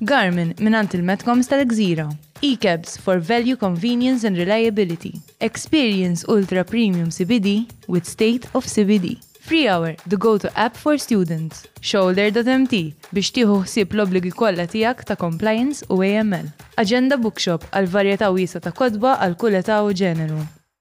Garmin mingħand il-Metcoms tal-Gżira. E-Cabs for value, convenience and reliability. Experience ultra premium CBD with state of CBD. Freehour, the go-to app for students. Shoulder.mt biex tieħu ħsieb l-obbligi kollha tiegħek ta' compliance u AML. Agenda Bookshop għal varjetà wiesgħa ta' kotba għal kull età u ġeneru.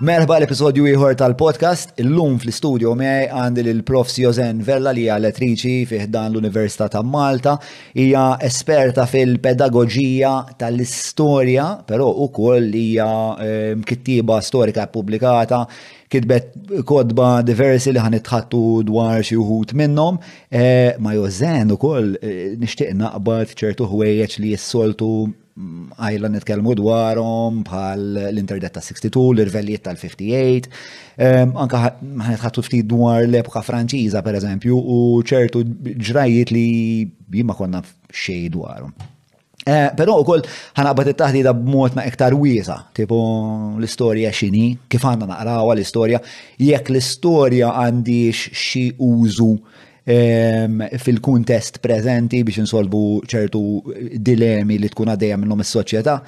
Merħba l-episodju ieħor tal-podcast, illum fl-istudio miegħi għandi lil prof Siozen Vella li hija lettriċi fih dan l-Università ta' Malta, hija esperta fil-pedagoġija tal-istorja, però ukoll hija ehm, kittiba storika pubblikata, kitbet kodba diversi li ħan itħattu dwar xi wħud minnhom. Eh, ma jożen ukoll eh, nixtieq naqbad ċertu ħwejjeġ li jissoltu għajla nitkellmu dwarhom bħal l-interdet ta' 62, l-irvellijiet tal-58, ehm, anka ħatħattu ftit dwar l-epoka franċiża per eżempju u ċertu ġrajiet li jimma konna xej dwarhom. Eh, Pero u koll ħanaqbat it-taħdida b'mod ma' iktar wiesa, tipo l-istorja xini, kif għanna naqrawa l-istorja, jekk l-istorja għandix xi użu ehm, fil-kuntest preżenti biex insolvu ċertu dilemi li tkun għaddejja minnhom is-soċjetà.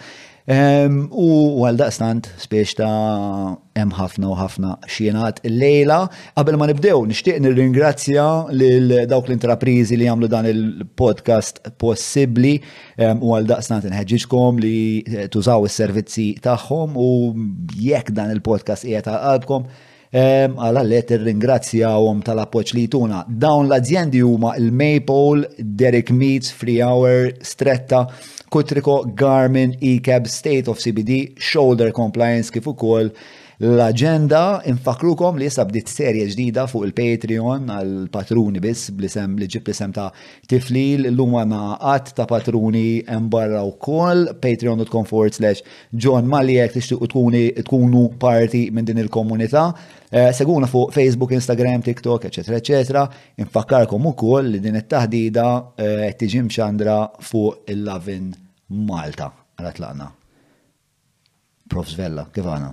Ehm, u għal daqstant spiex ta' hemm ħafna u ħafna xienat il-lejla. Qabel ma nibdew, nixtieq nirringrazzja lil dawk l-intraprizi li jagħmlu dan il-podcast possibbli ehm, u għal daqstant inħeġġiġkom li eh, tużaw is-servizzi tagħhom u jekk dan il-podcast qiegħed għal qalbkom Għal għallet irringrazzjawhom tal-appoġġ li jtuna. Dawn l-azjendi huma il-Maple, Derek Meats, Free Hour, Stretta, Kutriko, Garmin, Ecab, State of CBD, Shoulder Compliance kif ukoll l-agenda infakrukom li issa bdiet serje ġdida fuq il-Patreon għal patruni biss blisem li ġib l-isem ta' tiflil l-lum għana għat ta' patruni hemm barra wkoll patreon.com forward slash John Mali jek tixtiqu tkuni tkunu parti minn din il-komunità. Eh, seguna fuq Facebook, Instagram, TikTok, eċetera, eċetera. Infakkarkom ukoll li din it-taħdida eh, tiġi mxandra fuq il-Lavin Malta. Għala tlaqna. Prof Svella, kif għana?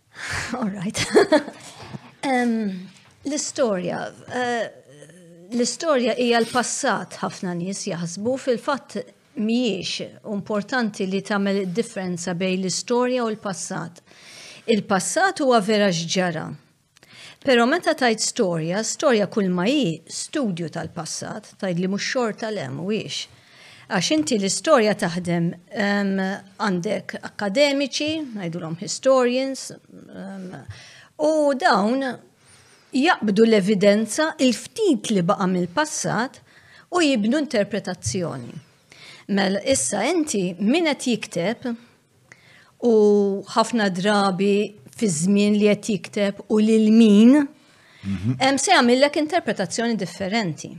All right. L-istorja. Eh, l-istorja hija l-passat ħafna nies jaħsbu fil-fatt mhijiex importanti li tagħmel differenza bejn l-istorja u l-passat. Il-passat huwa vera x'ġara. Però meta tajt storja, storja kull ma hi studju tal-passat, tajt li mhux xorta lem u Għax inti l-istorja taħdem għandek akademiċi, ngħidulhom historians, u dawn jaqbdu l-evidenza il-ftit li baqa' mill-passat u jibnu interpretazzjoni. Mela issa inti min qed jikteb u ħafna drabi fi żmien li qed jikteb u lil min, mhm. se jagħmillek interpretazzjoni differenti.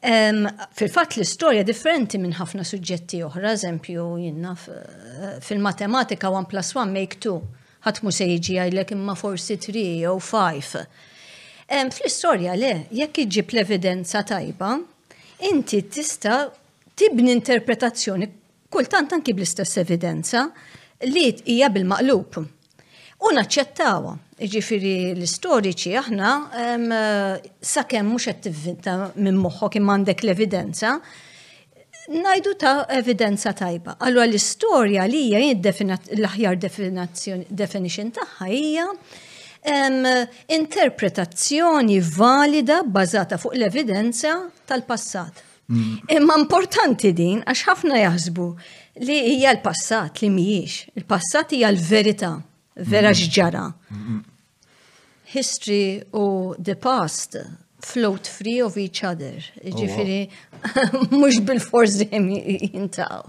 Fil-fatt l-istorja differenti minn ħafna suġġetti oħra, eżempju jinna eh, fil-matematika 1 plus 1 make 2, ħadd mu se jiġi għajlek imma forsi 3 jew 5. Fl-istorja le, jekk iġib l-evidenza tajba, inti tista' tibni interpretazzjoni kultant anki bl-istess evidenza li hija bil-maqlub. u naċċettawha. Ġifiri l-istoriċi aħna sakemm mhux qed tivvinta minn moħħok imma għandek l-evidenza, najdu ta' evidenza tajba. Allura l-istorja li hija l-aħjar definition tagħha hija interpretazzjoni valida bbażata fuq l-evidenza tal-passat. Imma importanti din għax ħafna jaħsbu li hija l-passat li mhijiex. Il-passat hija l-verità, vera x'ġara. History u the past float free of each other. Ġifiri, mhux bil-forsi jintaw.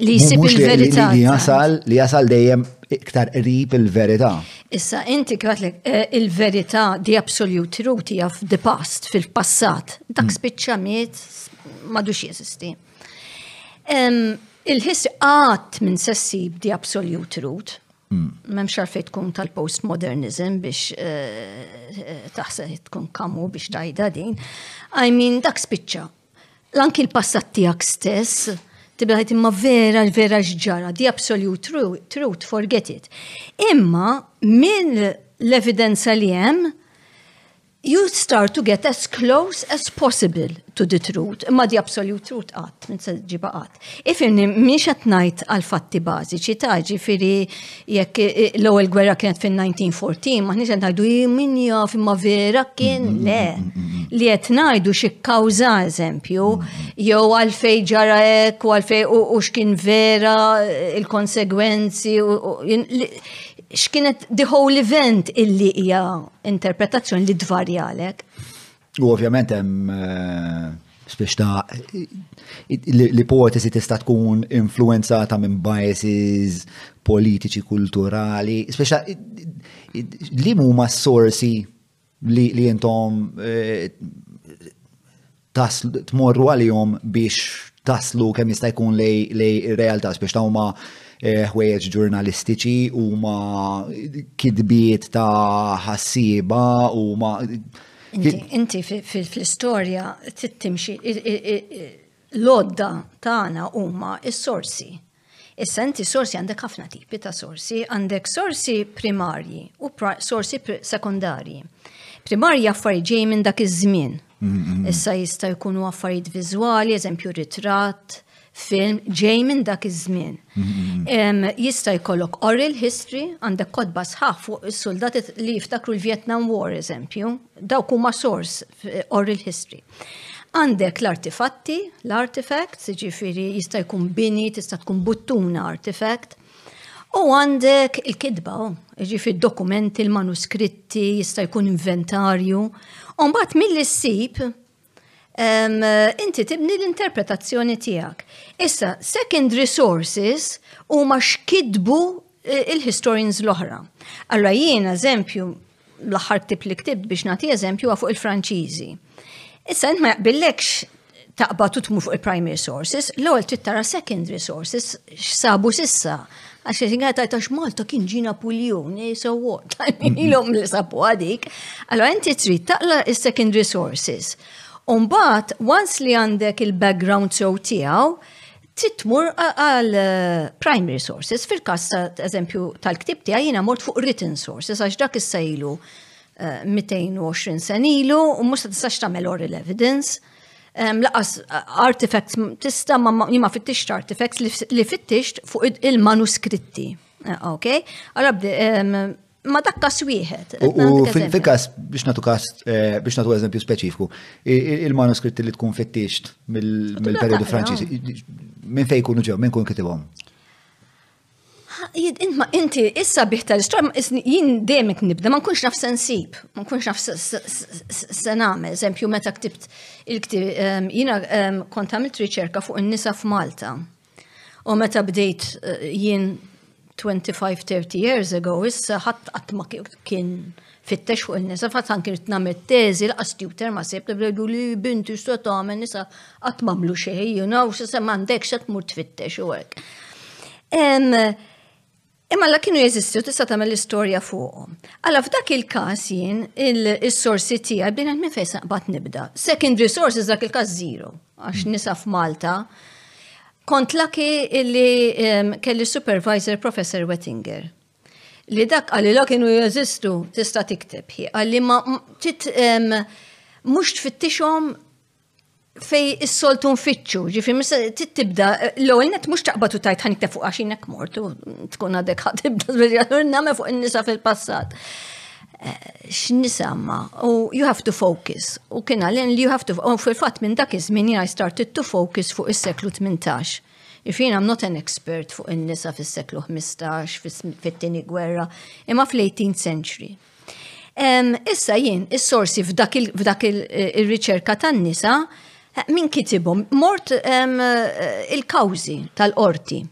li jisib il-verità. Li jasal, li jasal dejjem iktar qrib il-verità. Issa, inti kratlek, eh, il-verità di absolute truth hija the past, fil-passat, dak mm. spiċċa miet madux jeżisti. Il-ħis għat minn sessib di absolute truth, mm. Mem xarfej tkun tal-postmodernism biex eh, eh, taħseb tkun kamu biex tajda din. I mean, dak spiċċa, L-anki l-passat tijak stess, tibdajt imma vera, vera ġġara, the absolute truth, truth, forget it. Imma minn l-evidenza li jem, you start to get as close as possible to the truth, imma the absolute truth għat, minn se ġiba għat. Ifimni, miex qed ngħid għal fatti bażiċi ta' ġifieri jekk l-ewwel gwerra kienet fin-1914, maħniex qed ngħidu min jaf imma vera kien le. Li qed ngħidu xi kkawża eżempju, jew għalfej ġara hekk u għalfej u x'kien vera il-konsegwenzi x'kienet the whole event illi hija interpretazzjoni li tvarjalek. U ovvjament hemm spiex ta' l-ipotesi tista' tkun influenzata minn biases politiċi, kulturali, spiex li huma s-sorsi li jentom eh, tmorru għalihom biex taslu kemm jista' jkun lej realtà biex ta' huma eh, ħwejjeġ ġurnalistiċi huma kidbiet ta' ħassiba huma Inti fl-istorja timxi l-odda tagħna huma s-sorsi. Issa inti sorsi għandek ħafna tipi ta' sorsi, għandek sorsi primarji u sorsi sekondarji. Primarji affarijiet ġej minn dak iż-żmien. Mm-hmm. Issa jista' jkunu affarijiet viżwali, eżempju ritratt, film ġej minn dak iż-żmien. Jista' jkollok oral history, għandek kodba sħaħ fuq is-soldati li jiftakru l-Vietnam War, eżempju, dawk huma sors oral history. Għandek l-artifatti, l-artifacts, ġifiri jista' jkun bini, tista' tkun buttuna artifact. U għandek il-kidba, ġifiri dokumenti, l-manuskritti, jista' jkun inventarju. Umbat mill-issib, inti tibni l-interpretazzjoni tiegħek. Issa, secondary sources huma x'kitbu eh, il-historians l-oħra. Allora jien eżempju l-aħħar ktib li ktibt biex nagħti eżempju fuq il-Franċiżi. Issa int ma jaqbillekx taqbad u tmu fuq il-primary sources, l-ewwel trid tara secondary sources x'sabu sissa Għax il-ħinja tajt għax Malta kien ġina puljon, eh, so what? Ilhom li sabu għadik. Allora inti trid taqla il-second resources. Umbat, once li għandek il-background so tiegħu, trid tmur għal eh, prime resources. Fil-każ eżempju tal-ktib tiegħi jiena mort fuq written sources għax dak issa ilu 220 eh, senilu u mhux se tistax tagħmel oral evidence. Laqas artifacts tista ma ma fittix artifacts li fittix fuq il-manuskritti. Eh, ok? Għarab, ma dak kas wieħed. U fil-kas, biex natu kas, eh, biex natu eżempju speċifiku, il-manuskritti li tkun fittix mill-periodu franċiż, minn fej kunu ġew, minn kun kitibhom? Ma inti issa biħ tal-istorja ma isni jien dejjem qed nibda ma nkunx naf sensib, ma nkunx naf se nagħmel, eżempju meta ktibt il-ktib ehm, jiena ehm, kont għamilt riċerka fuq in-nisa f'Malta. U meta bdejt eh, jien 25-30 years ago, issa ħadd qatt ma kien fittex fuq il-nisa, fatt anki rid nagħmel teżi laqas tutor ma sib tibdu li binti x'ta tagħmel nisa qatt m'għamlu xejn, you know, se se m'għandek se tmur tfittex u hekk. Imma la kienu jeżistu tista' tagħmel l-istorja fuqhom. Alla f'dak il-każ jien is-sorsi tiegħi bdejna minn fejn saqbad nibda. Second resources dak il-każ zero għax mm. nisa f'Malta. Kont laki illi kelli supervisor Professor Wettinger Li dak għalilha kienu jeżistu tista' tikteb hi għalli ma tit mhux tfittixhom fej is-soltu nfittxu, ġifi tibda l-ewwel net mhux taqbad u tajt ħanik fuq għax innek mortu tkun għadek ħatibda żveġġatur nagħmel fuq in-nisa fil-passat. Eh, x'nisa ma u you have to focus u kien għalin li you have to focus fil-fatt minn dak iż-żmien I started to focus fuq is-seklu 18 You see, I'm not an expert fuq in-nisa fis-seklu 15, fit-tieni gwerra, imma fl-18th century. Issa jien, is-sorsi f'dak il-riċerka tan-nisa, min kitibhom, mort il-kawżi tal-qorti.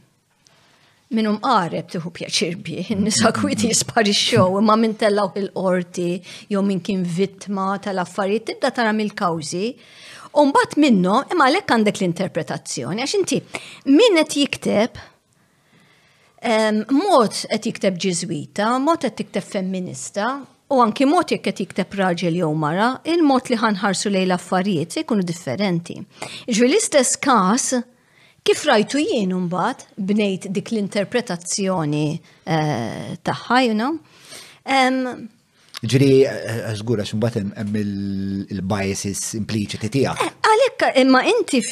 Min hu mqareb tieħu pjaċir bih, in-nisa kwieti jisparixxew imma min tellgħu il-qorti jew min kien vittma tal-affarijiet tibda tara mill-kawżi U mbagħad minnu, imma għalhekk għandek l-interpretazzjoni, għax inti min qed jikteb mod qed jikteb ġiżwita, mod qed tikteb femminista, u anki mod jekk qed jikteb raġel jew mara, il-mod li ħanħarsu lejn l-affarijiet se jkunu differenti. Ġri l-istess każ Kif rajtu jien mbagħad bnejt dik l-interpretazzjoni tagħha, you know. Ġri, żgura x'mbagħad hemm il-biases impliċiti tiegħek. Għalhekk imma inti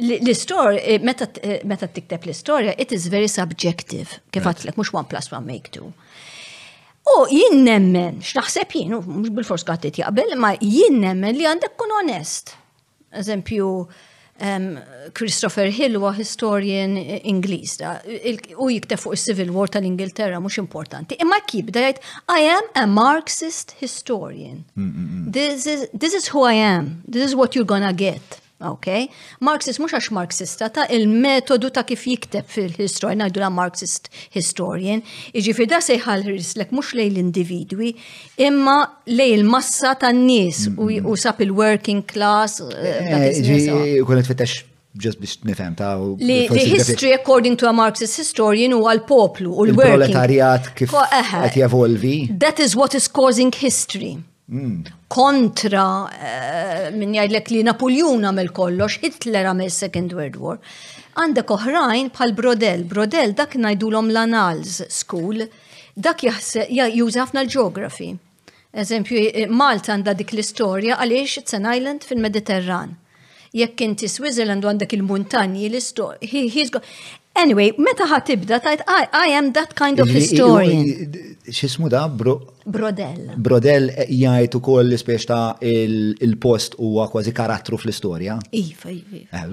l-istor, eh, eh, meta tikteb l-istorja, it is very subjective, kif għatlek, mux 1 plus 1 make 2. U jien nemmen, x'naħseb jien, mux bil-fors għattit jaqbel, ma jien nemmen li għandek kun onest. Eżempju, Christopher Hill huwa historian Ingliż da, u jikteb fuq is-Civil War tal-Ingilterra mhux importanti. Imma kibda jgħid I am a Marxist historian. Mm, mm, mm. This is, this is who I am. This is what you're gonna get. Okay? Marxist mhux għax Marxista ta' il-metodu ta' kif jikteb fil-historia ngħidu la Marxist historian. Iġifieri da se jħallrislek mhux lejn l-individwi imma lej il-massa tan-nies u sab il-working class. Kunet fittex just biex nifhem ta' li the history according to a Marxist historian huwa l-poplu u l-working. Proletarjat kif qed jevolvi. That is what is causing history. Hmm. Kontra eh, min jgħidlek li Napoleon għamel kollox, Hitler għamel Second World War. Għandek oħrajn bħal Brodel. Brodel dak ngħidulhom l-Annals School Dak juża ħafna l-ġeografi. Eżempju, Malta għandha dik l-istorja għaliex it's an island fil-Mediterran. Jekk inti Switzerland għandek il-muntanji l-istorja. Anyway, meta ħat tibda tajt I am that kind of historian. X'ismu da? Brodell. Brodell eh, jgħid ukoll l-ispiex ta' il-post huwa kważi karattru fl-istorja. Iva, iva. iva. Eh,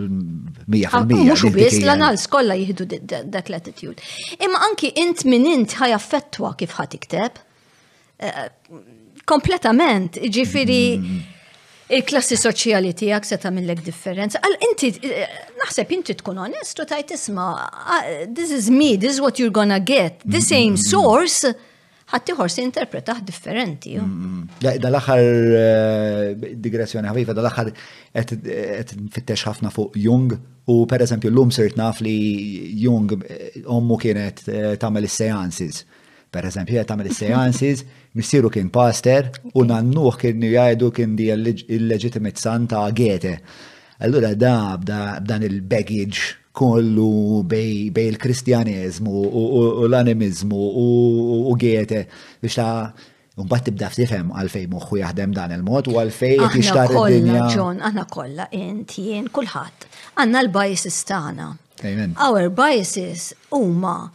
mija fil-mija. Mhux biss l-anals kollha jieħdu dak l-attitude. Imma anki int min int ħaj affettwa kif ħat ikteb. Eh, kompletament, ġifiri mm-hmm. il-klassi soċjali tijak se tamillek differenza. Għal inti, eh, naħseb inti tkun onestu tajt isma, ah, this is me, this is what you're gonna get, the same mm-hmm. source, ħaddieħor se interpretah differenti. Dal-aħħar eh, digressjoni ħafifa, dal-aħħar qed nfittex ħafna fuq Jung u pereżempju llum sirt naf li Jung eh, ommu kienet eh, tagħmel is-seances. Per eżempju, qed tagħmel is-seances, missieru kien pastor u nannuh kien jgħidu kien di il-legitimate son ta' Goethe. Allura da b'dan il-baggage kollu bej il-Kristjaneżmu u l-animiżmu u Goethe biex ta' Mbagħad tibda f'tifhem għalfejn moħħu jaħdem dan il-mod u għalfejn qed jixtar id-dinja. Ġon, aħna kollha int jien kulħadd għandna l-biases tagħna. Our biases huma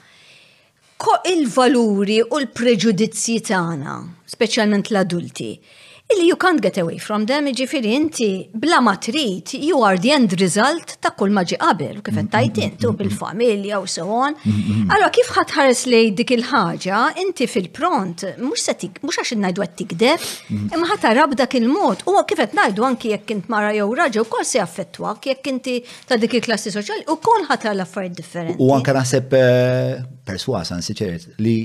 il-valuri u l-preġudizzji tagħna, speċjalment l-adulti, illi you can't get away from them, ġifiri inti bla ma trid, you are the end result ta' kull maġi qabel, kif qed tajt intu bil-familja u so on. Allora kif ħatħares lej dik il-ħaġa, inti fil-pront, mhux se mhux għax ngħidu qed tikdeb, imma ħatarab dak il-mod, u kif qed ngħidu anki jekk int mara jew raġel ukoll se jaffettwak jekk inti ta' dik il-klassi soċjali u kol ħatra l-affarijiet differenti. U anka naħseb eh, perswas ansi ċert li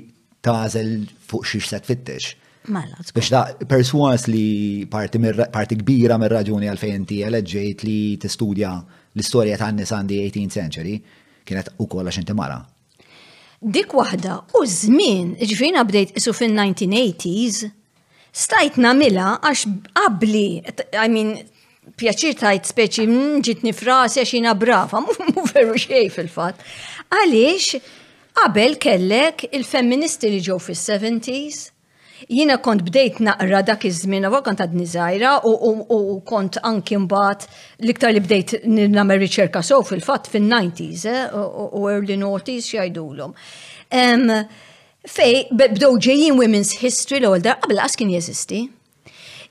tażel fuq xiex se tfittex. Mela, biex ta' perswas li parti, parti kbira mir raġuni għal fejn ti eleġġejt li tistudja l-istorja ta' nies għandi 18th century kienet u kolla xinti mara. Dik waħda u żmien, ġifina bdejt isu fin-1980s, stajt namila għax qabli, I mean, pjaċir tajt speċi mm, ġit nifrasi għax jina brava, mu veru xej fil-fat. Għaliex, qabel kellek il-femministi li ġew fis-70s, Jiena kont bdejt naqra dak iż-żmien, għal kont għadni żgħira u kont anki mbagħad l-iktar li bdejt nagħmel riċerka sew fil-fatt fin-90s eh, u early noughties x'jgħidulhom. Fej bdew ġejjin Women's History l-ewwel darba qabel qas kien jeżisti.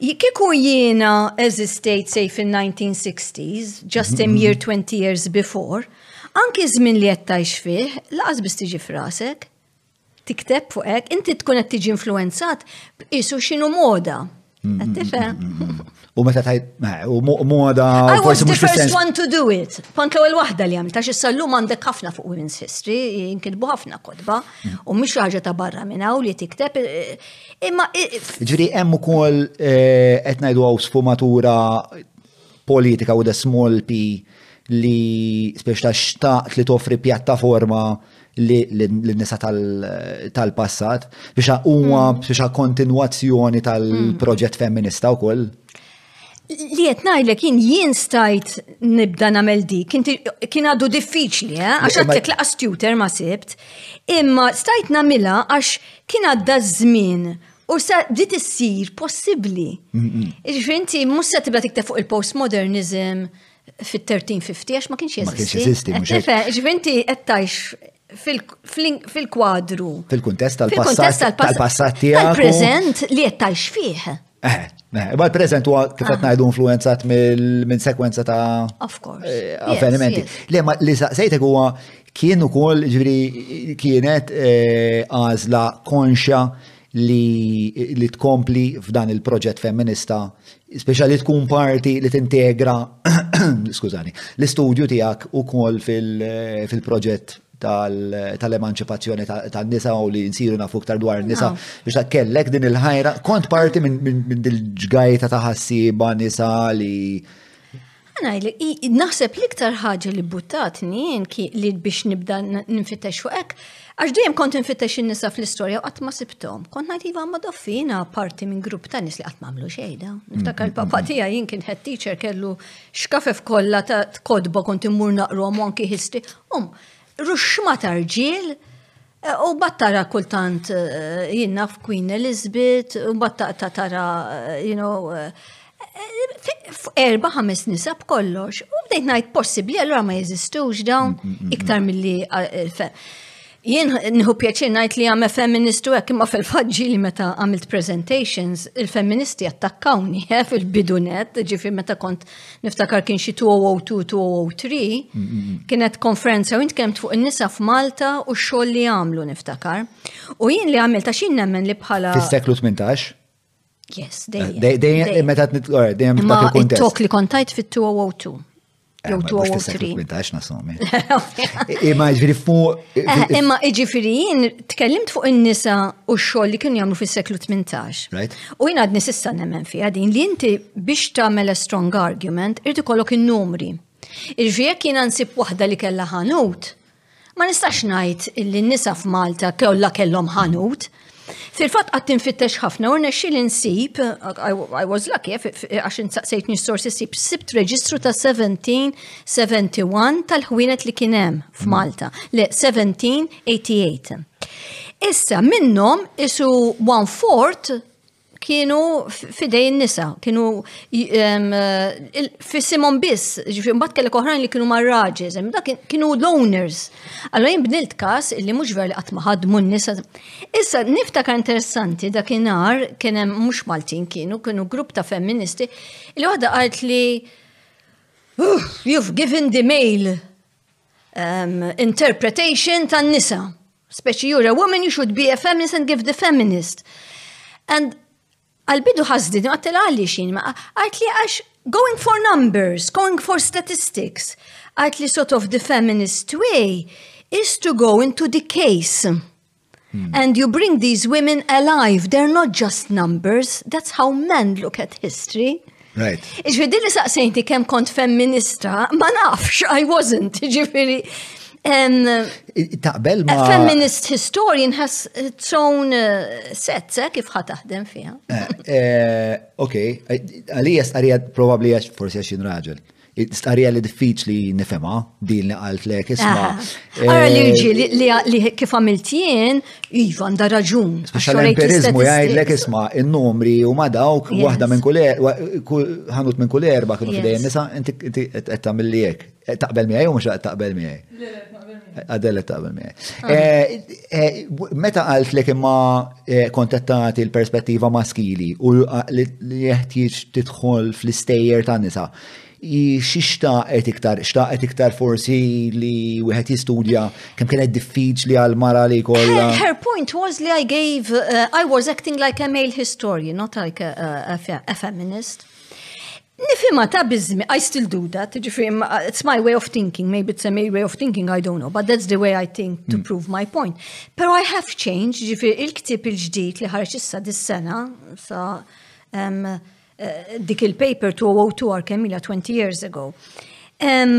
Kieku jiena eżistejt sej fin-1960s, just a mere 20 years before, anki żmien li qed tgħix fih, laqas biss tiġi frasek. tikteb fuq hekk, inti tkun qed tiġi influenzat b'isu x'inhu moda. U meta tajt, u moda. I was the first one to do it. Kont l-ewwel waħda li għamil, tax issa llum għandek ħafna fuq women's history, jinkitbu ħafna kodba, u mhix ħaġa ta' barra minn hawn li tikteb. Imma. Ġifieri hemm ukoll qed ngħidu hawn sfumatura politika with a small p li spiex ta' xtaqt li toffri pjattaforma l-nisa tal-passat biex huwa hmm. biex kontinwazzjoni tal-proġett femminista u koll. Li qed ngħidlek kien jien stajt nibda nagħmel di, kien għadu diffiċli, eh? għax għadlek laqa tutor ma sibt, imma stajt nagħmilha għax kien għadda żmien U sa di tissir possibbli. Ġifieri inti mhux se tibda tikteb fuq il-postmodernism fit-1350 għax ma kienx jeżisti. Ma kienx jeżisti, mhux hekk. Ġifieri inti qed tgħix fil-kwadru. Fil-kuntest tal-passat tiegħek. Tal-preżent li qed tgħix fih. Eh, eh, ma l-prezent huwa kif qed ngħidu influenzat minn sekwenza ta' eh, avvenimenti. Le ma li saqsejtek huwa Kien ukoll ġifieri kienet eh, għażla konxja li, li tkompli f'dan il-proġett femminista, speċa li tkun parti li tintegra, skużani, l-istudju tijak u kol fil-proġett tal-emanċipazzjoni tal-nisa u li nsiru nafu ktar dwar nisa ah. biex ta' kellek din il-ħajra, kont parti minn dil-ġgajta ta' ħassiba nisa li Għanajli, naħseb l-iktar ħaġa li buttatni li biex nibda nfittex fuq hekk, għax dejjem kont nfittex in-nisa fl-istorja qatt ma sibtom. Kont ngħid iva ma doffina parti minn grupp ta' nis li qatt m'għamlu xejda. Niftakar il-papa tiegħi jien kien head teacher kellu xkafef kollha ta' kodba kont immur naqrom anki histi. Um, ruxma tarġiel Eh, u bat tara kultant eh, jinna f'Queen Elizabeth, u bat ta' tara, eh, you know, erba ħames nisa b'kollox. U bdejt ngħid possibbli allura ma jeżistux dawn mm, mm, mm, iktar milli jien nħu pjaċir ngħid li għame feministu hekk imma fil-faġġi li meta għamilt presentations, il-feministi attakkawni fil-bidunet, ġifi meta kont niftakar kien xi 2002, 2003, mm, mm, mm. kienet konferenza u intkemt fuq in-nisa f'Malta u x-xogħol li għamlu niftakar. U jien li għamilta xi nemmen li bħala. Fis-seklu 18? Yes, eh, dejjem. Dejjem meta tnitlor, dejjem Ma it-tok li kontajt fit-2002. Eh, jew 2003. Eh, imma ġifiri fuq. Imma ġifiri jien tkellimt fuq in-nisa u x-xogħol li kienu jagħmlu fis-seklu 18. U jien għadni sissa nemmen fiha din li inti biex tagħmel a strong argument irid ikollok in-numri. Irġi jekk jiena nsib waħda li kellha ħanut, ma nistax ngħid li n-nisa f'Malta kollha kellhom ħanut. Fil-fatt qatt tinfittex ħafna u rnexxi li nsib, I was lucky, għax insaqsejt nis-sorsi sib, sibt reġistru ta' 17 71 tal-ħwienet li kien hemm f'Malta, le 1788. Issa minnhom isu one fourth kienu fidej nisa, kienu fissimon biss, ġifri mbatt kellek oħrajn li kienu marraġi, dak kienu l-owners. Allora jien bnilt kas li mhux ver li qatt ma ħadmu nisa. Issa niftakar interessanti dakinhar kien hemm mhux Maltin kienu, kienu grupp ta' femministi, li waħda qalt li You've given the male um, interpretation tan nisa. Speċi you're a woman, you should be a feminist and give the feminist. And għal-bidu ħazdi, għattela għalli xin, ma għat li għax going for numbers, going for statistics, għat li sort of the feminist way is to go into the case. Hmm. And you bring these women alive, they're not just numbers, that's how men look at history. Right. Iġvidi li saqsejti kem kont femminista, ma nafx, I wasn't, iġvidi. Taqbel ma. Feminist historian has its own uh, sets, eh, kif ħataħdem fija. Eh, eh, ok, għalija stqarija probabli għax forsi għax raġel. Stqarrija li diffiċli nifema din li għalt lek isma. Għara ah. li eh, li kif għamilt jien, Ivan, da raġun. Għal-empirizmu jgħidlek isma, il-numri u ma dawk, wahda minn kull er- ħanut minn kull erba kienu fidejn nisa, inti għetta mill-li jek. Taqbel miħaj u mux taqbel miħaj. Adele taqbel miegħi. Ah. Eh, eh, meta għalt li imma eh, kontattati l-perspettiva maskili u li jeħtieġ tidħol fl-istejjer ta' nisa, xi xtaqet iktar, xtaqet iktar forsi li wieħed jistudja kemm kienet diffiċli għal mara li kollha. Her point was li I gave, uh, I was acting like a male historian, not like a, a, a feminist. Nifhimha ta' biżmi, I still do that, ġifieri it's my way of thinking, maybe it's a my way of thinking, I don't know, but that's the way I think to mm. prove my point. Pero I have changed, ġifieri il-ktib il-ġdid li ħarġ issa dis-sena, sa um, uh, dik il-paper 2002 Arkemila 20 years ago. Um,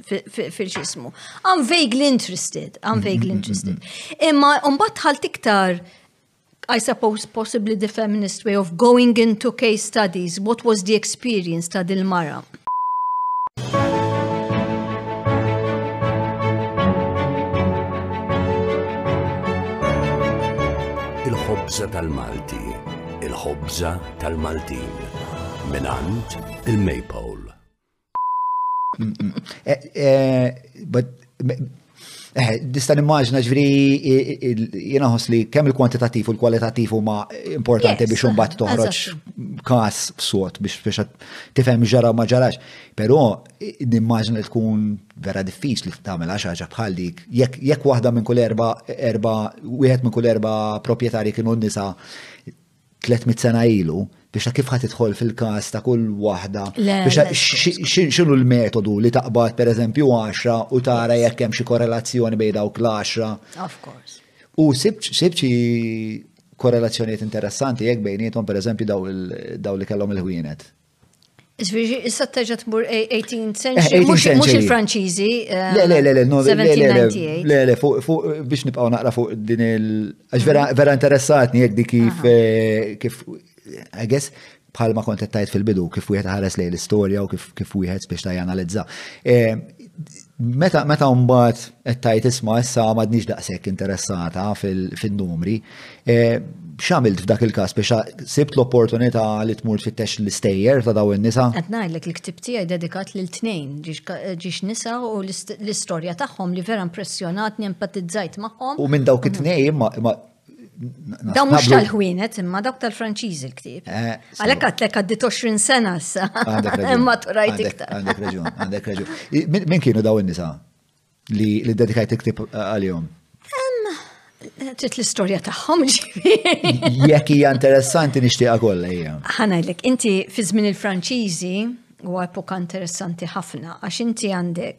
fil-ġismu. I'm vaguely interested, I'm mm-hmm, vaguely mm-hmm, interested. Mm-hmm. Imma mbagħad tħalt iktar I suppose possibly the feminist way of going into case studies, what was the experience ta' dil-mara? il-ħobza tal-Malti, il-ħobza tal-Maltin, minant il-Maypole. Dista eh, eh, nimmaġna ġviri jena li kemm il-kwantitativ u l-kwalitativ huma importanti biex imbagħad toħroġ każ sot biex biex tifhem ġara ma ġarax. Però nimmaġna li tkun vera diffiċli tagħmel għax ħaġa bħal dik. Jekk waħda minn kull erba' erba' wieħed minn kull erba' proprjetarji kienu nisa 300 sena ilu biex ta' kif ħat idħol fil-kas ta' kull waħda biex xinu l-metodu li taqbad per eżempju 10 u tara jekk hemm xi korrelazzjoni bejn dawk l-10. Of course. U sibċi korrelazzjonijiet interessanti jekk bejnietom per eżempju daw li kellhom il-ħwienet. Ġviri, issa terġa tmur 18th century, mux il-Franċizi. Le, le, le, le, no, le, le, le, fuq biex nibqaw naqra fuq din il. Għax vera interessatni jek di kif, kif, I guess, bħal ma kontet tajt fil-bidu, kif wieħed ħares lej l-istorja u kif wieħed biex ta' janalizza. Meta meta mbagħad qed tajt isma' issa m'għadniex daqshekk interessata fin-numri, Eh, xamilt f'dak il-kas biex sibt l-opportunità li tmur tfittex l-istejjer ta' daw in-nisa? Qed ngħidlek li ktib tiegħi dedikat lil tnejn ġiex nisa u l-istorja tagħhom li vera impressjonatni empatizzajt magħhom. U minn dawk it-tnejn imma Da mux tal-ħwienet, imma dawk tal-Franċiż il-ktib. Eh, għalek għatlek għaddit 20 sena sa. Imma turajt iktar. Għandek reġun, għandek reġun. Min kienu daw in-nisa? li li dedikajt il-ktib għalihom? Trid l-istorja tagħhom Jekk hija interessanti nixtieqha kollha hija. Ħanajlek, inti fi żmien il-Franċiżi huwa epoka interessanti ħafna għax inti għandek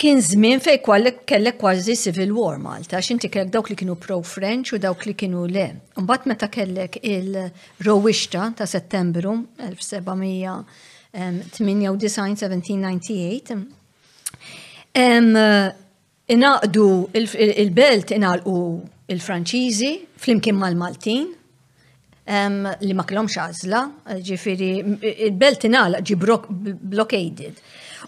kien żmien fej kwallek kellek kważi civil war Malta, għax inti kellek dawk li kienu pro-French u dawk li kienu le. Mbagħad meta kellek il-rowixta ta' Settembru 1798-1798, Inaqdu il-belt inaqdu il-Franċiżi flimkien mal-Maltin li ma kellhomx għażla, ġifieri il-belt inaqlaq ġi blockaded.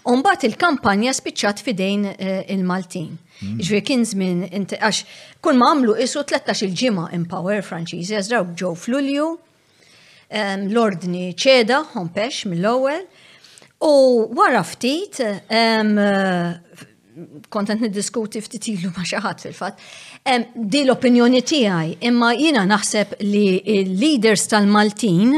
Umbat il-kampanja spiċċat fidejn eh, il-Maltin. Hmm. Ġifieri kien żmien għax kull ma għamlu isu 13 il-ġimgħa in power Franċiżi għax ġew f'Lulju L-ordni ċeda ħompex mill-ewwel u wara ftit kontent niddiskuti ftit ilu ma' xi ħadd fil-fatt. Di l-opinjoni tiegħi, imma jiena naħseb li l-leaders tal-Maltin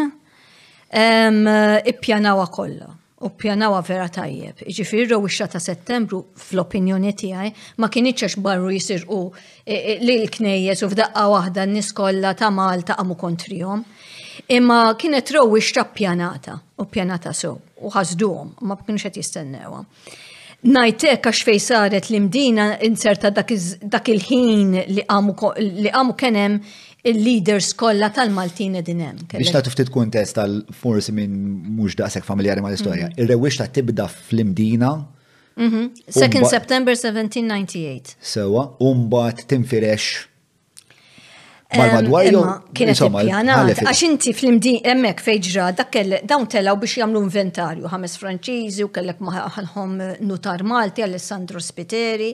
ippjanawa kollha. u ppjanawha vera tajjeb. Jiġifieri r-rewwixta ta' Settembru fl-opinjoni tiegħi ma kinitx għax barru jisirqu e, e, li l-knejjes u f'daqqa waħda n-nies kollha ta' Malta qamu kontrihom. Imma kienet rewwixta ppjanata u ppjanata sew u ħasduhom ma kienx qed jistennewha. Najtek għax fej saret li mdina inserta dak il-ħin li għamu kenem il-leaders kollha tal-Maltin qegħdin hemm. Biex nagħtu ftit kuntest għal forsi minn mhux daqshekk familjari mal-istorja. Mm. Ir-rewwixta tibda fl-imdina. 2 mm-hmm. September 1798. Sewa, u mbagħad tinfirex mal-madwar jew. Kienet ippjanat, għax inti fl-imdin hemmhekk fejġra dak kell dawn telgħu biex jagħmlu inventarju ħames Franċiżi u kellek maħħalhom nutar Malti Alessandro Spiteri.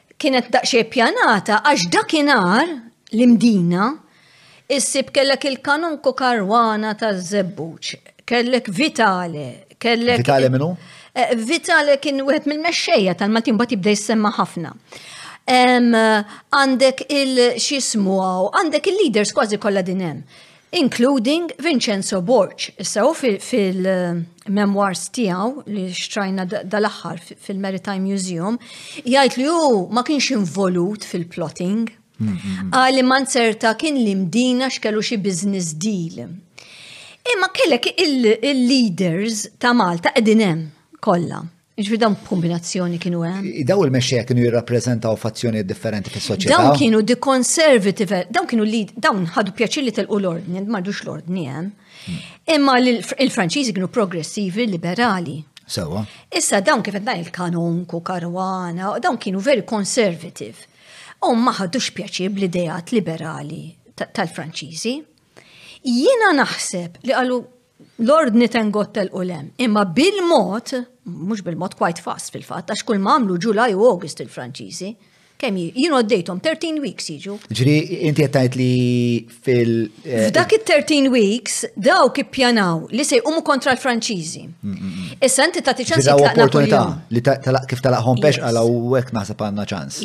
kienet daqsxejn pjanata għax dakinhar l-imdina issib kellek il-kanunku karwana ta' żebbuġ, kellek Vitale, kellek. Vitale minu? Eh, Vitale kien wieħed mill-mexxejja tal-Maltin bat jibda jissemma ħafna. Għandek il-xismu għandek il-leaders kważi kollha din hemm. including Vincenzo Borg. Issa u fil-memoirs tiegħu li xtrajna dal-aħħar fil-Maritime Museum, jgħid li hu ma kienx involut fil-plotting. Għal li manzerta kien li mdina xkellu xi business deal. Imma kellek il-leaders ta' Malta qegħdin hemm kollha. Ġvi dawn kombinazzjoni kienu hemm. Daw il-mexxejja kienu jirrappreżentaw fazzjoni differenti fis-soċjetà. Dawn kienu di conservative, dawn kienu li dawn ħadu pjaċir li telqu l-ordni, m'għadux l-ordni hemm. Hmm. Imma il-Franċiżi kienu progressivi, liberali. Sewa. Issa dawn kif dan il-kanonku, karwana, dawn kienu very conservative. U ma ħadux pjaċir bl-idejat liberali tal-Franċiżi. Jiena naħseb li qalu l-ordni tengot telqu lem. Imma bil-mod, mhux bil-mod quite fast fil-fatt, għax kull mamlu Ġulaj u August il-Franċiżi, kemm jien għoddejthom 13 weeks jiġu. Ġri, inti qed tgħid li fil. Eh, F'dak it-13 weeks dawk ippjanaw li se jqumu kontra l-Franċiżi. Mm, mm, mm. Issa inti tagħti ċans li opportunità li talaq kif talaqhom pex għal hawnhekk naħseb għandna ċans.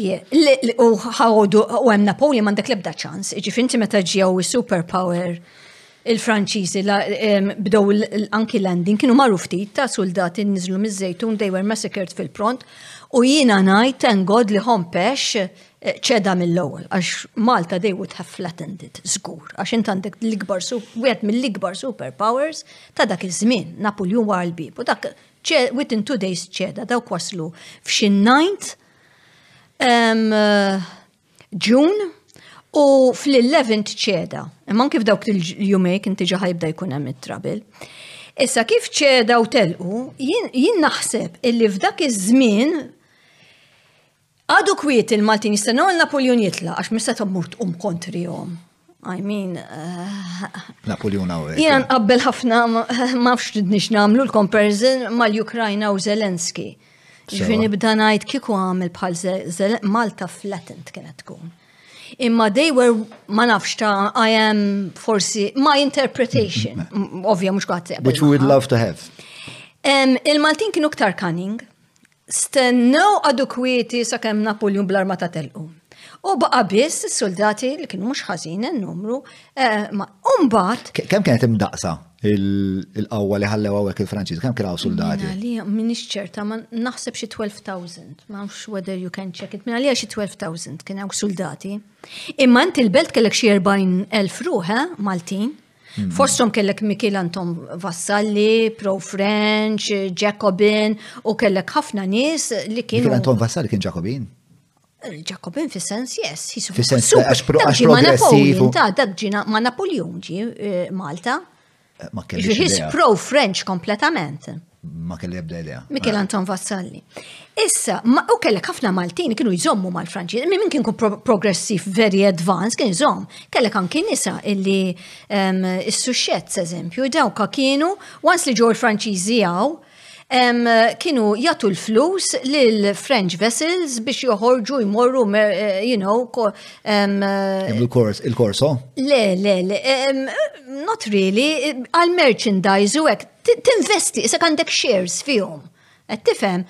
U ħawdu u hemm Napoli m'għandek l-ebda ċans. Ġifinti meta ġew is-superpower Il-Franċiżi bdew anki landing kienu marru ftit ta' soldati nizlu miż-żejtun they were massacred fil-pront u jiena ngħid thank God li ħompex eh, ċeda mill-ewwel għax Malta they would have flattened it żgur għax int għandek l-ikbar wieħed mill-ikbar superpowers ta' dak iż-żmien Napoleon wara l-bib u dak within two days ċeda dawk waslu f'xi najnt eh, Ġun u fl-11 ċeda. Imma kif dawk il-jumej kien tiġa ħajbda jkun hemm it-trabil. Issa kif ċeda u telqu, jien naħseb illi f'dak iż-żmien għadu kwiet il-Maltin jistennew il-Napoljon jitla' għax mista tmur tqum kontrihom. I mean. Uh, Napoleon għawek. Jena nqabbel ħafna mafx nix namlu l-comparison mal-Ukrajna u Zelenski. Ġifri nibda ngħid kieku għamil bħal Malta flattent kienet tkun. Imma they were ma nafx ta' I am forsi my interpretation. Ovvja mhux għadzi. Which we would love to have. Il-Maltin kienu ktar cunning. Stennew għadu kwieti sakemm Napuljun bl-armata telqu. U baqa' biss is-suldati li kienu mhux ħażin in-numru. Eh, Umbagħad. Kemm kienet imdaqsa il-qawwa li ħallew hawnhekk il-Franċiż, kemm kienu suldati? Min ċerta, ma naħseb xi 12,000, ma nafx whether you can check it, minna li xi 12,000 kien hawn suldati. Imma inti l-belt kellek xi 40,000 ruħ, eh, Maltin. Hmm. Fossom kellek Mikil Anton Vassalli, Pro French, Jacobin, u kellek ħafna nies li kienu. Mikil Anton Vassalli kien Jacobin? Jacobin fi sens yes, jisu. Fi sens għax progressiv. Ta' dak ġina ma' Napoleon ġi eh, Malta. Eh, ma' kellix. Pro French kompletament. ma kelli ebda idea. Mikel Anton Vassalli. Issa, u kellek ħafna Maltin kienu jżommu mal-Franċiż, minn kien kun progressiv, very advanced, kien jżomm. Kellek anki nisa illi s-suxxett, eżempju, dawka kienu, once li ġew il-Franċiżi għaw, kienu jagħtu l-flus lil French vessels biex joħorġu jmorru, eh, you know, eh, il-korso? Le, le, le, not really, għal merchandise u hekk Tinvesti, isek għandek shares fihom. Qed tifhem.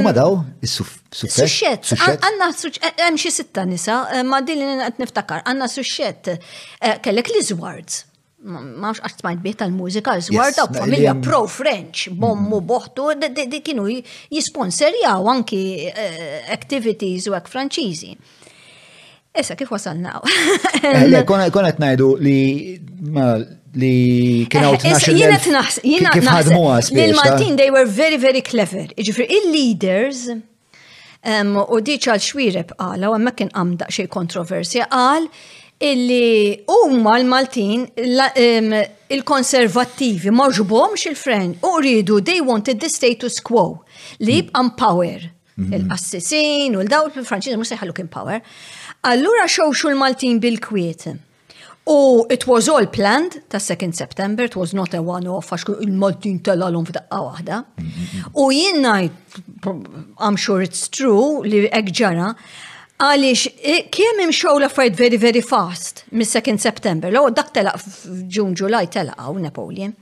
Ma daw is-suxxett. Għandna eh, hemm xi sitta nisa, eh, ma din li qed niftakar, għandna suxxett eh, kellek li żwards. Ma nafx qatt smajt bih tal-mużika, żward ta' familja pro French, bommu mm. boħtu, kienu jisponserjaw anki activities u hekk Franċiżi. Issa kif wasalna? Eh, konna qed ngħidu li li kien hawn eh, Jiena naħseb jiena naħseb li l-Maltin they were very very clever. Jiġifieri il-leaders u di ċal xwireb qala u hemmhekk kien għamda xej kontroversja qal illi huma l-Maltin il-konservattivi ma ġbomx il-fren u rridu they wanted the status quo li jibqa' power. Mhm. il-qassisin u l-dawl fil-Franċiż mhux seħħalu kien power. Allura xewxu l-Maltin bil-kwiet. U it was all planned ta' 2nd September, it was not a one-off, għax il-Maltin telalum f'daqqa waħda. Mhm. U jien ngħid, I'm sure it's true, li hekk ġara, Għalix, kiem imxow la fajt very, very fast, mis 2 September, l dak telaq f'Ġun, Ġulaj telaq u Napoleon.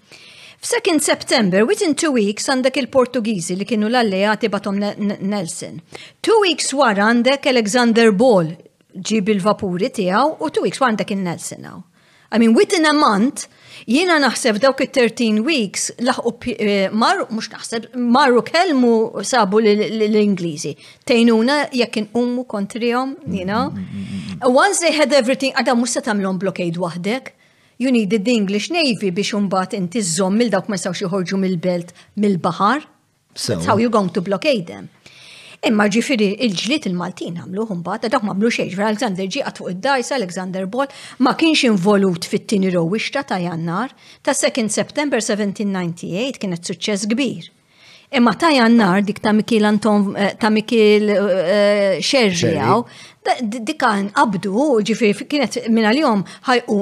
F'second September, within two weeks, għandek il-Portugiżi li kienu l-alleati batom Nelson. Two weeks wara għandek Alexander Ball ġib il-vapuri tiegħu u two weeks wara għandek il-Nelson għaw. I mean, within a month, jiena naħseb dawk il-13 weeks laħqu eh, marru, mux naħseb, marru kelmu sabu l-Ingliżi. Tejnuna jekk inqumu kontrihom, you know? Mm, mm, mm, Once they had everything, għadha mux se tagħmlhom blockade waħdek. You needed the English Navy biex imbagħad inti żżomm lil dawk ma jistgħux joħorġu mill-belt mill-baħar. That's how you going to blockade them. Imma ġifiri il-ġlit il-Maltin għamlu humbat, dak ma għamlu xejn, ġifiri Alexander ġi għat fuq id-dajsa, Alexander Ball, ma kienx involut fit-tini rowixta ta' jannar, ta' 2 September 1798 kienet suċċess kbir. Imma ta' jannar dik ta' Mikil Anton eh, ta' Mikil eh, Xerriaw, dik kan qabdu, ġifieri kienet minn għalihom ħajqu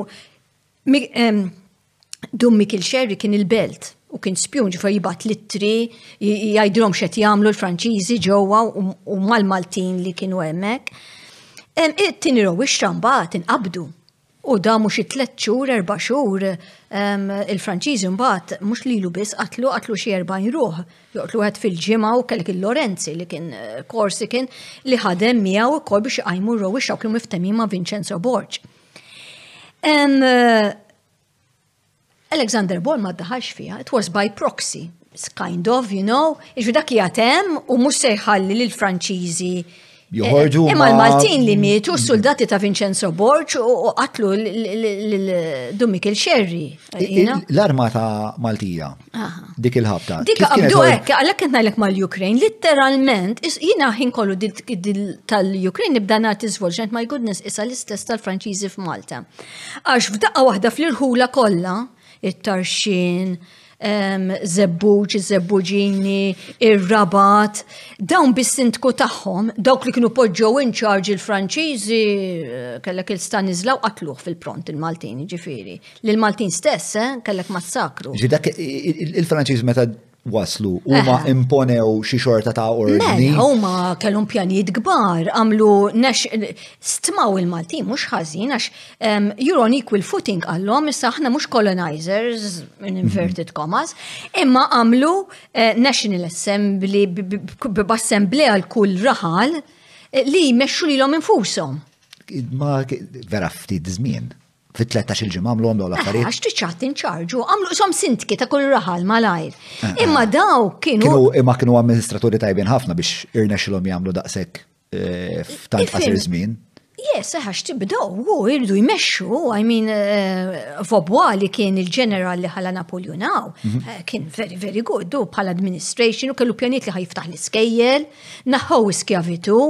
Dum Mikil Xerri kien il-belt u kien spjun ġifier jibat litri jgħidilhom x'qed jagħmlu l-Franċiżi ġewwa u mal-Maltin li kienu hemmhekk. It-tieni rowix xtrambat inqabdu U da mhux it-tliet xhur, erba' xhur, il-Franċiżi mbagħad mhux lilu biss qatlu qatlu xi 40 ruħ. Joqtlu wieħed fil-ġimgħa u kellek il-Lorenzi li kien eh, korsi kien li ħadem miegħu wkoll biex iqajmu r-rowixxa u kienu miftehmin ma' Vincenzo Borg. Eh, Alexander Ball ma daħalx fiha, it was by proxy, kind of, you know, iġu dak jatem u mux sejħalli li l-Franċiżi. Joħorġu. Eh, imma l-Maltin li mietu s-soldati ta' Vincenzo Borg u qatlu l-Dumik il-Xerri. L-armata Maltija. Dik il-ħabta. Dik għabdu hekk, għalhekk qed ngħidlek mal-Ukraine, literalment, jiena ħin kollu tal-Ukraine nibda nagħti żvolġent, my goodness, isa l-istess tal-Franċiżi f'Malta. Għax f'daqqa waħda fl-irħula kollha, it-tarxin, zebbuġ, zebbuġini, ir-rabat, dawn bis-sindku tagħhom, dawk li kienu poġġew in ċarġ il-Franċiżi, eh, kellek il-Stanislaw qatluh fil-pront il-Maltin, ġifiri. L-Maltin stess, eh, kellek massakru. Dak il-Franċiż meta waslu, huma eh. imponew xi xorta ta' ordni. Le, huma kellhom pjanijiet kbar, għamlu nex stmaw il-Malti mhux ħażin għax um, you're on equal footing għallhom issa aħna mhux colonizers in inverted commas, imma għamlu uh, National Assembly b'assemblea l kull raħal eh, li jmexxu lilhom infushom. Ma vera ftit żmien. fit-13 il-ġimgħa għamlu għamlu l-affarijiet. Għax tiċċat inċarġu, għamlu isom sintki ta' kull raħal malajr. Eh, eh. Imma daw kienu. Kienu imma kienu amministraturi tajbin ħafna biex irnexilhom jagħmlu daqshekk eh, f'tant qasir żmien. Yes, għax tibdow, u irdu jmexxu, I mean, Fobwa li kien il-ġeneral li ħala Napoljonaw, mhm. kien very, very good, u bħal administration, u kellu pjaniet li ħajftaħ l-iskejjel, naħħu iskjavitu,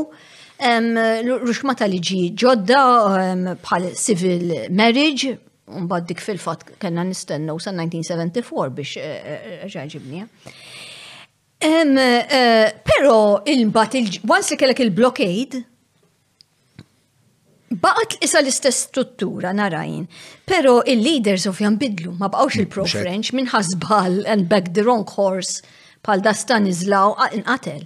Ruxma ta' liġi ġodda bħal civil marriage, un dik fil-fat kena nistennu sa' 1974 biex ġaġibnija. Eh, eh, eh, Eh, pero il-bat, once li kellek il-blockade, Baqgħet isa l-istess struttura narajn, però il-leaders ovvjan bidlu, ma baqgħux il-pro French minn ħasbal and back the wrong horse bħal da Stanislaw inqatel.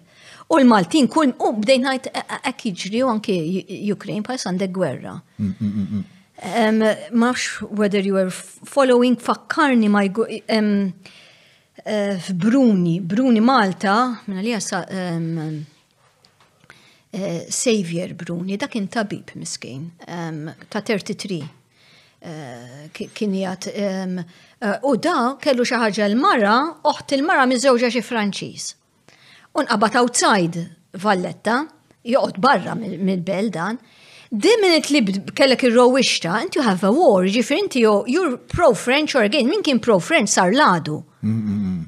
U l-Maltin kull u bdejn ngħid e, e, hekk jiġri u anke Ukraine bħal sandek gwerra. Mm, mm, mm, Mafx whether you were following fakkarni ma eh, Bruni, Bruni Malta, minna li jassa Eh, Xavier Bruni, dak kien tabib miskin, ehm, ta' 33 eh, kien jgħat. Ehm, eh, u da kellu xi ħaġa l-mara, oħt il-mara miżewġa xi Franċiż. Unqabad outside Valletta, joqgħod barra mill-bel dan, The minute li kellek ir-rowixta, inti you have a war, ġifir inti you're pro-French or again, min kien pro-French sar ladu.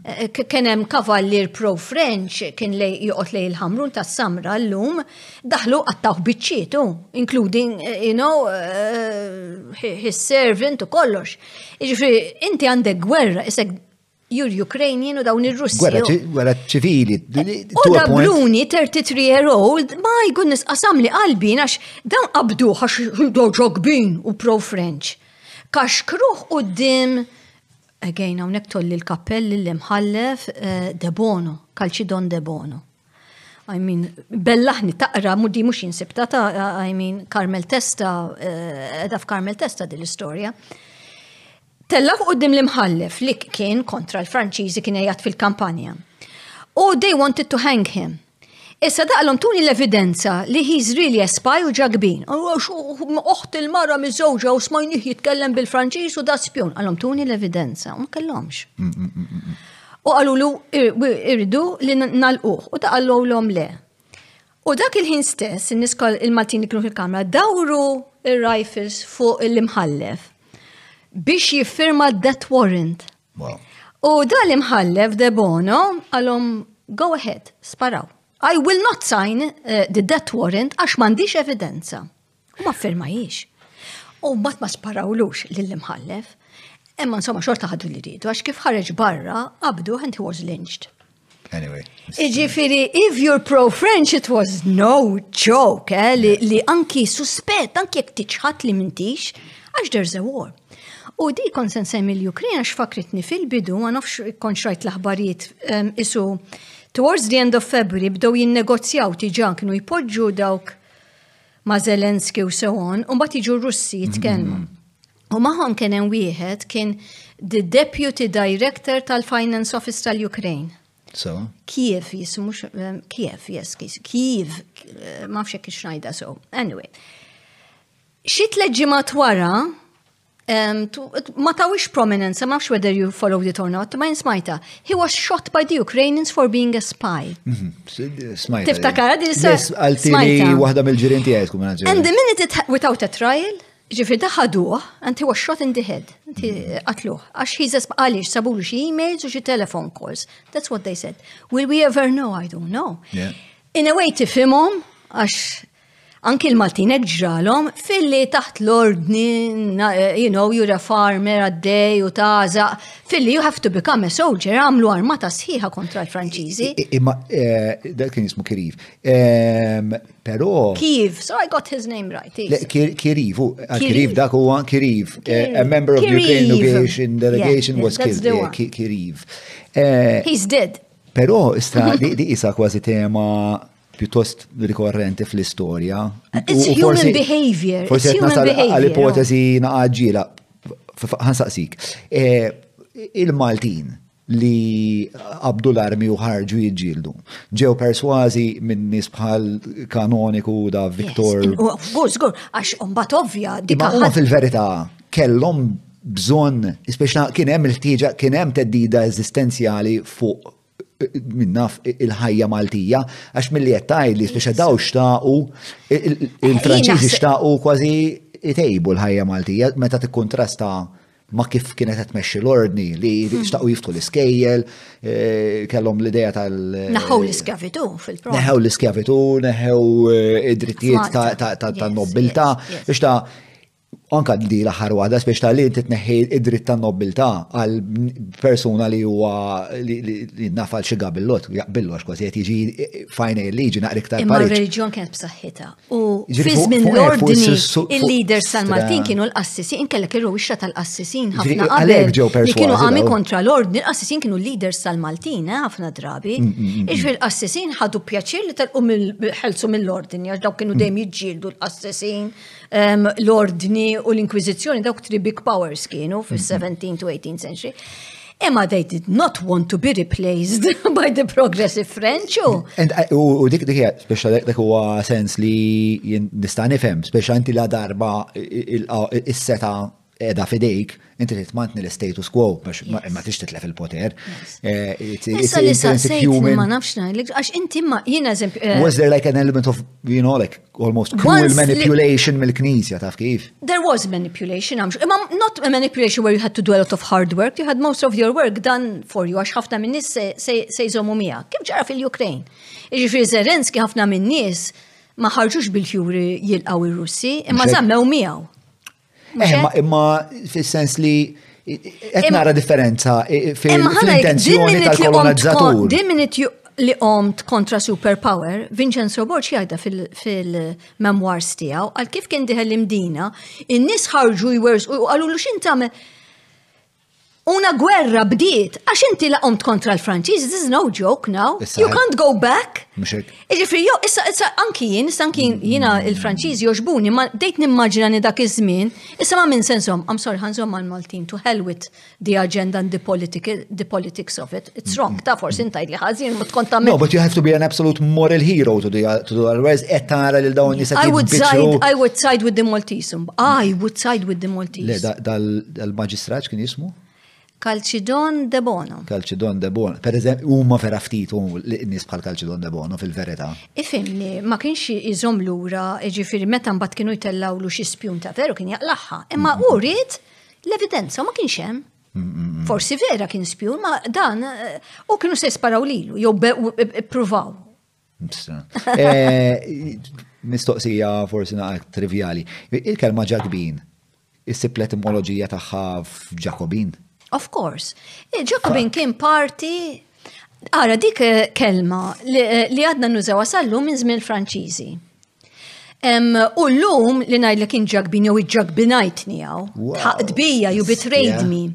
Eh, kien hemm kavallier pro-French kien li joqgħod lej il-ħamrun tas-samra llum daħlu qattaw biċċietu, including, eh, you know, eh, his servant u kollox. Ġifri, inti għandek gwerra, isek You're Ukrainian u dawn ir-Russi. Gwerra ċivili. U da Bruni, 33 year old, ma jkun nisqasam li qalbin għax dawn qabdu għax doġogbin u pro-French. Kax kruħ u d-dim, again, għawnek tolli l-kappell l-imħallef eh, Debono, Kalċidon Debono. I mean, bellaħni taqra, muddi mux jinsibta ta' I mean, Carmel Testa, eh, edha f'Carmel Testa dil-istoria. Tellgħu quddiem l-imħallef li kien kontra l-Franċiżi kien qiegħed fil-kampanja. U they wanted to hang him. Issa daqalhom tuni l-evidenza li he's really a spy u ġagbin. Oħt il-mara miżewġa u smajnih jitkellem bil-Franċiż u da spjun. Għalhom tuni l-evidenza, u ma kellhomx. U qalu lu irridu li nalquh u daqallu l-om le. U dak il-ħin stess, in-nies il-Maltin li kienu fil-kamra dawru ir-rifles fuq l-imħallef biex jiffirma death warrant. U dan l-imħallef de Bono għalhom go ahead, sparaw. I will not sign uh, the death warrant għax m'għandix evidenza. U ma firmajiex. U mbagħad ma sparawlux lill-imħallef. Imma insomma xorta ħadu li rridu għax kif ħareġ barra qabdu and he was lynched. Anyway. Iġifiri, if you're pro-French, it was no joke, eh? li, li anki suspett, anki jek tiċħat li mintix, għax there's a war. U di kon sen semmi l-Ukraina xfakritni fil-bidu, ma nafx kon xrajt l-aħbarijiet um, isu towards the end of February bdew jinnegozjaw tiġa kienu jpoġġu dawk ma' Zelensky u so on, u mbagħad jiġu Russi jitkellmu. U magħhom kien hemm wieħed kien the Deputy Director tal-Finance Office tal-Ukraine. So? Kiev jismu, eh, Kiev, yes, Kiev, eh, ma fxek xnajda so. Anyway. Xit leġimat wara, ma tawix prominence, ma nafx whether you followed it or not, ma jinsmajta. He was shot by the Ukrainians for being a spy. Mhm. Smajta. Tiftakara din smajta. Waħda mill-ġirien tiegħi tkun And the minute it, without a trial, ġifir daħaduħ, and he was shot in the head. Mhm. Qatluħ. Għax he's a għaliex sabulu xi emails u xi telephone calls. That's what they said. Will we ever know? I don't know. In a way tifimhom għax Anki l-Maltin hekk ġralhom filli taħt l-ordni, you know, you're a farmer għaddej u taża, filli you have to become a soldier għamlu armata sħiħa kontra l-Franċiżi. Imma eh, dak kien jismu Kiriv. Ehm, però. Kiev, so I got his name right. Kiriv, ah, Kiriv dak huwa Kiriv. Eh, a member of the Ukraine delegation, delegation was killed. Eh, Kiriv. He's dead. Però issa di isa kważi tema pjuttost rikorrenti fl-istorja. It's human behavior. Forse għal-ipotezi naqaġġila, ħansaqsik. E, Il-Maltin li qabdu l-armi u ħarġu jġildu. Ġew perswazi minn nis bħal kanoniku da Viktor. Gur, gur, għax umbat ovvja. Dikka fil-verita kellhom bżon, speċna kien hemm il-ħtieġa, kien hemm teddida eżistenzjali fuq min naf il-ħajja Maltija, għax mill-li qed tgħidli speċa daw xtaqu il-Franċiżi xtaqu kważi itejbu l-ħajja Maltija meta tikkontrasta ma kif kienet qed tmexxi l-ordni li hmm. xtaqu jiftħu l-iskejjel, eh, kellhom l-idea tal. Neħew l-iskjavitu fil-prof. Neħew l-iskjavitu, neħew eh, id-drittijiet tan-nobbiltà, biex ta' anka di l-aħħar waħda spiex ta' li inti tneħħi id-dritt ta' nobilta għal persuna li huwa li nafal xi gabillot, jaqbillu għax kważi qed jiġi fajna il-liġi naqri iktar Imma r-reġjon kienet b'saħħitha. U fi żmien l-ordni il-leaders tal-Maltin kienu l-qassisin, inkellek ir-ruwixxa tal-qassisin ħafna qabel li kienu għami kontra l-ordni, l-qassisin kienu l-leaders tal-Maltin eh, ħafna drabi. Mm, mm, mm, Iġri l-qassisin ħadu pjaċir li telqu mill-ħelsu mill-ordni għax dawk kienu dejjem jiġġieldu l-qassisin l-ordni u l-inkwizizzjoni dawk tri big powers kienu fil-17 to 18 century. Emma they did not want to be replaced by the progressive French. U dik dik speċa dik huwa sens li nista' nifhem, speċa inti la darba is-seta qiegħda f'idejk, inti trid tmantni l-status quo biex ma tix titlef il-poter. Issa li saqsejtni ma nafx ngħidlek għax inti ma jien eżempju. Eh, was there like an element of, you know, like almost cruel manipulation mill-Knisja taf kif? There was manipulation, I'm sure. Imma not manipulation where you had to do a lot of hard work, you had most of your work done for you għax ħafna minn nies se jżommu miegħek. Kif ġara fil-Ukraine? Jiġifieri Zelenski ħafna minn nies ma ħarġux bil-ħjuri jilqgħu ir-Russi, imma żammew miegħu. Eh, imma fis-sens li qed nara differenza fil-intenzjoni tal-kolonizzatur. Din minit li qomt kontra superpower, Vincenzo Borg jgħida fil-memoirs tiegħu għal kif kien diħel l-imdina, in-nies ħarġu jwers u qalu l xintam Una gwerra bdiet, għax inti la qomt kontra l-Franċiż, this is no joke now. You can't go back. Ġifri, jo, issa, issa, anki jien, issa anki jina il-Franċiż joġbuni, ma dejt nimmaġina ni dak iż-żmien, issa ma minn sensom, I'm sorry, ħanżom ma' Maltin, to hell with the agenda and the, politic, the politics of it. It's wrong, ta' forsi intajt li ħazin, ma tkun ta' No, but you have to be an absolute moral hero to the, to the otherwise, et tara li dawn nisa I would side, I would side with the Maltese, I would side with the Maltese. Il-maġistrat kien jismu? Kalċidon de Bono. Kalċidon de Bono. Per eżempju, huma vera ftit nies bħal Kalċidon de Bono fil-verità. Ifimni, ma kienx iżom lura, ġifieri meta mbagħad kienu jtellawlu xi spjun ta' veru kien jaqlaħħa. Imma u rrid l-evidenza ma kienx hemm. Forsi vera kien spjun, ma dan u kienu se jisparaw lilu, jew pruvaw. Eh, mistoqsija forsi naqgħek trivjali. Il-kelma ġakbin, issib l-etimoloġija tagħha f'Ġakobin? Of course. Ġakobin kien parti Ara, dik eh, kelma eh, li għadna nużawa sallu minn żmien Franċiżi. U l-lum li najdlek inġakbin jew iġakbinajtni għaw. Tħaqt bija, you betrayed me.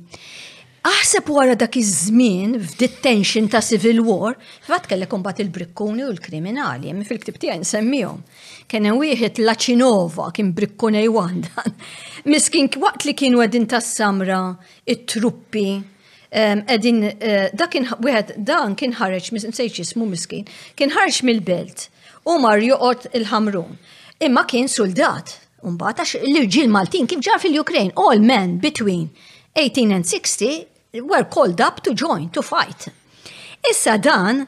Aħseb wara dak iż-żmien f'dit tension ta' civil war, fatt kellek imbagħad il-brikkuni u l-kriminali, hemm fil-ktib tiegħi nsemmihom. Kien hemm wieħed Laċinova kien brikkunej wandan. Miskin waqt li kienu qegħdin tas-samra it-truppi Edin, eh, da kien wieħed dan kien ħareġ nsejx jismu miskin, kien ħareġ mill-belt u mar joqgħod il-ħamrun. Imma kien soldat, mbagħad għax l-irġiel Maltin kif ġar fil-Ukraine, all men between 18 and 60 were called up to join, to fight. Issa dan,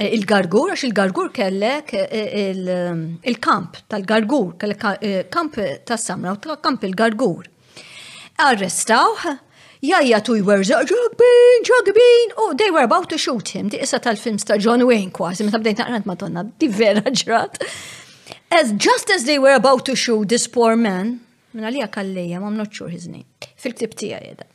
Eh, il-gargur, għax il-gargur kellek eh, eh, il-kamp tal-gargur, kellek kamp tas samra u kamp il-gargur. Arrestawh, jajja tu jwerżaq ġagbin, ġagbin, u they were about to shoot him, di issa tal-films ta' John Wayne kważi, meta bdejt naqrant madonna, di vera ġrat. As just as they were about to shoot this poor man, Minna li għakalleja, ma not sure his name. Fil-ktib tija jeda.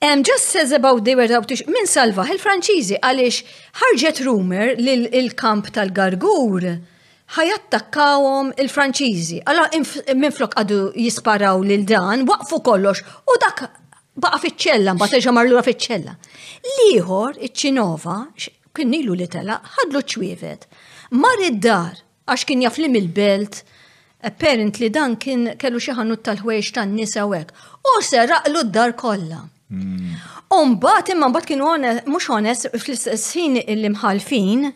Um, just says about they were out min salva il-Franċiżi għaliex ħarġet rumor li l-kamp tal-Gargur ħajattakkawhom il-Franċiżi. Allora minn flok għadu jisparaw lil dan, waqfu kollox u dak baqa fiċ-ċella, mbagħad terġa' marlura fiċ-ċella. L-ieħor iċ-Ċinova kien ilu li telaq ħadlu ċwievet. Mar id-dar Għax kien jaf li mill-belt, apparently dan kien kellu xi ħanut tal-ħwejx tan-nisa u hekk. U seraqlu d-dar kollha. Hmm. Umbat imma mbagħad kienu mhux onest fl-istess ħin l-imħalfin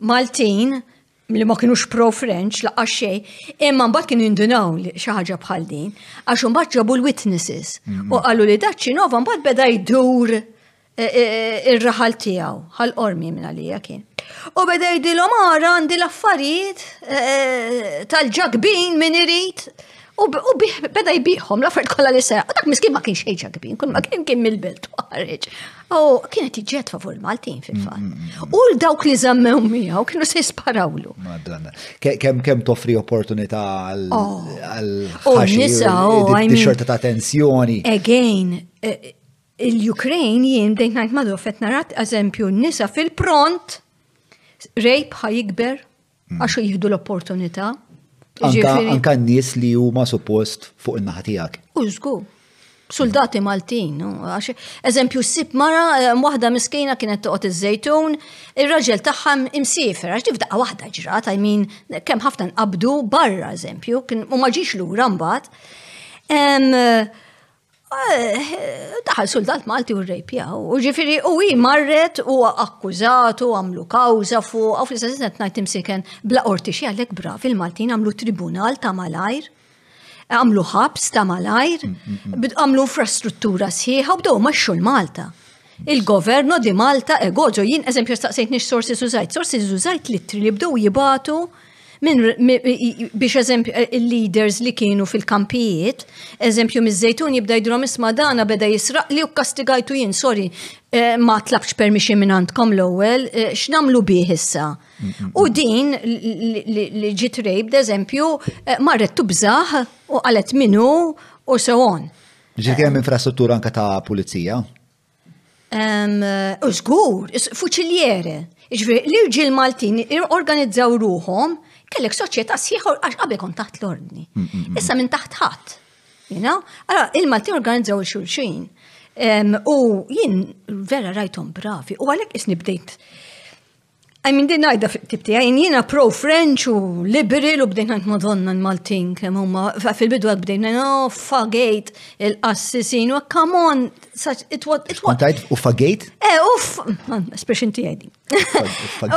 Maltin li ma kienux pro French laqqa xej, imma mbagħad kienu jindunaw li xi ħaġa bħal din, għax mbagħad ġabu l-witnesses u mm. qalu li daċċinova mbagħad beda jdur ir-raħal tiegħu, ħal qormi minn għalija kien. U beda jgħidilhom ara għandi l-affarijiet eh, tal-ġakbin minn irid. U beda jbiħom l-affarijiet kollha li seħ. Dak miskin ma kienx ħejġa kbin, kull ma kien kien mill-belt ħareġ. U kienet iġġed favur il-Maltin fil-fatt. Mm, mm, mm. U dawk li żammew miegħu kienu se jisparawlu. Madonna. Kemm kemm toffri opportunità għal oh. għal oh, nisa oh, xorta ta' tensjoni. Again, eh, Il-Ukraine jien dejn ngħid ma dofet narat eżempju nisa fil-pront rejb ħajikber hmm. għax jieħdu l-opportunità. Anka n-nies li huma suppost fuq in-naħa tiegħek. U żgur. Soldati Maltin, għax eżempju s-sib mara, eh, waħda miskina kienet toqgħod iż-żejtun, ir-raġel tagħha imsiefer, għax tifdaqa waħda ġrat, I mean, kemm ħafna nqabdu barra eżempju, u ma ġiex lura mbagħad. Eh, daħal soldat Malti u rejpja. U ġifiri, u hi marret u akkużat u għamlu kawza fu, għaw fl istess qed ngħid imsiken bla qorti xi għalhekk brav il-Maltin għamlu tribunal ta' malajr għamlu ħabs ta' malajr, mm, mm, mm. għamlu infrastruttura sħiħa u bdew maċxu l-Malta. Il-Governo di Malta e Goġo jien eżempju staqsejt nix sorsi sużajt, sorsi sużajt litri li bdew jibatu minn biex eżempju eh, il-leaders li kienu fil-kampijiet, eżempju miż-żejtun jibda jidrom isma' dana beda jisraq li u kastigajtu jien, sorry, eh, ma tlabx permixi minn għandkom l-ewwel, eh, x'namlu bih issa. U din li ġiet rejb, eżempju, marret tubżaħ u qalet minu u so on. Ġifieri hemm infrastruttura anke ta' pulizija? U żgur, fuċiliere. Ġifieri l-irġiel Maltin organizzaw ruhom kellek soċjetà sħiħa għax qabel kont taħt l-ordni. Mm, mm, mm. Issa minn taħt ħadd. You know? Allora, il-Maltin organizzaw il-xulxin. U jien vera rajtom bravi. U għalek isni bdejt I mean, din għajda fit-tip tijaj, jiena pro French u liberal u bdejna madonna l-Maltin kemm huma fil-bidu għad bdejna, oh, fagate, il-qassisin, u come on, it was, it was. Tajt, u fagate? Eh, uff, expression tijaj din.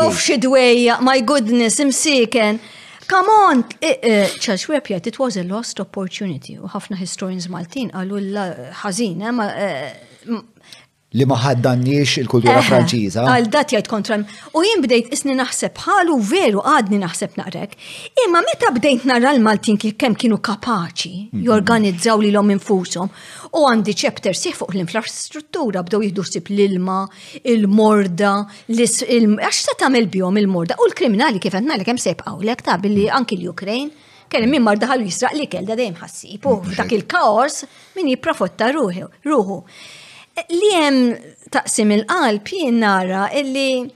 Uff, xidweja, my goodness, imsiken. Come on, eh, eh, Charles Webb jgħid it was a lost opportunity u ħafna historians Maltin għallu l-ħażin, eh, li ma ħaddanniex il-kultura Franċiża. Għal dat jgħid kontra. U jien bdejt isni naħseb bħalu veru għadni naħseb naqrek. Imma meta bdejt nara l-Maltin kif kemm kienu kapaċi mhm. jorganizzaw li l-om infushom u għandi ċepter sieħ fuq l-infrastruttura bdew jihdu sib l-ilma, il-morda, għax se tagħmel bihom il-morda u l-kriminali kif qed ngħidlek hemm sejb hawnlek ta' billi anki l-Ukraine. Kelli min mar daħal jisraq li kell da dejjem ħassib, u dak il-kaos min jiprofotta ruħu. ruħu. Li jem taqsim il-qalb jien nara illi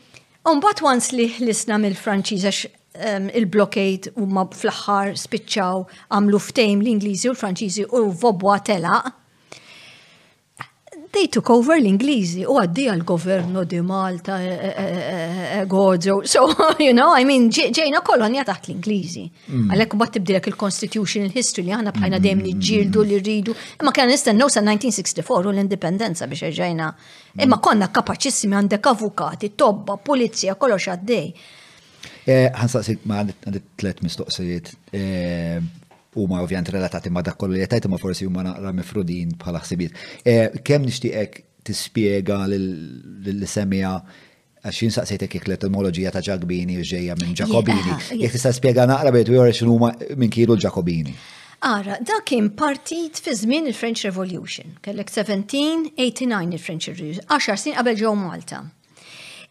Umbat once li ħlisna mill-Franċiża ehm, il-blockade u ma fl-axħar spiċċaw għamlu ftejm l-Ingliżi u l-Franċiżi u vobwa telaq. They took over l-Ingliżi u għaddi għal-governo di Malta, eh, eh, eh, Gozo. So, you know, I mean, ġejna kolonja taħt l-Ingliżi. Mm. Għalek bat tibdilek il-Constitution, il-History li għana bħajna dejjem mm. nġildu li rridu. Imma kena nistennew sa' 1964 u l-indipendenza biex ġejna. Imma mm. konna kapacissimi għandek avukati, tobba, polizija, kollox għaddej. Għansaqsik ma għandit tlet mistoqsijiet. Huma ovvjament relatati ma' dak kollu li qed imma forsi huma naqra mifrudin bħala ħsibijiet. Eh, kemm nixtieqek tispjega lil semija għax jien saqsejtek jekk l-etimoloġija ta' Ġagbini u ġejja minn Ġakobini. Jekk tista' spjega naqra bejt u jorx huma minn kienu l-Ġakobini. Ara, da kien partit fi żmien il-French Revolution. Kellek 1789 il-French Revolution, 10 snin qabel ġew Malta.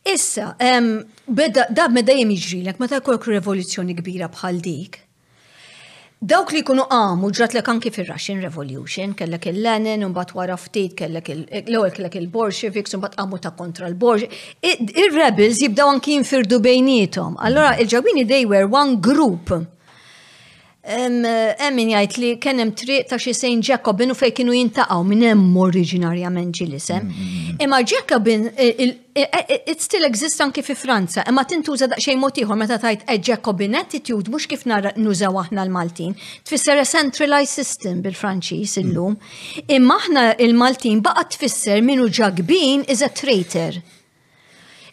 Issa, da beda dejjem jiġrilek meta jkollok rivoluzzjoni kbira bħal dik, Dawk li jkunu qamu ġratlek anki fir-Russian Revolution, kellek il-Lenin, imbagħad wara ftit kellek l-ewwel kellek il-Bolsheviks, imbagħad qamu ta' kontra l-Borg. Ir-rebels jibdew anki jinfirdu bejnietom. Allora il-ġawini they were one group. Emmin jgħid li kien hemm triq ta' xi sejn Jacobin u fejn kienu jintaqgħu minn hemm oriġinarjament ġilisem. Mm-hmm. Imma Jacobin It still exist anki fi Franza, imma tintuża daqsxejn mod ieħor meta tajt a Jacobin attitude mhux kif nara nużaw aħna l-Maltin. Tfisser a centralized system bil-Franċiż illum. Imma aħna il-Maltin baqa' tfisser min hu ġagbin is a traitor.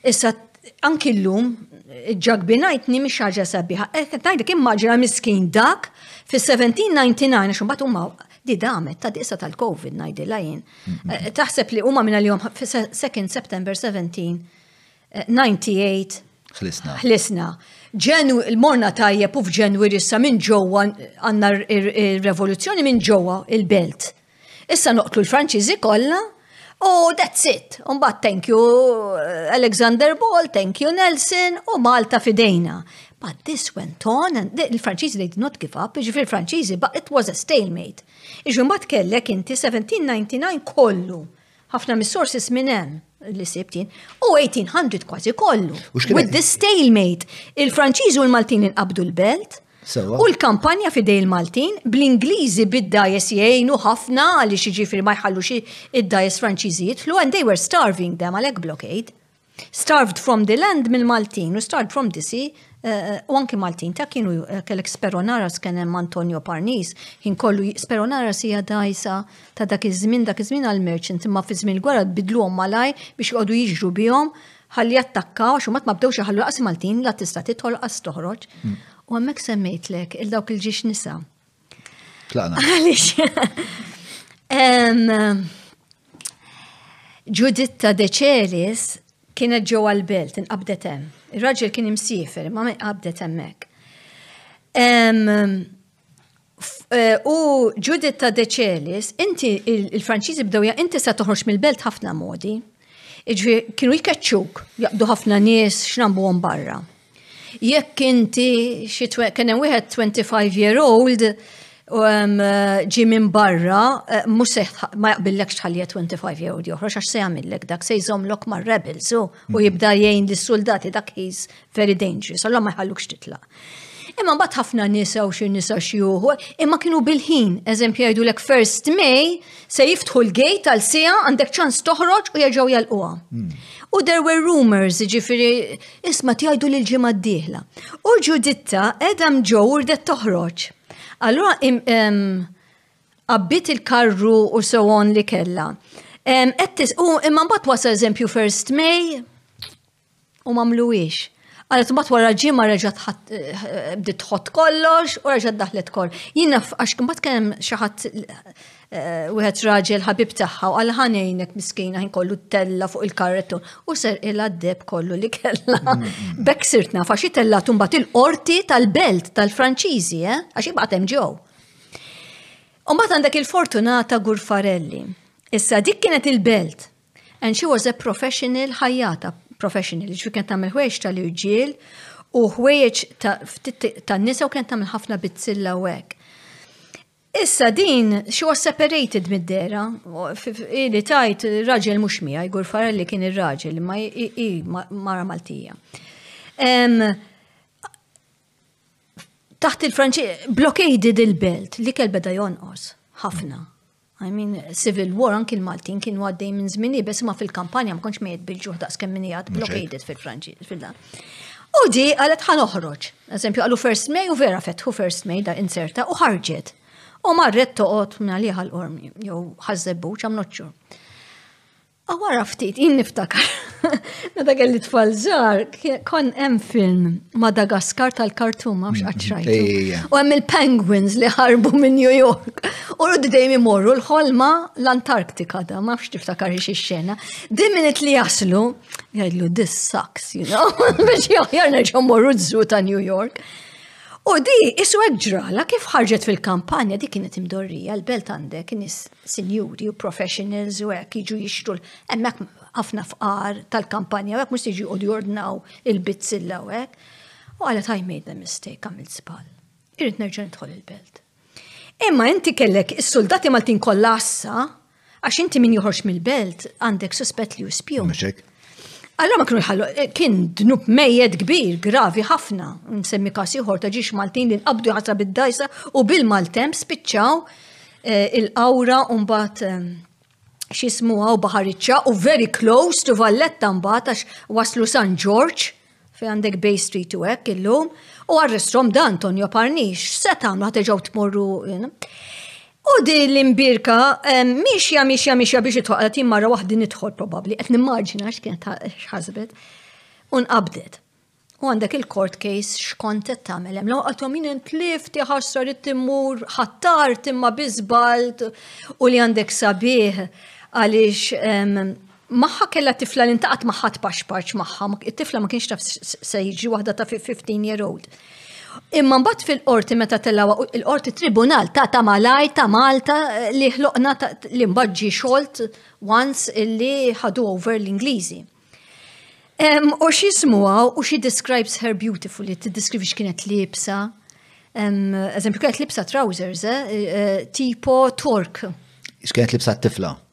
Issa anki llum ġagbinajtni mhix ħaġa sabiħa. Qed ngħidlek immaġina miskin dak fis-1799 għax imbagħad huma Di damet ta' disa tal-Covid ngħidilha jien. Eh, taħseb li huma minn għalihom 2 September 17 98 Ħlisna. Ħlisna. Ġenu il-morna tajjeb u f'ġenwi rissa minn ġewwa għandna r-revoluzzjoni minn ġewwa il-belt. Issa noqtlu l-Franċiżi kollha U that's it. Umbat thank you eh, Alexander Ball, thank you Nelson u Malta fidejna. But this went on and il-Franċiżi they did not give up, ġifir Franċiżi, but it was a stalemate. Iġu mbagħad kellek inti 1799 kollu. Ħafna mis-sources minn hemm li sibtin, u 1800 kważi kollu. With this stalemate, il-Franċiżi u l-Maltin inqabdu l-belt, U l-kampanja fidej il-Maltin, bl-Ingliżi bid-dajes jgħinu ħafna li xiġifiri ma jħallux id-dajes Franċiżi jitlu, and they were starving them għalek blockade. Starved from the land mill-Maltin u starved from the sea eh, eh, u anki Maltin ta' kienu eh, kellek speronara skenem Antonio Parnis, kien kollu speronara sija dajsa ta' dak iż-żmien dak iż-żmien għal-merchant imma fi żmien gwara bidluhom malaj biex jgħodu jiġru bihom ħalli jattakka għax ma ma bdewx iħallu laqas Maltin la tista' tidħol qas toħroġ. Mm. U hemmhekk semmejtlek il dawk il-ġiex nisa. Tlaqna. Għaliex. Ġuditta Deċelis kienet ġew għal-belt inqabdet hemm. Ir-raġel kien imsiefer, ma qabdet hemmhekk. Eh, u Judith ta' Decelis, inti il-Franċiżi bdew ja inti sa toħroġ mill-belt ħafna modi. Iġvi kienu jkeċċuk, jaqdu ħafna nies x'nambuhom barra. Jekk inti kien hemm wieħed 25 year old um, ġi minn barra, eh, mhux se ma jaqbillekx tħallija 25 year old joħroġ għax se jagħmillek dak se jżomlok mar-rebels u mm. jibda jgħin lis-suldati dak he's very dangerous, allora ma jħallukx titlaq. Imma mbagħad ħafna nisa u xi nisa xi uħu, imma kienu bil-ħin, eżempju jgħidulek first May se jiftħu l-gate għal sija għandek ċans toħroġ u jerġgħu jalquha. Hmm. U there were rumors, ġifiri, isma tjajdu l ġimgħa d-dieħla. U ġuditta edha mġo urdet toħroġ. Allura qabbit il-karru u so on li kella. Ettis, u imma bat wasa eżempju first May, U mamluwix. Għalet mbagħad wara ġimgħa reġgħet eh, bdiet tħott kollox u reġgħet daħlet kol. Jiena għax mbagħad kien hemm xi ħadd eh, wieħed raġel ħabib tagħha u għal ħanejnek miskina ħin kollu tella fuq il-karretun u ser il deb kollu li kellha. Mm, mm, mm. Bek sirt nafa xi tella tumbat il-qorti tal-belt tal-Franċiżi, eh? għax ibqgħet hemm ġew. U mbagħad għandek il-fortunata Gurfarelli. Issa dik kienet il-belt And she was a professional ħajjata, professional, ġifri kien tagħmel ħwejġ tal-irġiel u ħwejġ tan-nisa u kien tagħmel ħafna bizzilla u hekk. Issa din, she was separated mid-dera, li tajt raġel mux mija, jgur fara li kien il-raġel, ma i mara Maltija. Taħt il-Franċi, blockaded il-belt, li kelbeda jonqos, ħafna. I mean, civil war anki l-Maltin kienu għaddej minn żmien ibes ma fil-kampanja ma kontx mejjed bil-ġuħ daqs kemm min jgħad blockaded fil-Franċi fil-da. U di qalet ħan oħroġ. Eżempju qalu First May u vera fetħu First May da inserta u ħarġet. U marret toqgħod minn għalija l-qormi jew ħażżebbuċ għam noċċur. Għara ah, ftit, jien niftakar. Meta kelli tfal żgħar, kon hemm film Madagaskar tal-kartum għax qaċċrajtu. Mm-hmm. U hemm il-penguins li ħarbu minn New York. U rudi dejjem imorru l-ħolma l-Antarktika da, ma fx tiftakar xi xena. Din minit li jaslu, jgħidlu this sucks, you know, biex jaħjar nerġgħu morru żżu ta' New York. U di, isu ġrala kif ħarġet fil-kampanja, di kienet imdorrija, l-belt għandek, nis sinjuri u professionals u hekk jiġu jixtru hemmhekk ħafna fqar tal-kampanja u hekk mhux se jiġu jordnaw il-bizzilla u hekk. U qalet I made a mistake għamilt żball. Irrid nerġa' nidħol il-belt. Imma inti kellek is-soldati Maltin kollha assa għax inti min joħorġ mill-belt għandek suspett li hu spjun. Allora ma kienu jħallu, eh, kien dnub mejjed kbir, gravi ħafna, nsemmi kas ieħor ta' ġiex Maltin li nqabdu ħasra bid-dajsa u bil-maltemp spiċċaw eh, il-qawra u mbagħad eh, xismu għaw baħariċċa u very close to Valletta mbagħad għax waslu San Ġorġ Fejn għandek Bay Street u hekk illum, u għarrestrom dan Tonio Parnix, se tagħmlu ħateġgħu tmorru. U di l-imbirka miexja miexja miexja biex itħol qed marra waħdi nidħol probabbli qed nimmaġina x'kienet ħasbet. U nqabdet. U għandek il-court case x'kont qed tagħmel hemm. Loqgħodhom jien intlif tiħassra rid timmur ħattar timma biżbalt u li għandek sabiħ għaliex Magħha kellha tifla li ntaqgħet magħha tpaxpax magħha, it-tifla ma kienx taf se jiġri waħda ta' 15 year old. Imma mbagħad fil-qorti meta tellgħu il-qorti tribunal ta' ta' malaj ta' Malta eh, li ħloqna li mbagħad ġi xolt once illi ħadu over l-Ingliżi. U xi smuha u xi describes her beautifully, tiddeskrivi x'kienet libsa. Eżempju, kienet libsa trousers, eh, eh, tipo tork. X'kienet libsa t-tifla?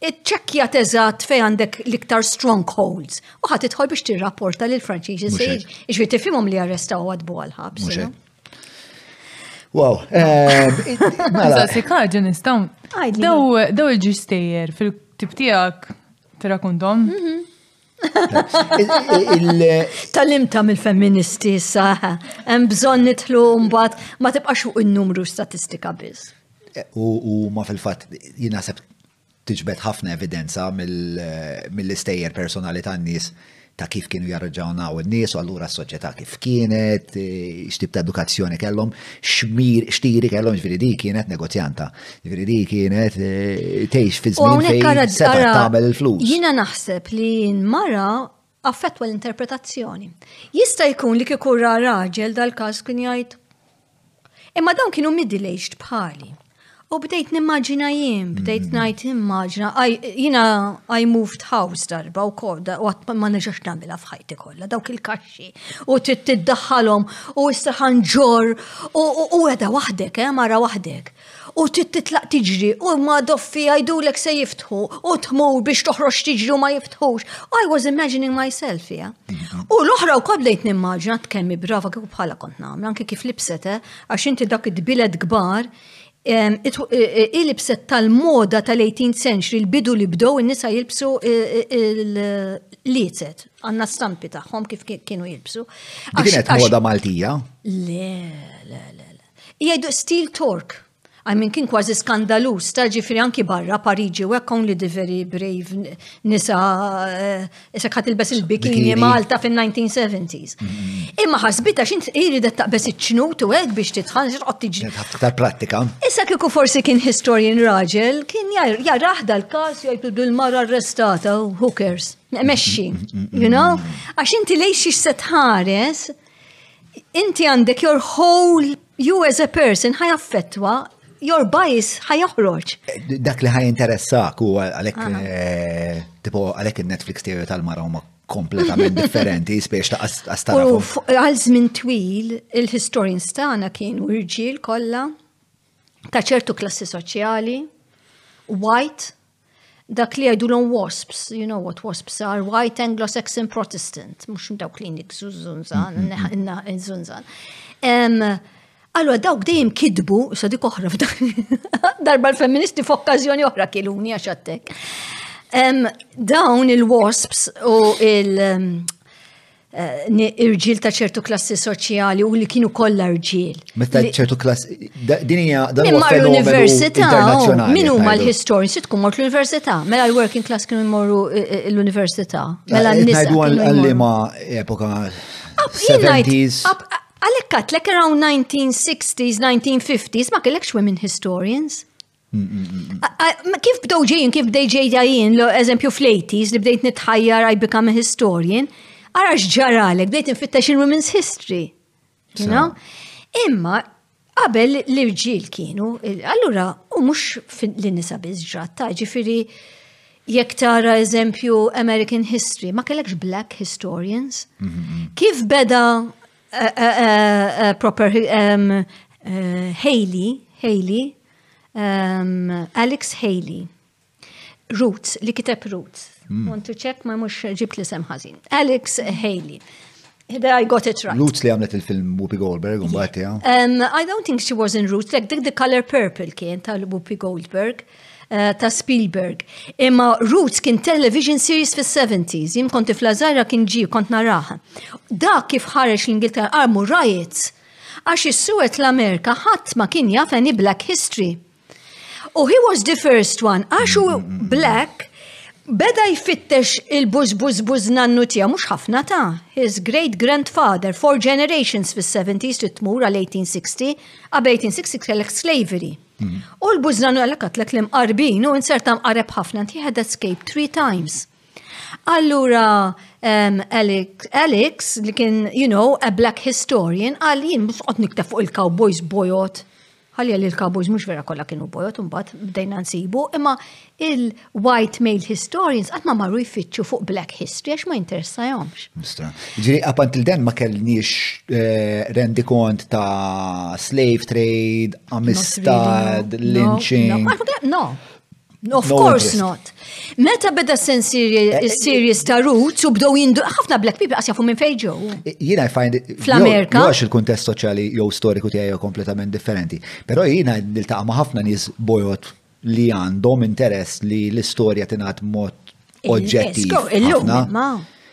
Iċċekkja teżatt fej għandek l-iktar strongholds u ħadd idħol biex tirrapporta lil Franċiż isir. Iġri tifhimhom li arrestaw għadbu għal-ħabs. Wow. Mela. Sikaġi nistaw. Daw il-ġistejjer fil-tibtijak tirakuntom. Mhm. Tal-imta mill-femministi saħ, hemm bżonn nidħlu mbagħad ma tibqax fuq in-numru statistika biss. U ma fil-fatt jinaħseb tiġbed ħafna evidenza mill-istejjer personali tan-nies ta' kif kienu jarġawnaw n-nies u allura s-soċjetà kif kienet, x'tib ta' edukazzjoni kellhom, xmir, xtiri kellhom ġviri di kienet negozjanta. Ġifieri di kienet eh, tgħix fi żmien fejn setgħet tagħmel il-flus. Jiena naħseb li mara affettwa l-interpretazzjoni. Jista' jkun li kieku ra raġel dal-każ kien jgħid. Imma dawn kienu middle-aged bħali. U bdejt nimmaġina jien, bdejt mm. ngħid immaġina, jiena I moved house darba u koda u għat ma neġax nagħmilha f'ħajti kollha dawk il-kaxxi. u tiddaħħalhom u issa ħanġor u għeda waħdek, eh, mara waħdek. U titlaq tiġri u ma doffi għajdulek se jiftħu u tmur biex toħroġ tiġri u ma jiftħux. I was imagining myself, ja. U l-oħra u kollejt nimmaġna tkemmi brava kif bħala kont namla, anke kif libset, eh, għax inti dak id-bilet gbar il-libset tal-moda tal-18th century, l-bidu li bdow in-nisa jilbsu l-litzet. Għanna stampi tagħhom kif kienu jilbsu. Dik kienet moda Maltija? Le, le, le. Jgħidu steel tork. I mean, kien kważi skandalus, ta' ġifri anki barra Pariġi, u għakkon li diveri brave nisa, eh, issa kat il-bes il-bikini Malta fin-1970s. Mm-hmm. Imma ħasbita xint iridet ta' bes iċ-ċnut u għed biex titħan xirqot tiġi. Tal-prattika. Issa kiku forsi kien historian raġel, kien jarraħda l-kas jgħid bil-mara arrestata, who cares? Mexxi, you know? Għax inti lejn xiex se tħares, inti għandek your whole you as a person ħajaffettwa your bias ħajoħroġ. Dak li ħajinteressak u għalek eh, tipo għalek il-Netflix tiegħu tal-mara huma kompletament differenti, spiex ta' għastara. U għal żmien twil, il-historians tagħna kienu rġiel kollha ta' ċertu klassi soċjali, white, Dak li jgħidulhom wasps, you know what wasps are, white Anglo-Saxon Protestant, mhux dawk li niksu żunżan, mm-hmm. żunżan. Allora dawk dejjem kidbu, sa dik oħra darba l-femministi f'okkażjoni oħra kiluni għax għattek. Dawn il-wasps u il- Eh, irġiel ta' ċertu klassi soċjali u li kienu kollha rġiel. Meta ċertu klassi, din hija dan huwa l-università, oh, min huma l-historians, tkun mort l-università, mela l-working class kienu jmorru eh, eh, l-università. Mela n-nisa. Għallima epoka 70s. Għalhekk għatlek around 1960s, 1950s ma kellekx women historians. Kif bdow ġejjin, kif bdej ġejja jien, eżempju fl-80s li bdejt nitħajjar I become a historian, ara xġaralek, bdejt nfittex il-women's history. You know? Imma qabel l-irġiel kienu, allura u mhux li nisa biss ġratta, ġifiri jekk tara eżempju American history, ma kellekx black historians. Mm-hmm. Kif beda eh, eh, eh, proper Haley, Haley, Um, Alex Haley. Roots, li kiteb Roots. Mm. Want to check ma mux ġibt li sem ħazin. Alex Haley. I got it right. Roots li għamlet il-film Whoopi Goldberg, un bat yeah. um, I don't think she was in Roots, like the, the color purple kien ta' Whoopi Goldberg. Eh, ta' Spielberg. Imma Roots kien television series fis-70s, jim konti fl-azara kien ġi kont naraha. Da kif ħareġ l-Ingilterra armu riots Għax is-suwed l-Amerika ħadd ma kien jaf any black history. U he was the first one, għax u black beda jfittex il-buz buz buz nannu tiegħu mhux ħafna ta' his great grandfather four generations fis-70s trid tmur għal 1860 qabel 1860 kellek slavery. U l-buz nannu għalek għatlek l-imqarbin u inserta mqareb ħafna he had escaped three times. Allura um, Alex, Alex, li kien, you know, a black historian, għal jien biex qot nikta fuq il-cowboys bojot. Għalja li l-cowboys mux vera kolla kienu bojot, mbat bdejna nsibu, imma il-white male historians għatma marru jfittxu fuq black history, għax ma interessa jomx. Ġiri, għapant il-den ma kellniex eh, rendi kont ta' slave trade, amistad, lynching. No, no, no. Of no course interest. not. Meta beda sen series ta' roots u bdow jindu ħafna black people qas jafu minn fejn ġew. Jiena I find it fl-Amerika. Għax il-kuntest soċjali jew storiku tiegħi kompletament differenti. Però jiena niltaqa' ma' ħafna nies bojot li għandhom interess li l-istorja tingħad mod oġġettiv. ħafna.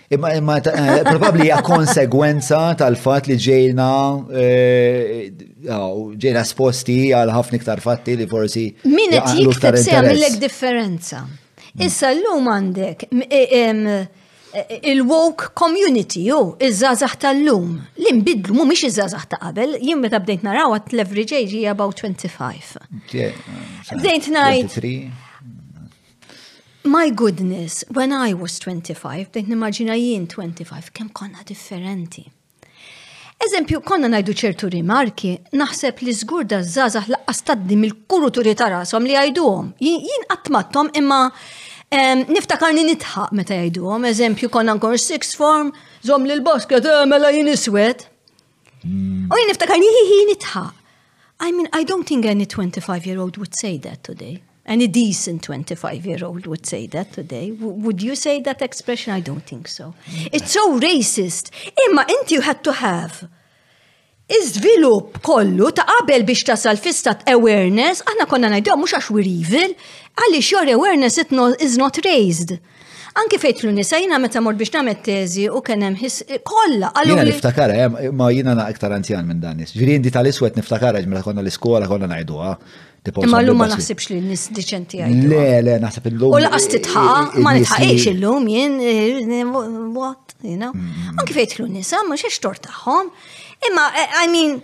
Imma imma eh, probabbli hija konsegwenza tal-fatt li ġejna eh, ġejna sposti għal ħafna iktar fatti li forsi. Min qed jikteb se jagħmilek differenza. Mm. Issa llum għandek eh, il-woke community ju, iż-żazax tal-lum, li nbidlu mu miex iż-żazax ta' qabel, jien meta bdejt naraw għat l-average age hija about 25. Bdejt ngħid. My goodness, when I was 25, bdejt nimmaġina jien 25, kemm konna differenti. Eżempju, konna najdu ċertu rimarki, naħseb li zgur da zazah laqqas taddim il-kuru turi ta' rasom li għajduhom. Jien għatmattom imma niftakarni nitħaq meta jgħiduhom, eżempju, konna nkun six form, zom li l-basket, eh, mela jien iswed. U jien niftakar jihihi nitħa. I mean, I don't think any 25 year old would say that today. Any decent 25 year old would say that today. W would you say that expression? I don't think so. It's so racist. Imma inti you had to have Iżvilupp kollu ta' qabel biex tasal fistat awareness, aħna konna ngħidhom mhux għax we're evil, għaliex your awareness is not raised. Anki fejt l-nisa jina meta mort biex namet teżi u kenem his kolla għallu. Jina niftakara, eh, ma jina na iktar anzjan minn dan nis. Ġviri indi tal-iswet niftakara ġmela konna l-iskola konna najduha. Imma l-lum ma naħsibx li n-nis diċenti għajdu. Le, le, naħseb l-lum. U laqas titħa, ma nitħaqix l-lum jien, eh, what, you know. Mm, mm, mm. Anki fejt l-nisa, ma xiex tortaħom. Imma, eh, I mean,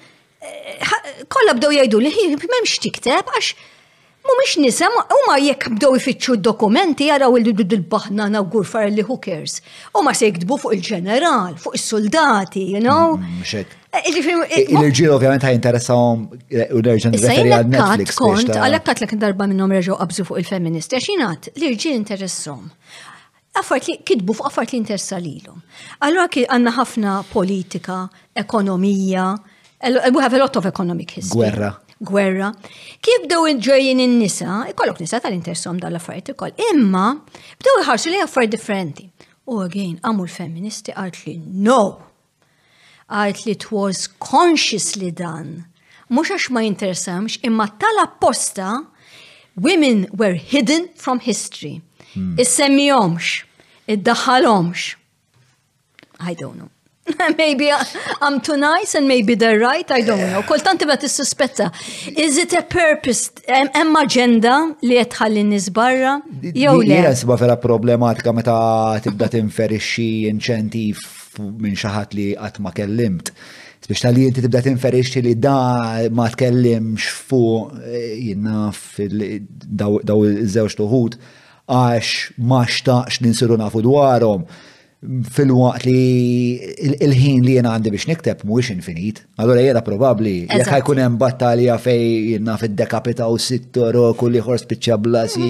Kolla bdew jajdu li hi memx tikteb għax mumiex nisem u ma jekk bdew ifittxu dokumenti jaraw il-bahna na gurfar li who cares. U ma se jiktbu fuq il-ġeneral, fuq il-soldati, you know? Mm, eh, eh, Il-ġil ovvjament ħaj interessawom eh, u nerġan referi għal Netflix. Kont, għalek katlik darba minnom reġaw qabżu fuq il-feministi, għax jinaħt li l-ġil interessom. affart li kitbu fuq affart li interessa lilhom. Allora għandna ħafna politika, ekonomija, we have a lot of economic history. Gwerra. Gwerra. Kif bdew ġejjin in-nisa, ikollok nisa tal-intersom dal-affarijiet ikoll. Imma bdew iħarsu li affarijiet differenti. U again, għamu l-femministi għalt li no, Għid li twas conscious li dan, mhux għax ma jinteressamx, imma tal-apposta women were hidden from history. Hmm. Issemmihomx, iddaħħalhomx. I don't know. maybe I'm too nice and maybe they're right, I don't know. Kultant tibda tissuspetta. Is it a purpose? Hemm agenda li qed ħalli nies barra jew le? Jiena sibha vera problematika meta tibda tinferixxi inċentiv minn xi ħadd li qatt ma kellimt. Biex tal inti tibda tinferixti li da ma tkellimx fuq eh, jinnna daw iż-żewġ tuħud għax ma xtaqx li nsiru nafu dwarhom fil-waqt li il-ħin li jena għandi biex nikteb mhuwiex infinit. Allora jena probabbli jekk ħajkun hemm battalja fej jinnna fid-dekapita u sittor u kulli ħor spiċċa blasi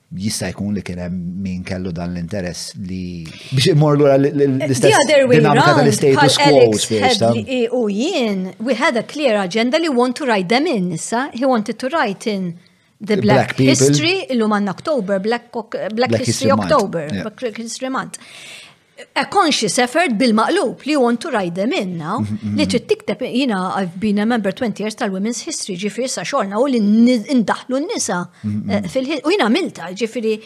jista' jkun li kien hemm min kellu dan l-interess li biex imur lura l-istess dinamika tal-status quo. U jien, we had a clear agenda li want to write them in issa, he wanted to write in the Black, black History, illum għanna October, Black, black, black History October, yeah. Black History Month. a conscious effort bil-maqlub li want to ride them in now, li trid tikteb jina I've been a member 20 years tal-Women's History ġifiri sa xorna u li ndaħlu n-nisa eh, fil-ħin. U jina milta ġifiri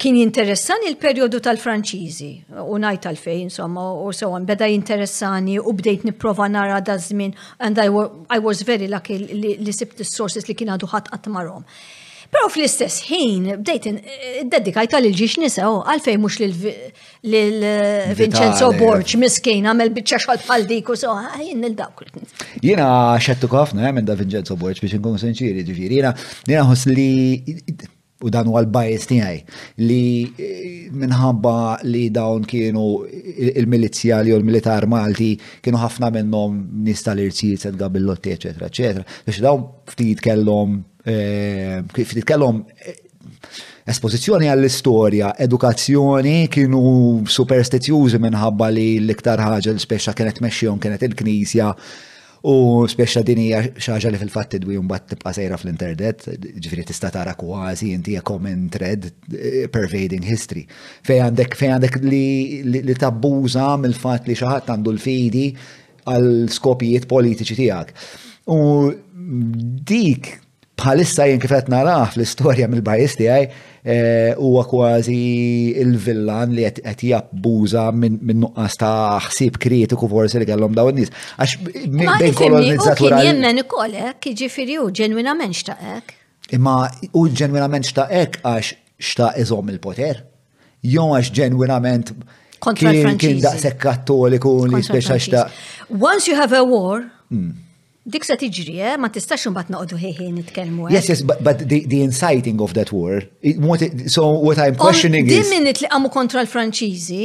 kien jinteressani il-periodu tal-Franċiżi u najt għalfejn insomma u sewa beda jinteressani u bdejt nipprova nara da żmien and I, was very lucky li, li sibt is-sources li kien għadu ħadd qatt marhom. Pero fl-istess ħin, bdejt id-dedikajta lil ġiex nisa, oh, għalfej mux lil Vincenzo Borċ, miskin, għamel bieċa xol bħal dik u so, għajin nil dawk. Jena xettu kafna, għamil da Vincenzo Borċ biex nkun sinċiri, ġifiri, jena jena hos li u dan huwa l-bias tiegħi li eh, minħabba li dawn kienu il-milizja li u l-militar Malti kienu ħafna minnhom nies tal-irzijiet sedga billotti eċetera eċetera biex dawn ftit kellhom eh, ftit kellhom eh, espożizzjoni għall-istorja, edukazzjoni kienu superstizjużi minħabba li l-iktar ħaġa li speċa kienet mexxihom kienet il-knisja u speċa din hija xi ħaġa li fil-fatt tidwi mbagħad tibqa' sejra fl-internet, ġifieri tista' tara kważi inti hija common thread eh, pervading history. Fejn għandek fejn għandek li tabbuża mill-fatt li xi ħadd għandu l-fidi għal skopijiet politiċi tiegħek. U dik bħalissa jien kif qed narah fl-istorja mill-bajis tiegħi eh, huwa kważi il-villan li qed jabbuża minn nuqqas ta' ħsieb kritiku forsi li kellhom dawn nies. Għax bejn kolonizzatura. Jemmen ukoll hekk, jiġifieri hu ġenwinament xtaqek. Imma hu ġenwinament xtaq hekk għax xtaq iżomm il-poter? Jew għax ġenwinament kontra l-Franċiż. Daqshekk kattoliku li speċa xtaq. Once you have a war, hmm. dik se tiġri, eh? ma tistax imbagħad noqogħdu ħejħin nitkellmu. Eh? Yes, yes, but, but the, the inciting of that war, what it, so what I'm questioning is. Din minit li qamu kontra l-Franċiżi,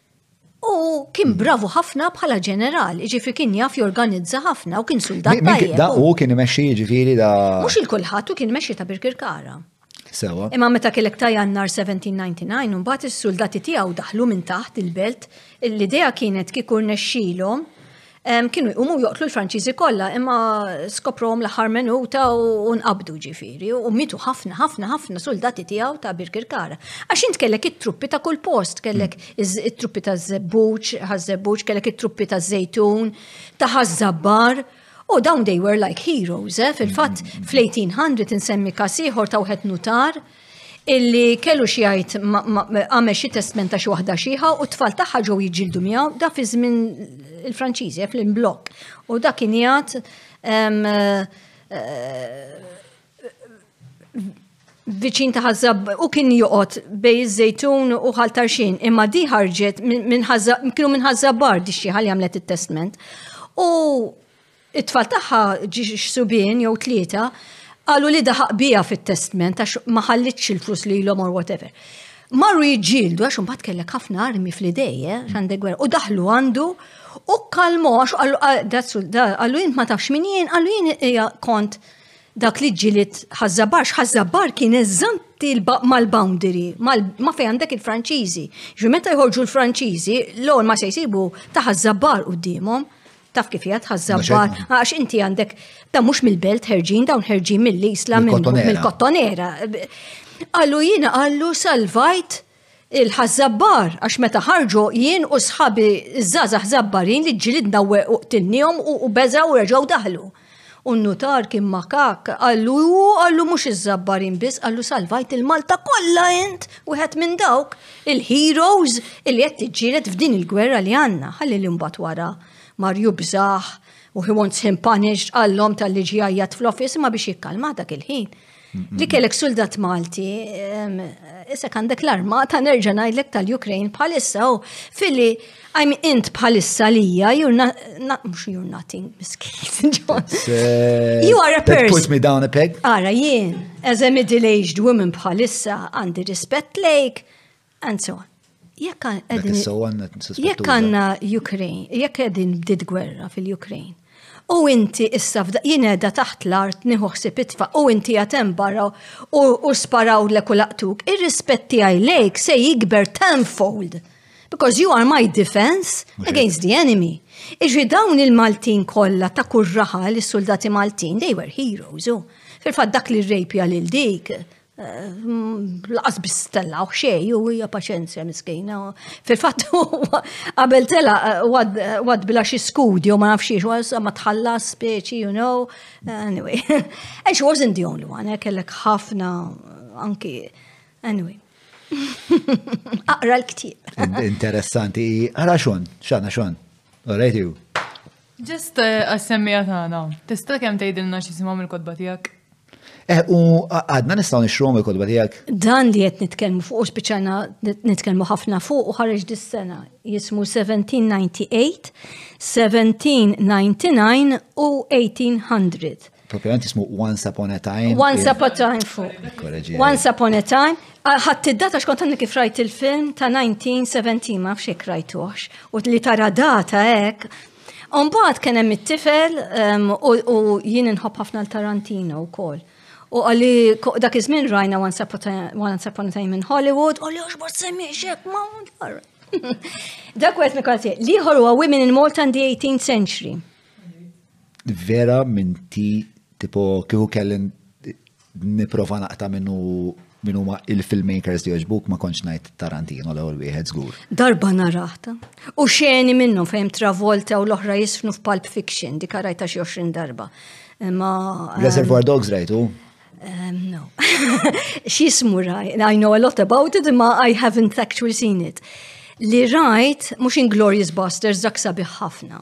U kien bravu ħafna bħala ġeneral, ġifri kien jaf jorganizza ħafna u kien soldat tajjeb. Da u kien imexxi ġifiri da. Mux il-kulħat u kien imexxi ta' Birkirkara. Sewa. Imma meta kellek ta' jannar 1799, un bat il-soldati tiegħu daħlu minn taħt il-belt, l-idea kienet kikur nexxilhom Kienu jqumu joqtlu l-Franċiżi kollha imma skoprom l-aħħar menuta u nqabdu ġifieri u mitu ħafna ħafna ħafna soldati tiegħu ta' Birkirkara. Għax int kellek it-truppi ta' kull post, kellek mm. it-truppi ta' Żebbuġ, ħaż-Żebbuġ, kellek it-truppi ta' Żejtun, ta' ħaż-Żabbar. U dawn they were like heroes, eh? fil-fatt mm. fl-1800 insemmi kas ieħor ta' wieħed nutar illi kellu xi jgħid għamel xi testment ta' xi waħda xieħa u t-tfal tagħha ġew jiġġieldu miegħu da fi żmien il-Franċiżi jekk l-imblokk. U dak kien jgħid eh, viċin ta' ħazzab u kien joqgħod bej iż-żejtun u ħal tarxin imma di ħarġet minn kienu minn ħazzabbar di xieħa li għamlet it-testment. U It-tfal tagħha ġi xsubien jew tlieta qalu li daħaq bija fit-testment għax ma ħallitx il-flus lilhom or whatever. Marru jiġġieldu għax imbagħad kellek ħafna armi fl-idej, eh, għandek gwerra, u daħlu għandu u kalmu għax għallu jint ma tafx min jien, għallu jien hija kont dak li ġilit ħazzabar, ħazzabar kien eżanti mal-boundary, ma fej għandek il-Franċiżi. Ġu meta jħorġu l-Franċiżi, l-għol ma se jisibu ta' ħazzabar u d-dimom. taf kif jgħat ħazzabbat, għax inti għandek, da mux mill-belt ħerġin, dawn ħerġin mill-isla, mill-kottonera. Għallu jina għallu salvajt il-ħazzabbar, għax meta ħarġu jien u sħabi zaza ħzabbarin li ġilidna u tinniehom u beżaw u reġaw daħlu. U n-nutar kien makak, qallu u qallu mhux iż-żabbarin biss, qallu salvajt il-Malta kollha int, wieħed minn dawk il-heroes li qed tiġġieled f'din il-gwerra li għandna. Ħalli li mbagħad wara Marju bżaħ u he wants him punished għallhom tal-li ġi għajjat fl-office imma biex jikkalmah dak il-ħin. Li kellek soldat Malti, issa għandek l-armata nerġa' ngħidlek tal-Ukraine bħalissa u filli I'm int bħalissa lija, you're not, mux you're nothing, miskin, John. Uh, you are a person. Put me down a peg. Ara, jien, as a middle-aged woman bħalissa, għandi rispett lejk, Anzo, jekk jekk għandna Ukraine, jekk qegħdin bdiet gwerra fil-Ukraine, u inti issa jien qiegħda taħt l-art nieħu ħsieb itfa' u inti għatem barra u sparaw l kulaqtuk, ir-rispetti għaj lejk se jikber tenfold because you are my defense against the enemy. Iġi dawn il-Maltin kollha ta' kurraħa l-soldati Maltin, they were heroes. Oh. Fil-fatt dak li rejpja lil dik, laqas biss tella u xej u hija paċenzja miskina. Fil-fatt qabel tella wad bila xi skudi u ma nafx xiex ma tħallas speċi, you know. Anyway. And she wasn't the only one, eh, kellek ħafna anki. Anyway. Aqra l-ktieb. Interessanti. Ara xon, xana xon. All right you. Ġest eh, għas-semmija tagħna, tista' kemm tgħidilna x'isimhom mill-kotba tiegħek? Eh, u għadna nistgħu nixruhom il-kotba tiegħek? Dan li qed nitkellmu fuq u spiċċajna nitkellmu ħafna fuq u ħareġ dis-sena jismu 1798, 1799 u 1800. Propjament jismu Once Upon a Time. Once Upon a Time fuq. Once Upon a Time. Ah, ħadd id-data xkont għandni kif rajt il-film ta' 1970 ma fxek rajtuħx. U li tara data hekk. Umbagħad kien hemm it-tifel ehm, u jien inħobb ħafna l-Tarantino wkoll. U għalli dak iż-żmien rajna Once Upon a Time in Hollywood, u li uxbot semmi xek ma' Dak għet mikalti, liħor huwa Women in Malta in the 18th Century. Vera minti tipo kieku kelli niprofa naqta minnu minn huma il-filmmakers li joġbuk ma konċ ngħid Tarantino l-ewwel wieħed żgur. Darba naraħta. U xeni minnhom fejn Travolta u l-oħra jisfnu f'Pulp Fiction dik rajta xi 20 darba. Ma Reservoir Dogs rajtu? Um, no. X'jismu raj? I know a lot about it imma I haven't actually seen it. Li rajt mhux Inglorious Busters dak sabiħ ħafna.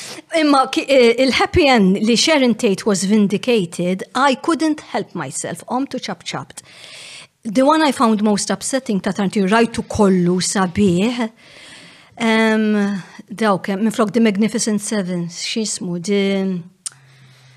Imma il-happy end li Sharon Tate was vindicated, I couldn't help myself, omtu ċabċabt. The one I found most upsetting ta' tanti rajtu kollu sabiħ, dawk, minn flok The Magnificent Seven, xismu, the...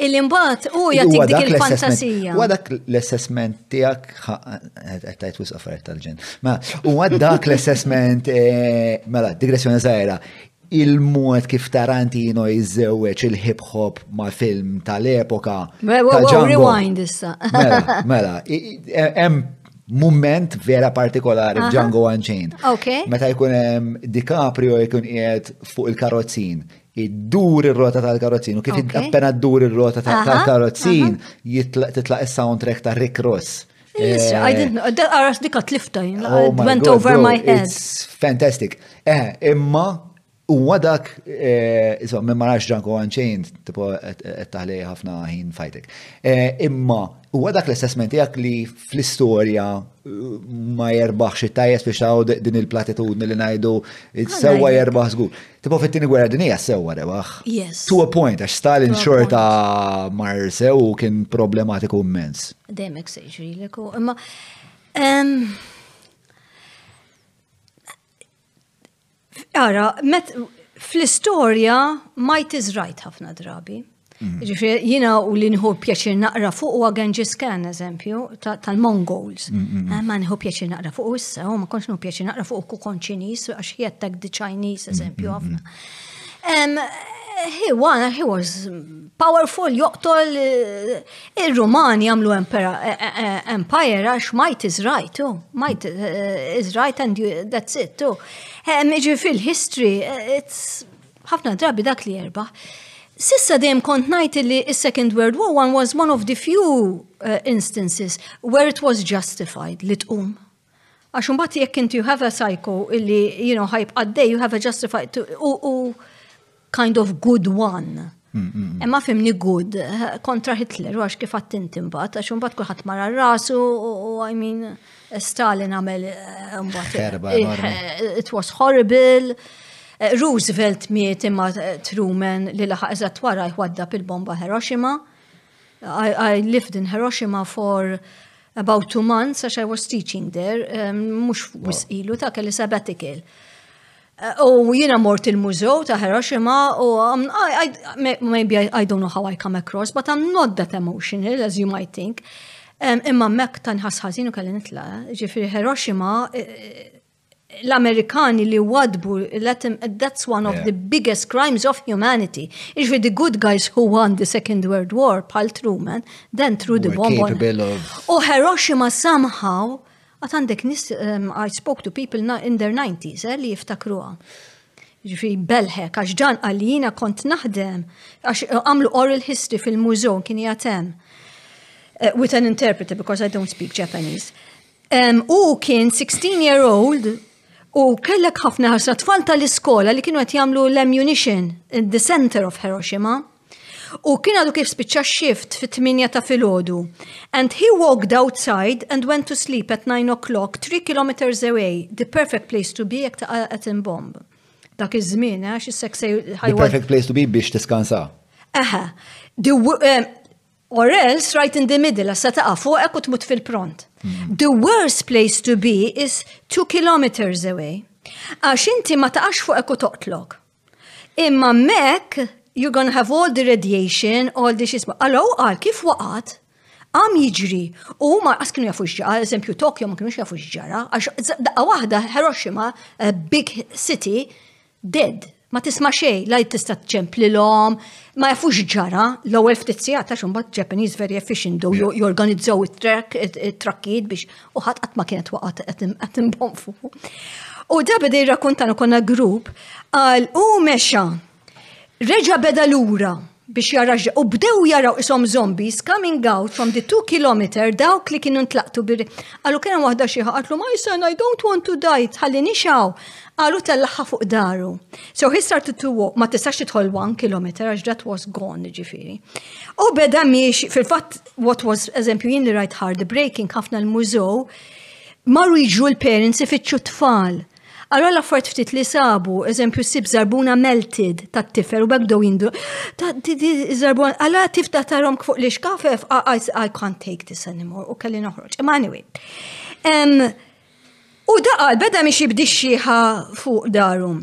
Il-imbat u jgħatik dik il-fantasija. U dak l-assessment tijak, għettajt wis affarijiet tal-ġen. Ma, u dak l-assessment, eh, mela, digressjoni zaħira, il-mod kif Tarantino jizzewweċ il-hip hop ma' film tal-epoka. Mela, rewind issa. Mela, mela, hemm moment vera partikolari Django Unchained. Meta jkun hemm DiCaprio jkun qiegħed fuq il-karozzin iddur ir-rota tal-karozzin u kif appena ddur ir-rota tal-karozzin titlaq is-soundtrack ta' Rick Ross. Yes, I eh, didn't know. Għaras dika tlifta jien. Oh it went over bro, my head. It's fantastic. Eh, imma u għadak, eh, insomma, ma narax ġanko għanċejn, tipo, taħlej ħafna ħin fajtek. Eh, imma Huwa dak l-assessment tiegħek li fl-istorja uh, ma jerbaħx it-tajjes biex taw din il-platitudni li ngħidu sewwa jerbaħ żgur. Tipo fit-tieni gwerra din hija sewwa rebaħ. Yes. To a point għax Stalin xorta mar sew u kien problematiku immens. Dejjem hekk se jiġrilek imma Ara, met fl-istorja might is right ħafna drabi. Mm. Ġifir, jina u li nħu pjaċir naqra fuq u għagen ġiskan, eżempju, tal-Mongols. Mm, mm, eh, ma nħu pjaċir naqra fuq u issa, u ma konx nħu pjaċir naqra fuq u kukon ċinis, għax jattak di ċajnis, eżempju, għafna. He, he was powerful, joqtol eh, Ir-Rumani għamlu empire għax might is right, oh, might eh, is right and you, that's it. Oh. Miġi fil-history, eh, it's ħafna drabi dak li erba. Sissa dejjem kont ngħid li is-Second World War one was one of the few eh, instances where it was justified li tqum Għax imbagħad jekk inti you have a psycho illi you know ħajb għaddej you have a justified u kind of good one. Imma fimni good eh, kontra Hitler, għax kif għat inti mbagħad, għax mbagħad kulħadd mara rasu u I mean Stalin għamel eh, mbagħad. Eh, it was horrible. Roosevelt miet imma Truman li laħaq eżatt wara jħwaddab il-bomba Hiroshima. I lived in Hiroshima for about two months, as I was teaching there, um, mux wisqilu ta' kelli sabbatical. Uh, u jina mort il-mużew ta' Hiroshima u um, I, I, maybe I, I don't know how I come across, but I'm not that emotional as you might think. Um, imma mek tan ħasħazin u kelli nitla, ġifiri Hiroshima, eh, eh, l-Amerikani li wadbu, that's one of the biggest crimes of humanity. Iġvi the good guys who won the Second World War, pal Truman, then through the bomb. U Hiroshima somehow, għat għandek nis, um, I spoke to people in their 90s, eh, li jiftakruha. Ġifi belħe, għax ġan għalina kont naħdem, għax eh, għamlu oral history fil-mużon kien jatem. Uh, eh, with an interpreter, because I don't speak Japanese. U kien 16 year old u kellek ħafna ħasra tfal tal-iskola li kienu qed jagħmlu l-ammunition in the center of Hiroshima. U kien għadu kif spiċċa shift fit-8 ta' filgħodu. And he walked outside and went to sleep at 9 o'clock, 3 kilometers away, the perfect place to be jekk ta' atom bomb. Dak iż-żmien, eh, għax is-sex The perfect place to be biex tiskansa. Aha. The, um, Or else, right in the middle, għassa taqa fuqek u tmut fil-pront. Hmm. The worst place to be is two kilometers away. Għax inti ma taqax fuqek u toqtlok. Imma mek, you're gonna have all the radiation, all the xisma. Allo, għal kif waqat, għam jiġri, u ma għas kienu jafu xġara, eżempju Tokyo ma kienu jafu xġara, għax daqqa wahda Hiroshima, a big city, Dead. Ma tisma' xejn, la tista' ċemplilhom, ma jafux ġara, l-ewwel ftit sigħat għax imbagħad Japanese very efficient do jorganizzaw it-track, it-trakkijiet biex u ħadd qatt ma kienet waqgħet qed imbom fuq. U da beda jirrakkontana konna grupp għal u mexa reġa' beda lura. biex jaraġ u bdew jaraw isom zombies coming out from the two kilometer dawk li kienu ntlaqtu bir. Għallu kena wahda xieħa għatlu my son I don't want to die tħalli nixaw. Għallu tellaħħa fuq daru. So he started to walk ma tistax titħol one kilometer għax that was gone ġifiri. U beda miex fil-fat what was eżempju jien li rajt hard breaking ħafna l-mużow marru jġru l-parents ifittxu tfal. Ara l-affarijiet ftit li sabu, eżempju ssib żarbuna melted tat-tifel u bekk jindu. Żarbuna, għala tifta tarom fuq li xkafef, I can't take this anymore, u kelli noħroġ. Imma anyway. U daqal, beda miex jibdi xieħa fuq darum.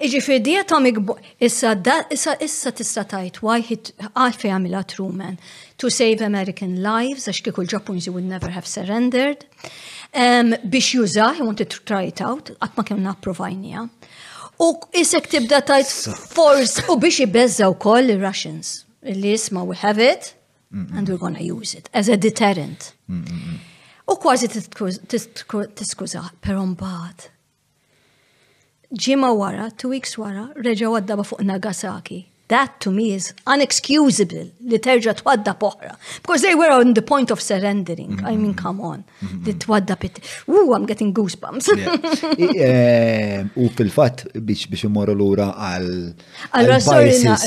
Iġifir di atomic bomb, issa, issa, issa tista tajt, why he, għal fej għamila Truman, to save American lives, għax kieku l-Ġappuniżi would never have surrendered, um, biex juża, he wanted to try it out, għatma kem napprovajnija. U isek tibda tajt force, u biex jibezzaw koll il-Russians, li jisma we have it, and we're gonna use it, as a deterrent. U kważi tiskuza, pero mbagħad Ġimgħa wara, two weeks wara, reġgħu għaddaba fuq Nagasaki. That to me is unexcusable li terġa' twadda poħra. Because they were on the point of surrendering. I mean, mm-hmm. come on. Mm-hmm. Li twadda pit. Ooh, I'm getting goosebumps. Eh, u fil-fatt biex biex immorru lura għal. Għal vices.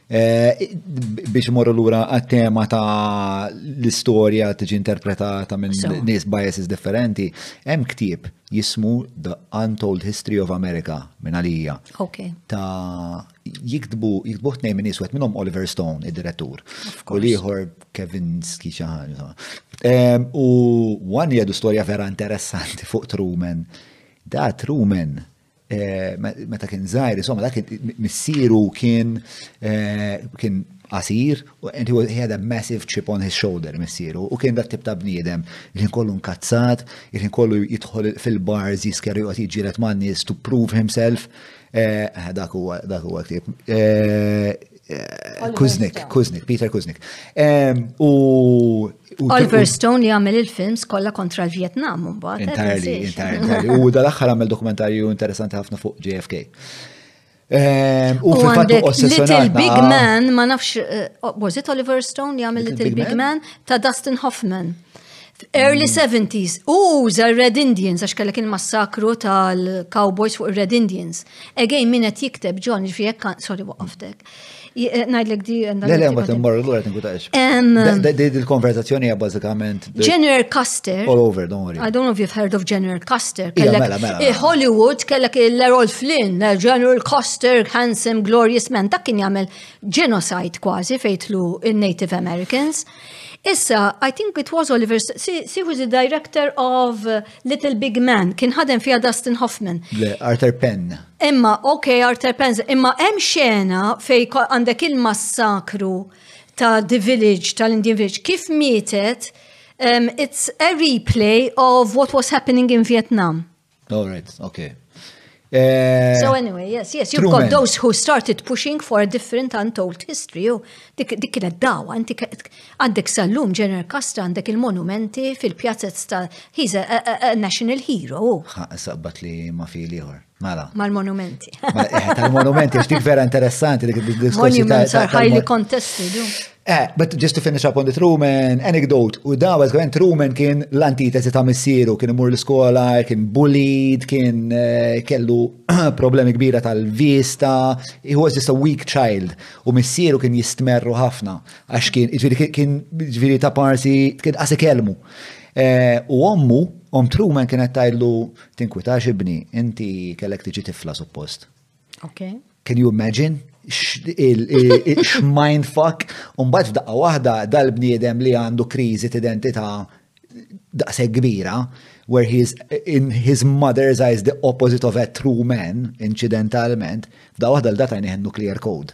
Eh, biex imorru lura għat-tema ta' l-istorja tiġi interpretata minn nies biases differenti, hemm ktieb jismu The Untold History of America minn għalija. Okay. Ta' jiktbu, jiktbu tnejn minn iswed minnhom Oliver Stone, id-direttur. U liħor Kevin Skiċaħan. Eh, u għan jgħadu storja vera interessanti fuq Truman. Da Truman Eh, meta kien zaħir, insomma, dak missieru kien eh, kien qasir, and he had a massive chip on his shoulder, missieru, u kien dat tip ta' bniedem, il-ħin kollu nkazzat, il-ħin kollu jidħol fil-bars, jisker juqot jġiret mannis to prove himself, eh, dak huwa, dak huwa ktib. Eh, Kuznik, Kuznik, Peter Kuznik. U. Oliver Stone li għamel il-films kollha kontra l-Vietnam, mbagħad. Entirely, entirely. U dal-aħħar għamel dokumentarju interessanti ħafna fuq JFK. Ehm, u fil-fattu Little Big Man, ma nafx, eh, was it Oliver Stone jgħamil Little Big Man ta' Dustin Hoffman. Early 70s, u uża Red Indians, għax kellek il-massakru tal-Cowboys fuq Red Indians. Egej min qed jikteb John, ġifi jekk sorry waqaftek. Eh, Najdlek di għandha. Le, le, ma timmor l-għura tinku ta' Di il-konverzazzjoni hija bażikament. General Custer. All over, don't worry. I don't know if you've heard of General Custer. Mela, mela, mela. Eh, Hollywood kellek l-Errol Flynn, eh, General Custer, handsome, glorious man, dak kien jagħmel genocide kważi fejtlu il-Native Americans. Issa, I think it was Oliver, see, see who's the director of Little Big Man, kien ħadem fija Dustin Hoffman. Le, Arthur Penn. Imma, ok, Arthur Penn, imma hemm xena fej għandek il-massakru ta' The Village, tal-Indian Village, kif mietet, um, it's a replay of what was happening in Vietnam. All right, okay. Eh, so anyway, yes, yes, you've got those who started pushing for a different untold history. U dik kienet dawa, inti għandek sallum ġener kasta għandek il-monumenti fil-pjazzet ta' he's a, national hero. Sabbat li ma fi liħor. Mala. Mal-monumenti. Eh, tal-monumenti, għax dik vera interessanti dik dik Monuments are highly contested. Eh, but just to finish up on the Truman anecdote, u da għazgħen Truman kien l-antitesi ta' missieru, kien imur l-skola, kien bullied, kien eh, kellu problemi kbira tal-vista, he was just a weak child, u missieru kien jistmerru ħafna, għax kien, ġviri kien, ġviri ta' parsi, kien għasi kelmu. Eh, u ommu, om Truman kienet tajlu tinkwitax ibni, inti kellek tiġi tifla suppost. Okay. Can you imagine? X-mindfuck, un-bat f'daqqa wahda dal-bniedem li għandu krizi t-identita daqse kbira, where he is in his mother's eyes the opposite of a true man, incidentalment, f'daqqa wahda l-data jniħen nuclear code.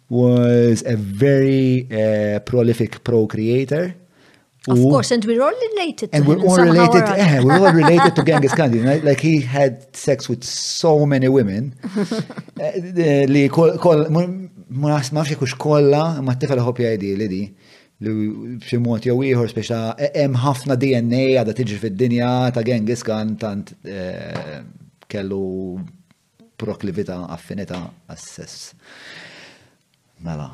was a very uh, prolific procreator. Of who, course, and we're all related to and him. We're all related, to, eh, we're all related to Genghis Khan. You know, like he had sex with so many women. Eh, li kol, kol, ma nafx kux kolla, ma t-tifel ħopja jdi li di. Li b'xi mod jew ieħor speċa eh, hemm ħafna DNA għadha tiġi fid-dinja ta' Genghis Khan tant eh, kellu proklività, affinità għas-sess. Mela.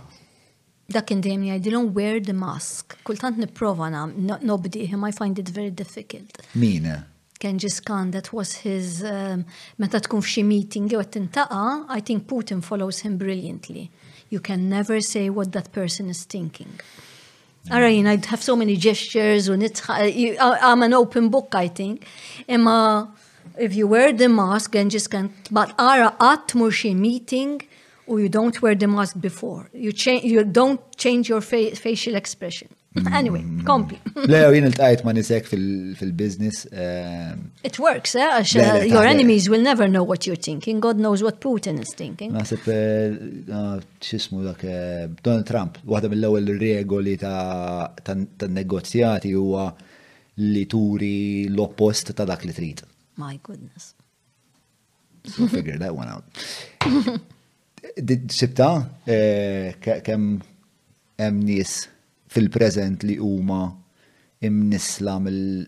Dak kien dejjem jgħidilhom wear the mask. Kultant nipprova nobdi him I find it very difficult. Min? Genghis Khan that was his um, meta tkun f'xi meeting jew qed tintaqa' I think Putin follows him brilliantly. You can never say what that person is thinking. Ara jina, I have so many gestures u nitħaq, I'm an open book, I think. Imma, if you wear the mask, then just can, but ara għat mur xie meeting u you don't wear the mask before. You, change, you don't change your fa facial expression. Mm. Anyway, kompli. Le, jien il-tajt ma nisek fil-business. Ehm, It works, eh? Għax eh, your enemies will never know what you're thinking. God knows what Putin is thinking. Nasib, eh, ah, x'ismu dak Donald Trump, waħda mill-ewwel regoli tan-negozjati huwa li turi l-oppost ta' dak li trid. My goodness. So figure that one out. Sibta, eh, kemm hemm nies fil-preżent li huma imnisla mill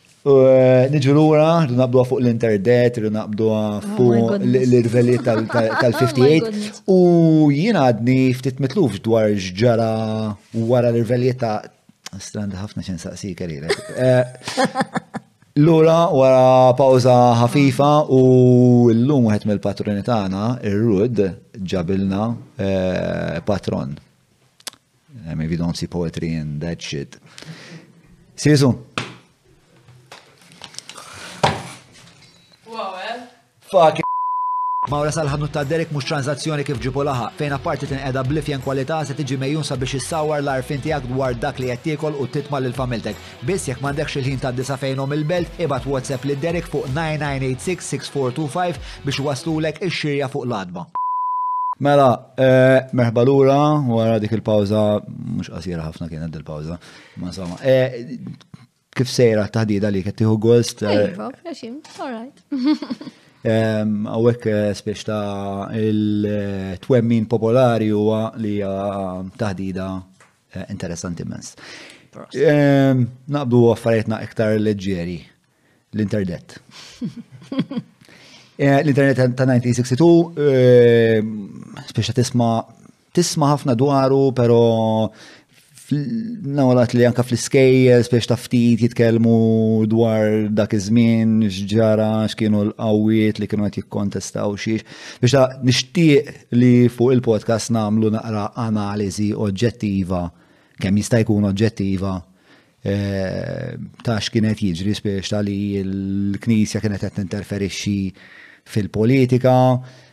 Niġu l-ura, rridu naqbduha fuq l-interdet, rridu naqbduha oh fuq l-irveli tal-58. U jien għadni ftit mitluf dwar ġara wara l-irveli ta' strand ħafna xen saqsi kelile. L-ura wara pawza ħafifa u l-lum għet mill-patroni tagħna, ir-rud ġabilna eh, patron. I mean, if you don't see poetry in that shit. See you soon. Wow, eh? Fuck Mawra sal-ħanut ta' Derek mhux tranzazzjoni kif ġibu laħa, fejn apparti tinqeda blifjen kwalità se tiġi mejjun sabiex issawar l-arfin tiegħek dwar dak li qed tiekol u titma' lil familtek. Biss jekk m'għandekx il-ħin ta' disa fejnhom il-belt, ibad WhatsApp lil Derek fuq 9986-6425 biex waslulek ix-xirja fuq l-adba. Mela, Eh, merħba lura, wara dik il-pawza, mhux qasira ħafna kienet il-pawza. Ma insomma, eh, kif sejra taħdida li kettiħu gost? Eh, iva, flashim, all right. Għawek eh, spiex ta' il-twemmin popolari huwa li taħdida interessanti immens. Naqbdu għaffaretna iktar leġġeri. L-internet. Eh, l-internet ta' 1962, eh, speċa tisma tisma ħafna dwaru, pero nawalat li anka fl-iskejjel, spiex ta' ftit jitkellmu dwar dak iż-żmien, x'ġara, x'kienu l-qawwiet li kienu qed jikkontestaw xiex. Biex ta' nixtieq li fuq il-podcast nagħmlu naqra analiżi oġġettiva, kemm jista' jkun oġġettiva Eh, ta' x'kienet jiġri spiex ta' li l-Knisja kienet qed interferixxi fil-politika,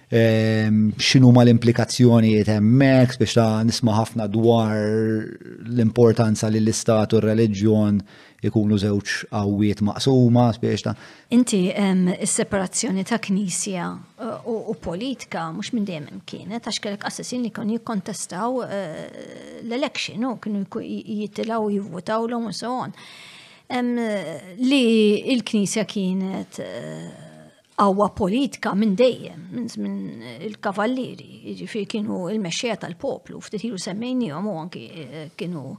eh, x'inhu ma l-implikazzjonijiet hemmhekk biex ta' nisma' ħafna dwar l-importanza li l-istat u r-reliġjon ikunu żewġ qawwiet maqsuma biex ta' Inti, is-separazzjoni ta' Knisja u politika mhux minn dejjem hemm kienet għax kellek assessin li kienu jikkontestaw l-election u kienu jitilgħu jivvutaw l u so on. Li il-Knisja kienet qawwa politika minn dejjem, minn il-kavallieri, jiġifieri kienu il-mexxejja tal-poplu, ftit ilu semmejnihom u anki kienu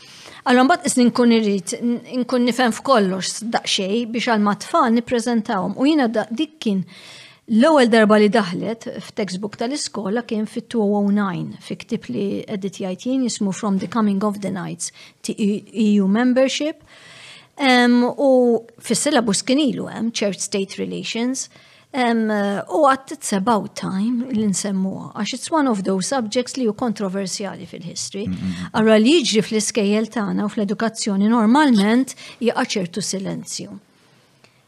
Allora mbagħad isni nkun irrid nkun nifhem f'kollox daqsxej biex għal mat-tfal nippreżentahom. U jiena dik kien l-ewwel darba li daħlet f'textbook tal-iskola kien fit-209 fi ktib li qegħdit jgħid jien jismu From the Coming of the Knights to EU Membership. U fis-syllabus kien ilu hemm Church State Relations. U għat it's about time li nsemmuha, għax it's one of those subjects li ju kontroversjali fil-history. Għarra li jiġri fl-iskejjel tagħna u fl-edukazzjoni normalment jaqa' ċertu silenzju.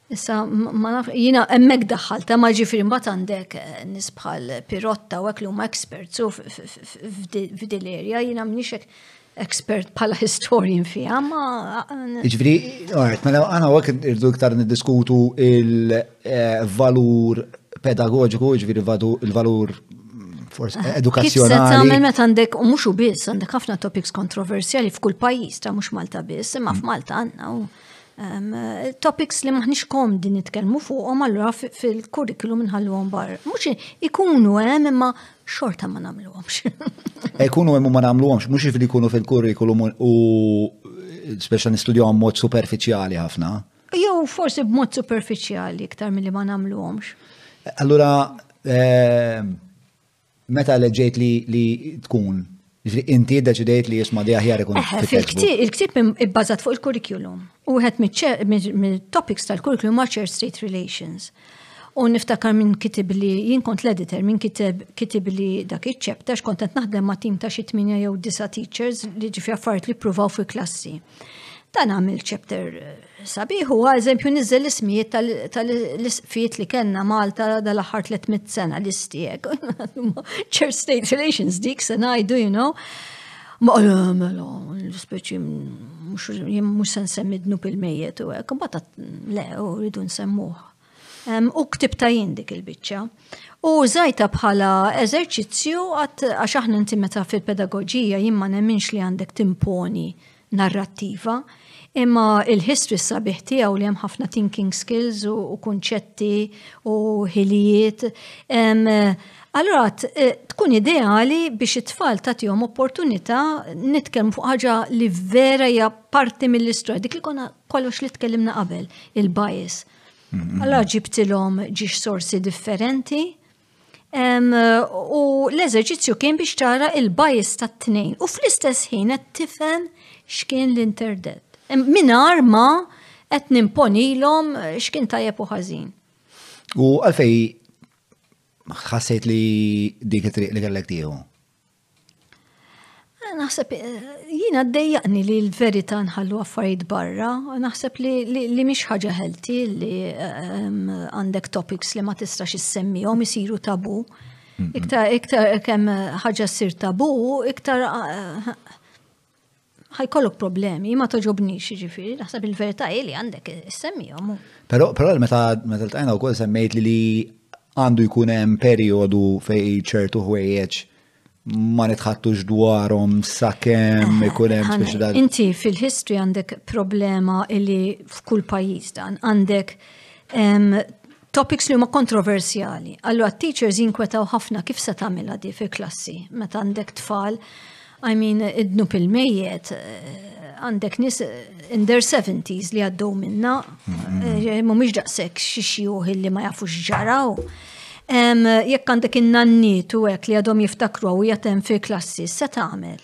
Issa, ma naf, jina emmek daħħal, ta' ma ġifiri mbat għandek eh, nisbħal pirotta u għeklu ma experts u f'dil-erja, jina mnixek expert pala historian fija, ma. Ġviri, għart, mela għana għak irdu iktar niddiskutu il-valur eh, pedagogiku, ġviri il-valur forse ah, edukazzjonali. Kif se tagħmel meta għandek u mhux u biss għandek ħafna topics kontroversjali f'kull pajjiż ta' mhux Malta biss, imma mm. f'Malta għandna u topics li maħniex komdi nitkellmu fuqhom allura fil-kurrikulum nħalluhom bar. Mhux ikunu hemm imma xorta ma nagħmluhomx. Eh, ikunu hemm ma nagħmluhomx, mhux ifli jkunu fil-kurrikulum u speċa nistudjahom mod superfiċjali ħafna. Jew forsi b'mod superfiċjali iktar milli ma nagħmluhomx. Allura eh, Meta leġġejt li, li tkun, ġifri inti deċidejt li jisma di aħjar ikun. Il-ktib ibbażat fuq il-kurrikulum. U għed mit-topics tal-kurrikulum ma' Church State Relations. U niftakar minn kitib li jien kont l-editor, minn kitib, kitib li dak iċċepta x'kont qed naħdem ma' tim ta' xi tminja jew disa' teachers li ġifi affarijiet li pruvaw fil-klassi. Dan għamil ċepter sabiħ u eżempju nizzel ismijiet tal-isfiet li kellna Malta dal-aħħar 300 sena li stiek. Church State Relations dik se ngħidu, you know. Ma għalem, mela, speċi mhux se nsemmidnu pil-mejjet u hekk, imbagħad le, u rridu nsemmuh. U ktibta jien dik il-biċċa. U użajta bħala eżerċizzju għax aħna inti meta fil-pedagogija jien ma nemminx li għandek timponi narrattiva, imma il-history sabiħ tiegħu li hemm ħafna thinking skills u kunċetti u ħilijiet. Allura eh, tkun ideali biex it-tfal tagħtihom opportunità nitkellmu fuq ħaġa li vera hija parti mill-istorja, dik li konna Kollox li tkellimna qabel, il-bias. Alla ġibtilhom ġiex sorsi differenti. U l-eżerċizzju kien biex tara il-bias ta' tnejn u fl-istess ħin qed tifhem x'kien l-interdet. Minar ma qed nimponilhom x'kien tajjeb u ħażin. U għalfej ħassejt li dik it-triq li kellek tiegħu? Naħseb, jina d-dejjaqni li l-verita nħallu affarijiet barra, naħseb li, li, li miex ħaġa ħelti li ehm, għandek um, topics li ma tistax issemmihom isiru tabu. Iktar, iktar kemm ħaġa ssir tabu, iktar eh, ħajkollok problemi, ma toġobnix ġifiri, naħseb il-verità li għandek semmijom. Pero, pero meta meta l-tajna u kol semmejt li li għandu jkun hemm periodu fej ċertu ħwejjeġ ma nitħattux dwarhom sakemm eh, ikun hemm biex dan. Inti fil-history għandek problema li f'kull pajjiż dan għandek Topics li huma kontroversjali. Allura t-teachers jinkwetaw ħafna kif se tagħmilha di fil-klassi meta għandek tfal I mean, idnu pil-mejjet, eh, għandek nis eh, in their 70s li għaddu minna, eh, mumiex daqsek xixjuħ li ma jafux ġaraw. Jekk għandek in-nanniet u għek li għadhom jiftakru u jatem fil-klassi, se tagħmel.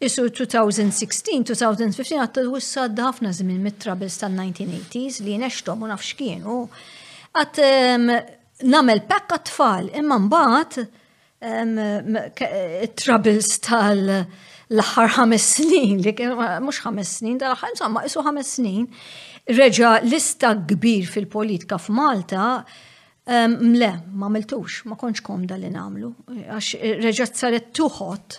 Qisu 2016-2015 għad ta' wissa għadda ħafna żmien mit-troubles tan-1980s li nextom u naf x'kienu. Għad ehm, namel pekk għat-tfal, imma mbagħad ehm, troubles tal- l-aħħar ħames snin, li kien mhux ħames snin, tal-aħħar insomma qisu ħames snin, reġa lista kbir fil-politika f'Malta Um, le, ma miltux, ma konċ komda li namlu, għax eh, reġat saret tuħot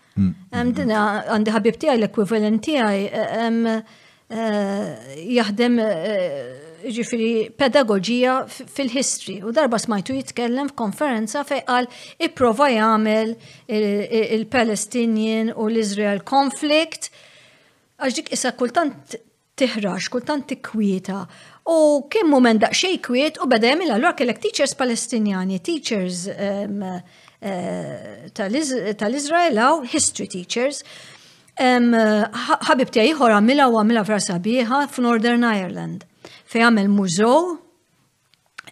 Għandi ħabib tiegħi l-ekwivalent tiegħi eh, jaħdem eh, ġifiri pedagogija fil-history u darba smajtu jitkellem f'konferenza fej qal ipprova jagħmel il-Palestinian u l-Izrael conflict għax dik issa kultant tiħrax, kultant tikkwieta. U kien mument daqsxejn kwiet u beda jagħmilha allura kellek teachers Palestinjani, teachers ehm, eh, tal-Iżrael hawn, history teachers. Ehm, ħabib tiegħi ieħor għamilha u għamilha vera sabiħa f'Northern Ireland fejn għamel mużew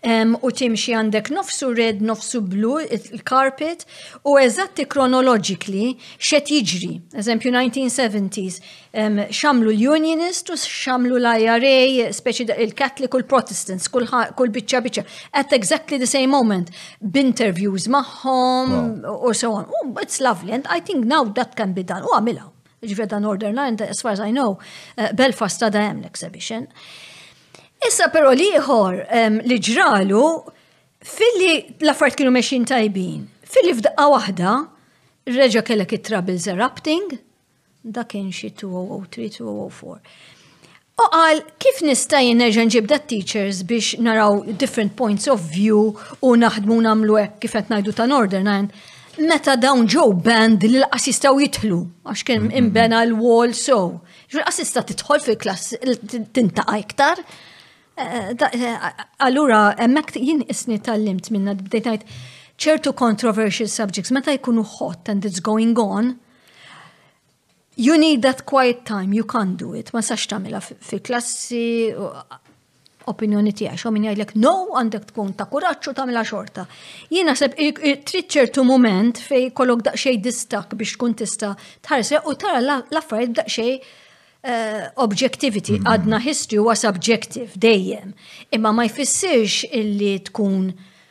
u timxi għandek nofsu red, nofsu blu, il-carpet, u eżatti kronologically xet jiġri. Eżempju 1970s, xamlu l-Unionist u xamlu l-IRA, speċi il-Catholic u l-Protestants, kull bicċa bicċa. At exactly the same moment, b'interviews maħħom, u so on. It's lovely, and I think now that can be done, u għamila. Jiġifieri ta' Northern Ireland, as far as I know, eh, Belfast ta' da hemm l-exhibition. Issa però liħor ehm, li ġralu filli l-affarijiet kienu mexin tajbin, filli f'daqqa waħda reġa' kellek it-troubles erupting, da kien xi 2003-2004. U qal, kif nista' jien nerġa' nġib dat teachers biex naraw different points of view u naħdmu nagħmlu hekk kif qed ngħidu ta' Northern Ireland, meta dawn ġew band li laqas jistgħu jidħlu għax kien inbena l-wall so. Ġifieri laqas tista' tidħol fil-klass tintaqa' iktar. Eh, eh, allura hemmhekk jien isni tallimt minna bdejt ngħid ċertu controversial subjects meta jkunu hot and it's going on, You need that quiet time, you can't do it. Ma sax tamila fil-klassi, opinjoni tija, xo min jgħidlek, no, għandek tkun ta' kuraċċu tamila xorta. Jina seb trid ċertu moment fej kolok daqxej distak biex tkun tista tħarse u tara l-affarijiet daqxej eh, objectivity mm-hmm. għadna history huwa subjective dejjem. Imma ma jfissirx illi tkun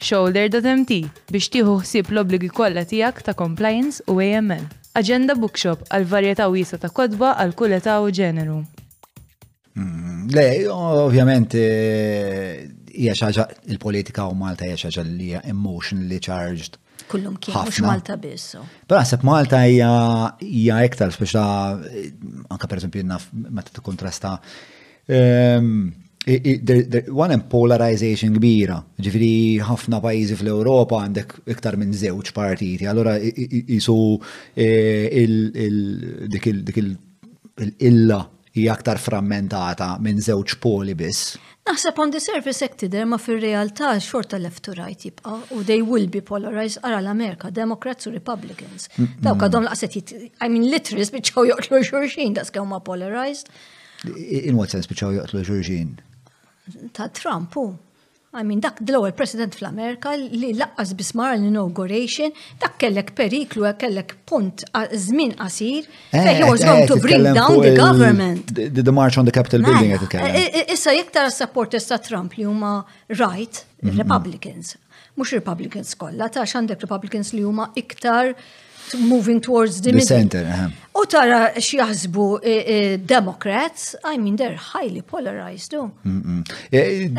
Shoulder dot MT biex tieħu ħsieb l-obbligi kollha tiegħek ta' compliance u AML. Agenda Bookshop għal varjetà wiesgħa ta' kotba għal kull età u ġeneru. Le, ovvjament hija xi ħaġa il-politika u Malta hija xi ħaġa li hija emotionally charged. Kullum kien mhux Malta biss. Però naħseb Malta hija hija iktar speċa anke pereżempju naf meta tikkontrasta One hemm polarization kbira, ġifiri ħafna pajjiżi fl-Ewropa għandek iktar minn żewġ partiti, allora jisu eh, dik il-illa hija aktar frammentata minn żewġ poli biss. Naħseb on the surface hekk tidher ma fir-realtà xorta left to right jibqa' u they will be polarized ara l-Amerika, Democrats u Republicans. Dawk għadhom laqset I mean literals biċċaw joqtlu xulxin daqskemm ma polarized. In what sense biċaw jaqtlu ġurġin? Ta' Trump, u. I mean, dak l-ewwel president fl-Amerika li laqqas bismar l-inauguration, dak kellek periklu, kellek punt żmien qasir, eh, he was eh, going to bring down the government. The, the march on the Capitol building qed eh, Issa jekk tara supporters ta' Trump li huma right, mhm. Republicans, Mhux Republicans kollha, ta' x'għandek Republicans li huma iktar moving towards the, the center. Uh-huh. U tara x'jaħsbu eh, eh, Democrats, I mean they're highly polarized. Oh. Eh,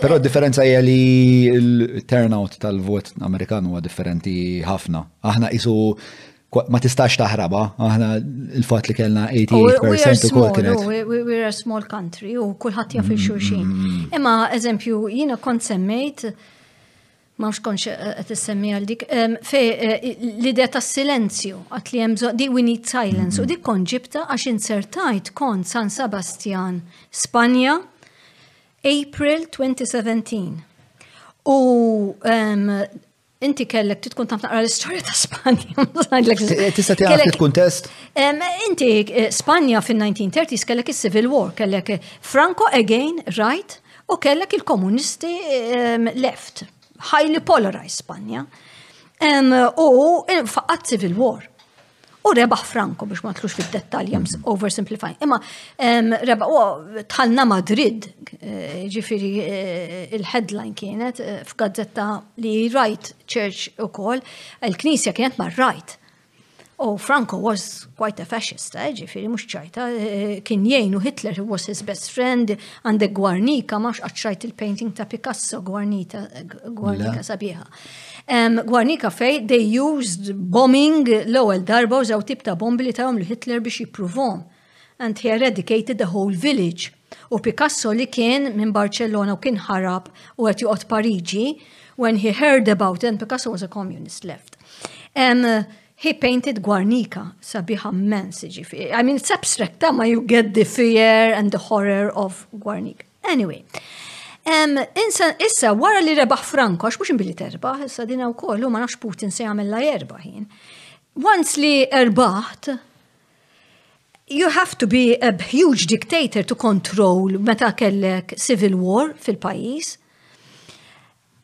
però differenza hija li l-turnout tal-vot Amerikan huwa differenti ħafna. Aħna isu ma tistax taħraba, aħna il-fat li kellna 88% u kol kienet. We are a small country u kullħat jaf il-xurxin. Mm, mm, mm. Imma, eżempju, jina kont semmejt, ma mx konx eh, qed semmi għal dik, fe eh, l-idea ta' silenzju, għat li hemm di we need silence, u dik kont ġibta għax insertajt kont San Sebastian, Spanja, April 2017. U Inti kellek titkun taf naqra l-istorja ta' Spanja. Eh, tista' tagħraf il-kuntest? Inti eh, Spanja fin-1930s kellek is-Civil War, kellek eh, Franco again right u kellek il-komunisti left. Highly polarized Spanja. U faqqat Civil War. U rebaħ Franco biex ma tlux fid-dettalji mm-hmm. oversimplifying. Imma rebaħ u tħallna Madrid, eh, ġifiri eh, il-headline kienet eh, f'gazzetta li right church u kol, il-knisja kienet ma right. U Franco was quite a fascist, eh, ġifiri, mux ċajta, eh, kien jgħinu Hitler, he was his best friend, għandek Guarnica, max għatċajt il-painting ta' Picasso, Guarnita, Guarnica sabiħa. Um, Guarnica fej, they used bombing l-ewwel darba u żew tip ta' bombi li tajhom li Hitler biex jippruvom. And he eradicated the whole village. U Picasso li kien minn Barcellona u kien ħarab u qed joqgħod Pariġi, when he heard about it, and Picasso was a communist left. Um, he painted Guarnica, sabiħa mens, ġifi. I mean, it's abstract, ma you get the fear and the horror of Guarnica. Anyway, Um, insa, issa, wara li rebaħ Franco, għax mux imbili terba, issa dina u kollu, ma nafx Putin se jgħamil la erba jien. Once li erbaħt, you have to be a huge dictator to control meta kellek civil war fil-pajis.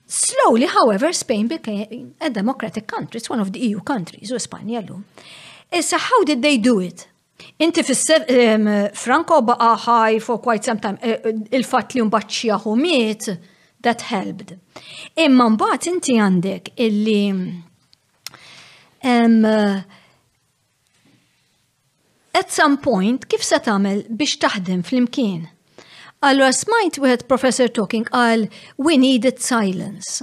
Slowly, however, Spain became a democratic country. It's one of the EU countries, u Spanja l-lum. Issa, how did they do it? Inti fisser ehm, Franco baqa ħaj for quite some time, eh, eh, il-fat li mbagħad xieħu miet, that helped. Imma mbagħad inti għandek illi ehm, at some point kif se tagħmel biex taħdem fl-imkien. Allora smajt wieħed professor talking għal we needed silence.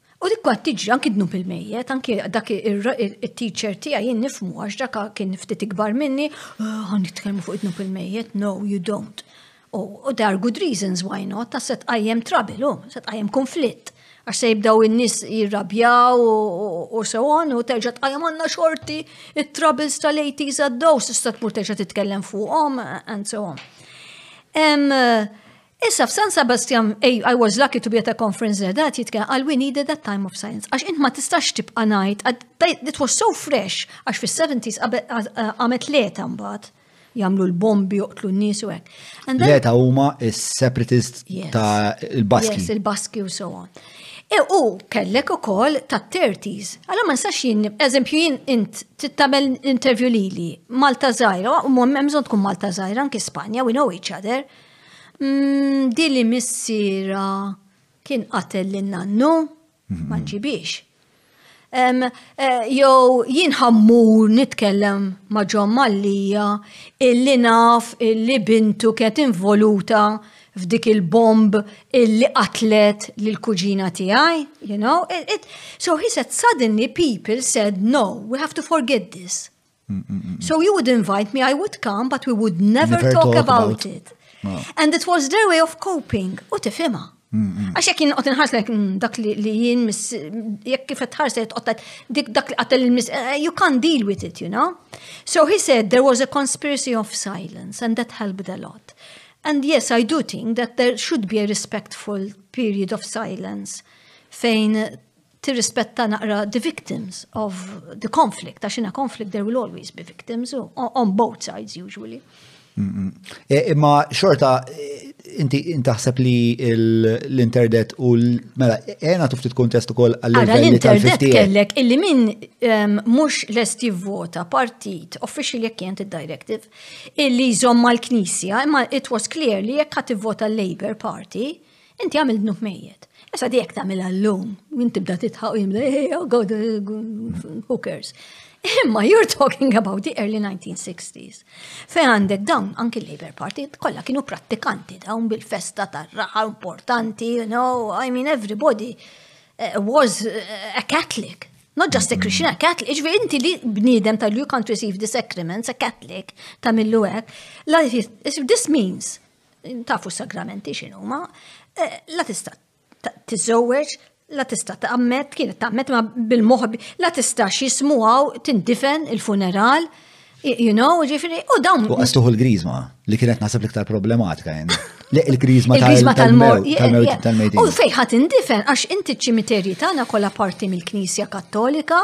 U dik għad tiġi anki dnub il-mejjet, anki dak il-teacher tija jien nifmu għax dak kien ftit ikbar minni, ah, għan nitkellmu fuq dnub il-mejjet, no, you don't. U there are good reasons why not, ta' set għajem trabilu, oh, set għajem konflitt. Għax se jibdaw in-nis jirrabjaw u so on, u terġa tqajem għanna xorti il-troubles tal-80s għaddaw, s-istat mur terġa titkellem fuqom, and so on. Issa f'San Sebastian, I, I was lucky to be at a conference there, that jitkellem għal we needed that time of science. Għax int ma tistax tibqa' ngħid, it was so fresh, għax fis-70s għamet leta mbagħad jagħmlu l-bombi joqtlu n-nies u hekk. Leta huma is-separatist ta' il-Baski. Yes, il-Baski u so on. E u kellek ukoll ta' 30s. Allora ma nistax jien, eżempju jien int tittamel intervju lili Malta Zajra, u mhmm tkun Malta Zajra anki Spanja, we know each other. Mm, di li missira kien qatel li nannu, mhm. ma ġibix. Eh, jow jien ħammur nitkellem ma' ġom mallija illi naf illi bintu kiet involuta f'dik il-bomb illi qatlet l-kuġina tiegħi, you know? It, it, so he said, suddenly people said, no, we have to forget this. So you would invite me, I would come, but we would never, never talk, talk, about, about it. No. And it was their way of coping, u tifima. Għax jek jien għotin ħarsnek mm, dak li jien jek kif tħarset għotat dik dak li għatel il-mis, eh, you can't deal with it, you know? So he said there was a conspiracy of silence and that helped a lot. And yes, I do think that there should be a respectful period of silence fejn tirrispetta naqra the victims of the conflict, għax in a conflict there will always be victims, on both sides usually. E, imma xorta, e, inti intaħseb li l-interdet u l mela għena tufti tkun test u koll għall Għara l-interdet kellek illi min mux lest jivvota partit official jek jent il-directive illi jżomma l-knisja imma it was clear li jek ħat vota l-Labour Party Inti għamil dnub mejjet. Issa di jek tamil għallum, minn tibda titħaq jimda, eh, eh, oh god, eh, who cares. Imma you're talking about the early 1960s. Fej għandek dawn, anki l-Labour Party, kolla kienu prattikanti dawn bil-festa tar-raħa importanti, you know, I mean everybody eh, was a Catholic. Not just a Christian, a Catholic. Iġvi inti li bnidem tal you can't receive the sacraments, a Catholic, ta' millu għek. This means Tafu s-sagramenti x'inhuma, eh, la tista' tiżżewweġ, la tista' taqammet, kienet taqammet ma bil-moħbi, la tista' xismu għaw tindifen il-funeral, you know, ġifiri, u dawn. U għastuħu l-grizma, li kienet nasib l-iktar problematika jen. Le il-grizma tal-mewt. U fejħat indifen, għax inti ċimiterji tagħna kollha parti mill-Knisja Kattolika,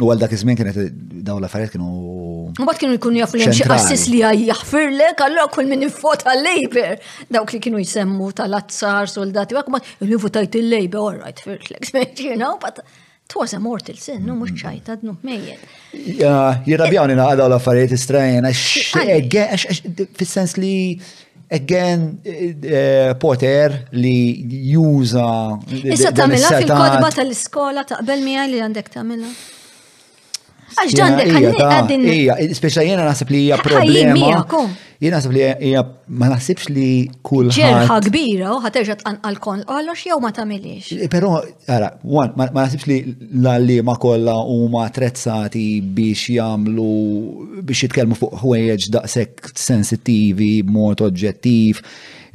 U għal dak iż-żmien kienet dawn l-affarijiet kienu. U bat kienu jkunu jafu li xi assis li jaħfirlek, allura kull min infot għal-Labor. Dawk li kienu jsemmu tal-azzar, soldati, għak ma li votajt il-Labor, all right, firtlek, you know, but it was a mortal sin, no, mux mm. ċajta, dnu mejjen. Jirrabjawni naqadaw l-affarijiet istrajn, għax, fil-sens li Again, eh, poter li juża. Issa tamela fil-kodba tal-iskola taqbel miegħi li għandek tamela. Għax dan dek għaddin. Ija, speċa jena nasib li hija problema. Jena nasib li hija ma nasibx li kull. Ġerħa kbira u ħaterġa tqanqal kon għalox jew ma tagħmilix. Eh, però, ara, wan, ma nasibx li l-għallima kollha huma attrezzati biex jagħmlu biex jitkellmu fuq ħwejjeġ daqshekk sensittivi b'mod oġġettiv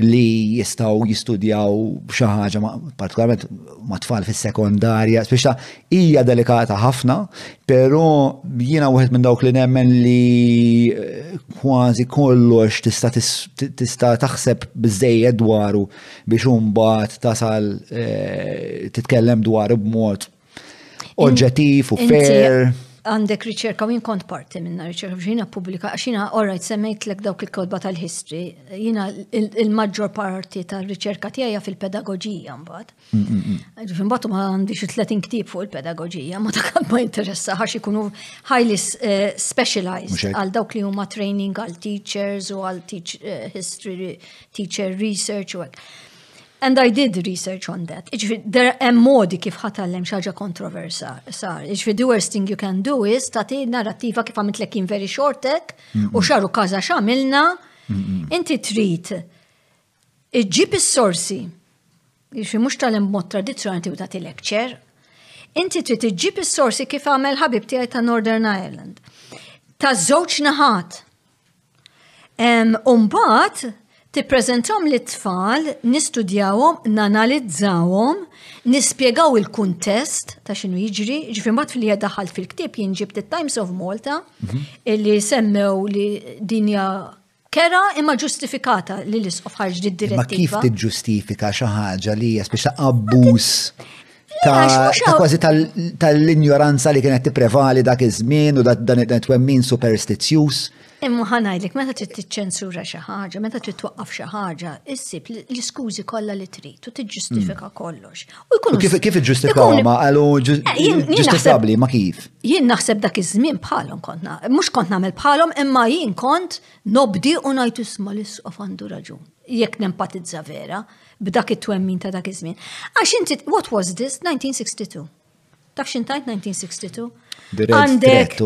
li jistaw jistudjaw xi ħaġa partikolarment ma' tfal fis-sekondarja, speċta hija delikata ħafna, però jiena wieħed minn dawk li nemmen li eh, kważi kollox tista' tista' taħseb biżejjed dwaru biex imbagħad tasal eh, titkellem dwaru b'mod oġġettiv u fair. Għandek riċerka u kont parti minna riċerka biex jina publika, għax jina orrajt semmejt l dawk il-kodba tal-history, jina il-maġġor parti tal-riċerka tijajja fil-pedagogija mbat. Ġifin batu ma għandix 30 ktib fuq il-pedagogija, ma ta' ma interessa għax ikunu highly eh, specialized għal dawk li huma training għal teachers u għal eh, history teacher research u għek. And I did research on that. Iġfi, there hemm modi kif ħatallem xaġa kontroversa sar. Iġfi, the worst thing you can do is tati narrativa kif għamilt l in very shortek u xaru kaza xamilna. Inti trit iġib is-sorsi. Iġfi, mux tal-em mod tradizjonali u tati lecture. Inti trit iġib is-sorsi kif għamel ħabib tijaj ta' Northern Ireland. Ta' zoċ naħat. Umbat, tippreżentahom lit-tfal, nistudjawhom, nanalizzawhom, nispjegaw il-kuntest ta' x'inhu jiġri, ġifi mbagħad fil daħalt fil-ktieb jien ġibt it-Times of Malta mhm. li semmew li dinja kera imma ġustifikata li l-isqof ħarġ direttiva. Ma kif tiġġustifika xi ħaġa li hija spiċċa abbuż ta' kważi tal-injoranza li kienet tipprevali dak iż-żmien u dan it-twemmin superstizzjuż. Imma ħanajdlek, meta trid tiċċensura xi ħaġa, meta trid twaqqaf xi ħaġa, issib l-iskużi kollha li trid u tiġġustifika hmm. kollox. U jkun kif kif iġġustifikaw ma qalu eh, ġustifikabbli ma kif? Jien naħseb dak iż-żmien bħalhom kont mhux kont nagħmel bħalhom imma jien kont nobdi u ngħid isma' l-isqof għandu raġun. Jekk nempatizza vera, B'dak it-twemmin ta' dak iż-żmien. Għax inti, what was this 1962? Dak xintajt 1962? Għandek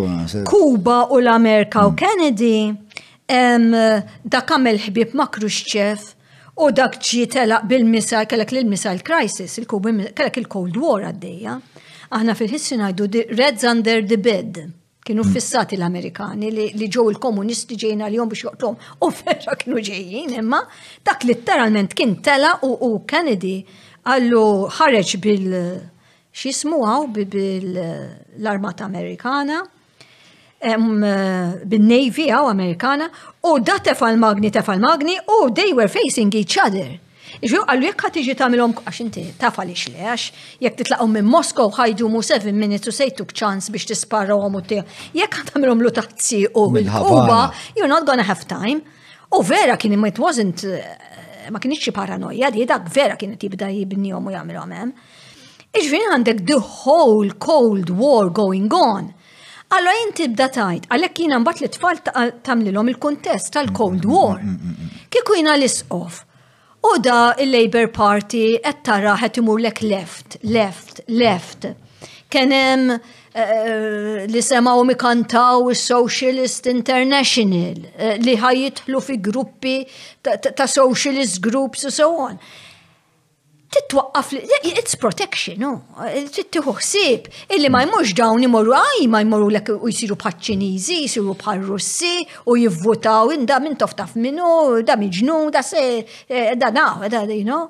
Kuba u l-Amerika u mm. Kennedy, dak għamel ħbib ma' Khrushchev u dak ġi telaq bil-missile, kellek l-missile crisis, kellek il-Cold War għaddejja. Aħna fil-ħissi najdu reds under the bed. Kienu fissati l-Amerikani li ġew il-komunisti ġejna l-jom biex joqtom. U ferra kienu ġejjin, imma dak li literalment kien tela u Kennedy għallu ħareġ bil xismu għaw bil-armata Amerikana bin-Navy għaw Amerikana u da tefal magni tefal magni u they were facing each other. Ġew qallu jekk ħadd iġi tagħmilhom għax inti taf għaliex le għax jekk titlaqhom minn Moskow ħajdumu 7 minutes u sejtuk ċans biex tisparrawhom u tiegħu. Jekk ħadd tagħmilhom lu tazzi u Kuba, you're not gonna have time. U vera kien it wasn't eh, ma kienx xi paranoja di dak vera kien jibda jibnihom u jagħmilhom hemm. Iġvin għandek the whole Cold War going on. Allora inti bda tajt, għalhekk jiena mbagħad li tfal tagħmlilhom il-kuntest tal-Cold War. Kieku jiena l-isqof. U da il-Labour Party qed tara qed imurlek left, left, left. Kien hemm eh, li semgħu mikantaw is-Socialist International eh, li ħajjitħlu fi gruppi ta' socialist groups u so on. titwaqqaf li it's protection, no? Tittiħu ħsieb illi ma jmurx dawn imorru għaj ma jmorru lek u jisiru bħal ċiniżi, jisiru bħal russi u jivvutaw inda minn toftaf minnu, da miġnu, da se, eh, da na, da, you know.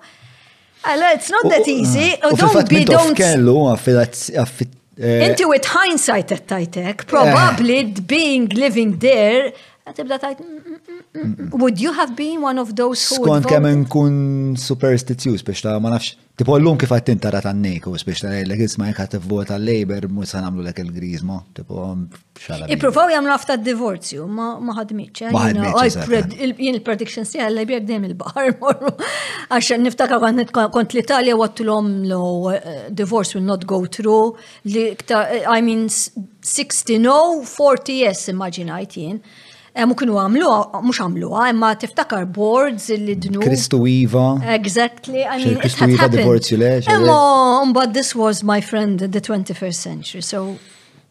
Allora, it's not that easy. U don't be, don't. Kellu affit Eh, Inti with hindsight qed tajtek, probably eh. being living there, tibda tajt, mm, mm, mm, would you have been one of those who Skont kemm nkun superstitious biex ta' ma nafx, tipo l-lum kif għattin tara ta' nejku biex ta' l-ek isma' jek għat vota l-Labor, mu sa' namlu l-ek il-grizmo, tipo Ippruvaw jagħmlu afta d-divorzju, ma ħadmitx. Eh? Jien il-prediction si għalla jbjek dejjem il-baħar morru. Għax niftakar għand kont l-Italja għattilhom no eh, divorce will not go through. Eh, I mean 60 no, 40 yes immaġinajt jien. Mu kienu għamlu, mux għamlu, imma tiftakar boards li dnu. Kristu Iva. Exactly. I mean, Kristu Iva divorzju lex. Imma, but this was my friend the 21st century, so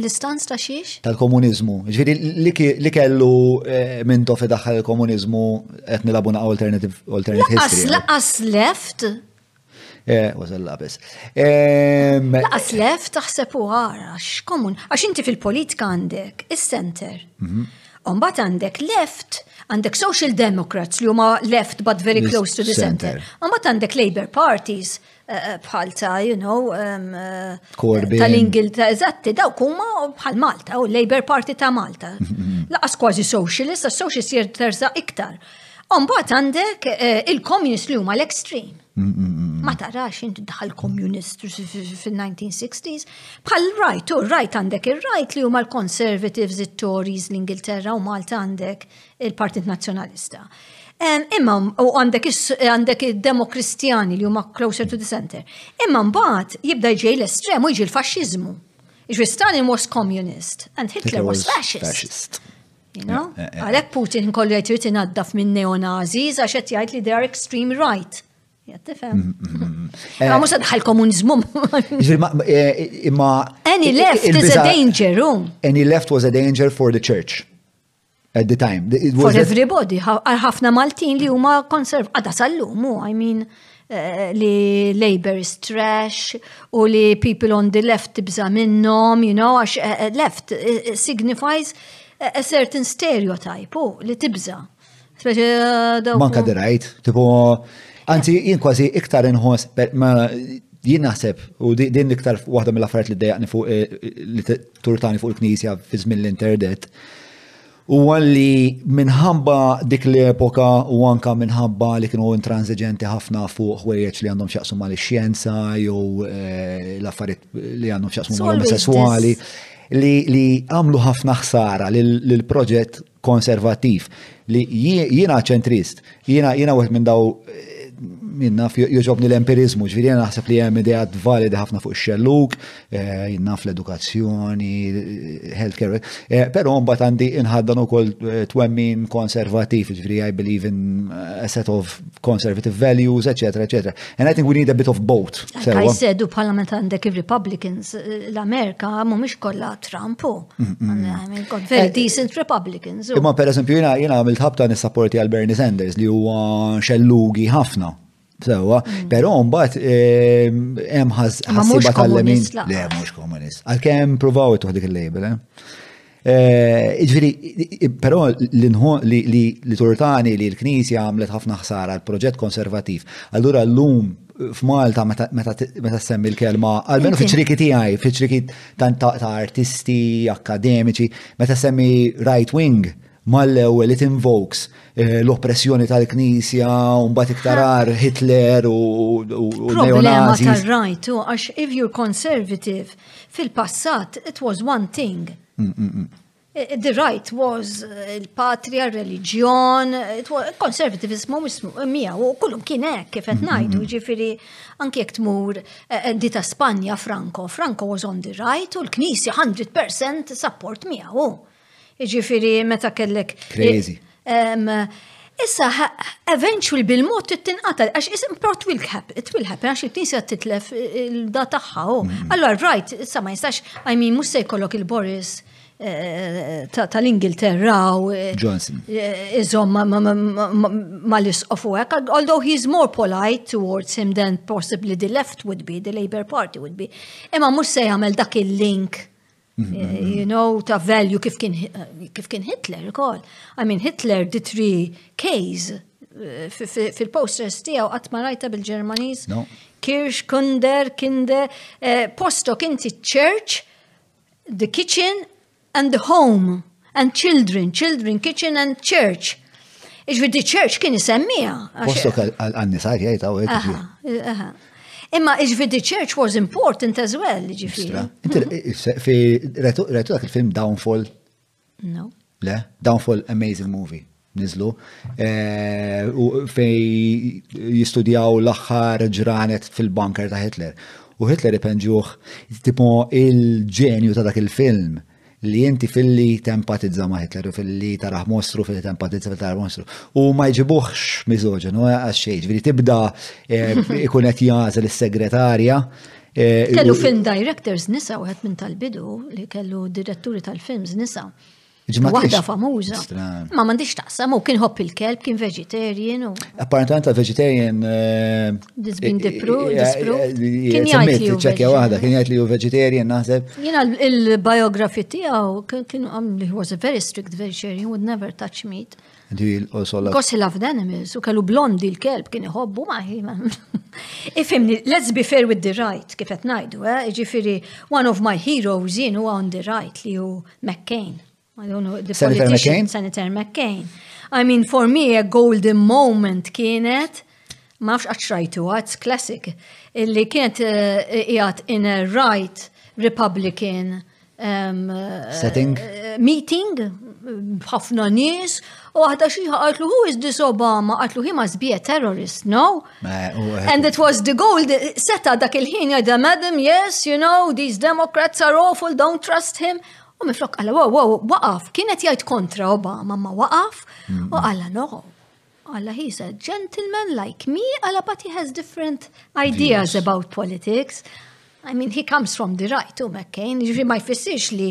L-istanz ta' xiex? Tal-komunizmu. Ġviri, li kellu eh, minn tofi daħħal il-komunizmu qed nilabuna alternative, alternative history. Laqas left? Eh, wasal labes. Ehm, laqas left taħseb u għara, x'komun. Għax inti fil-politika għandek, is-center. Mhm. Umbat għandek left, għandek social democrats li huma left but very close to the center. Umbat għandek Labour parties bħal ta' you know um, uh, tal-Ingilta eżatti daw kuma bħal Malta u Labour Party ta' Malta. Mm-hmm. Laqas kważi socialist, a socialist jir terza iktar. Umbat għandek eh, il-communist li huma l-extreme. Mm-hmm. Ma tarax inti daħal communist fil-1960s. Bħal right, u right għandek il-right li huma l-conservatives, it-Tories, l-Ingilterra u Malta għandek il-Partit Nazzjonalista. Imma u għandek id-demokristjani li huma closer to the center. Imma mbagħad jibda jġej l-estrem u jġi l-faxxiżmu. Iġri Stalin was communist and Hitler was fascist. Eh, eh, eh. Għalek Putin kollu jgħid jrid inaddaf minn neonazis għax qed jgħid li they are extreme right. Jattifem. Mm, mm, mm, ma mhux daħal komuniżmu. Imma Any left is a danger, Any left was a danger for the church. at the time. For everybody, għal ħafna Maltin li huma konserv, għada sal-lum, I mean, eh, li labor is trash u li people on the left tibza minnom, you know, għax eh, eh, left signifies a certain stereotype u li tibza. Manka the right, tipo, anzi, jien kważi iktar inħos, jien naħseb, u din iktar waħda mill-affarijiet li dejaqni fuq li Turtani fuq il-Knisja fi żmien l-interdet u għalli minħabba dik l-epoka u anka minħabba li kienu intransiġenti ħafna fuq ħwejjeġ li għandhom xaqsu ma l-xjenza jew eh, l-affarijiet li għandhom xaqsu ma l sessuali li għamlu ħafna ħsara l-proġett konservattiv, li jiena ċentrist, jiena jiena wieħed minn daw minna joġobni l-empirizmu, ġviri jiena naħseb li hemm idea validi ħafna fuq ix-xelluk, eh, jiena fl-edukazzjoni, healthcare, eh, però mbagħad għandi inħaddan ukoll eh, twemmin konservativ, ġviri I believe in a set of conservative values, eċetera, eċetera. And I think we need a bit of both. Kaj sedu bħala meta għandek ir-Republicans, l-Amerika mhumiex kollha Trump u. Mm-hmm. Very eh, decent Republicans. Imma per eżempju jina jina għamilt ħabta nisapporti għal Bernie Sanders li huwa xellugi ħafna. Sewa, mm. pero mbagħad eh, hemm ħassiba tal-lemin. Le mhux komunist. Għalkemm provaw tuħ dik il-label, eh? Eh, Ġviri, pero li turtani li l-Knisja għamlet ħafna ħsara l-proġett konservativ. Allura l-lum f'Malta meta semmi l-kelma, għalmenu fi ċriki tiegħi, fi ċriki ta' artisti, akademiċi, meta semmi right wing, mal-ewwel it invokes eh, l-oppressjoni tal-Knisja, mbagħad iktar ar Hitler u Problema tal-right, għax if you're conservative, fil-passat it was one thing. Mm, mm, mm. Eh, the right was eh, il-patrija, il-reliġjon, konservativizmu eh, mija, u kullum kien hekk kif qed mm-hmm. ngħidu, ġifieri anke jekk tmur di ta' Spanja Franco, Franco was on the right u l-Knisja 100% support miegħu. Ġifieri meta kellek. Crazy. Issa, eventual bil-mod tinqata, għax isem pro twil cap, twil cap, għax it-tin se titlef il-da taħħa. Mm. Allora, right, issa ma jistax, I mean, mus se jkollok il-Boris eh, tal-Ingilterra u. Eh, Johnson. Eh, iżom ma l-isqof u għek, although he's more polite towards him than possibly the left would be, the Labour Party would be. Imma mus se jgħamil dak il-link you know, ta' value kif kien, kif kien Hitler kol. I mean, Hitler di tri K's eh, fil-posters tijaw għatma rajta bil-Ġermaniż. No. Kirsch, Kunder, Kinde, eh, posto kinti church, the kitchen and the home. And children, children, kitchen and church. Iġvi di church kien isemmija. Posto għal-nisa jgħid għawek. Imma iġvi di church was important as well, ġifi. Fi retu dak il-film Downfall? No. Le, Downfall, amazing movie. niżlu, fej jistudjaw l-aħħar ġranet fil-bunker ta' Hitler. U Hitler ipenġuħ tipo il-ġenju ta' dak il-film li inti fil-li tempatizza ma' Hitler, fil-li taraħ mostru, fil-li tempatizza fil taraħ mostru. U ma jġibuħx mizoġen, u għax xejġ, vidi tibda eh, ikunet jazel il-segretarja Eh, kellu film directors nisa u minn tal-bidu li kellu diretturi tal-films nisa. Waħda famuża. Ma m'għandix taqsam u kien hopp il-kelb, kien vegetarian u. Apparentament ta' vegetarian. This been Kien jgħid li ċekja waħda, kien jgħid li hu vegetarian naħseb. Jiena il-biography tiegħu kien he was a very strict vegetarian, he would never touch meat. Because he loved animals, u kellu blondi l-kelb kien iħobbu maħi. Ifimni, let's be fair with the right, kifet najdu, eh? ġifiri, one of my heroes jien u on the right li u. Uh, McCain. I don't know, the Senator McCain? Senator McCain. I mean, for me, a golden moment kienet, mafx għaxrajtu, it's classic, illi kienet eh, jgħat in a right Republican um, eh, setting eh, meeting b'ħafna nies u waħda xi għatlu who is this Obama għatlu he must be a terrorist no And it was the gold, seta dak il-ħin jgħidha, madam, yes, you know, these Democrats are awful, don't trust him. U miflok għalla, wow, wow, waqaf, kienet jgħid kontra Obama, ma waqaf, u għalla, no, għalla, he's a gentleman like me, għalla, but he has different ideas about politics. I mean, he comes from the right, u McCain, ġifri ma jfissirx li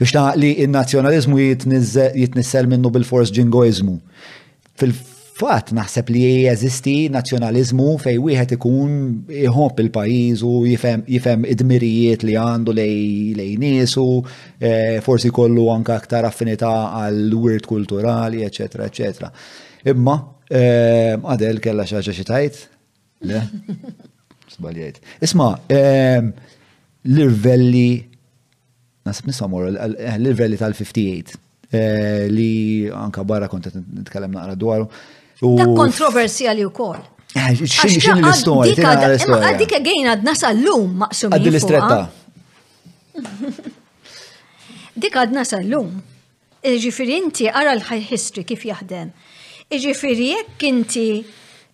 Biex naħaq li n-nazzjonaliżmu jitnissel minnu bil-fors ġingoiżmu. Fil-fatt naħseb li jeżisti nazzjonaliżmu fej wieħed ikun iħobb il-pajjiż u jifhem id-dmirijiet li għandu lej niesu, eh, forsi kollu anke aktar affinità għall-wirt kulturali, eċetera, eċetera. Imma eh, Adel kellha xi ħaġa xi tajt? Le? Sbaljajt. Isma, ehm, l-irvelli, nasib nisamur, eh, l-irvelli tal-58, eh, li anka barra kontet nitkellem naqra dwaru. Ta' kontroversjali u kol. Eh, xini xini l-istorja, tina l-istorja. Għaddik għagħin għadna sal-lum maqsum. Għaddi l-istretta. Dik għadna sal-lum. Iġifiri inti ara l-history kif jaħdem. Iġifiri jekk inti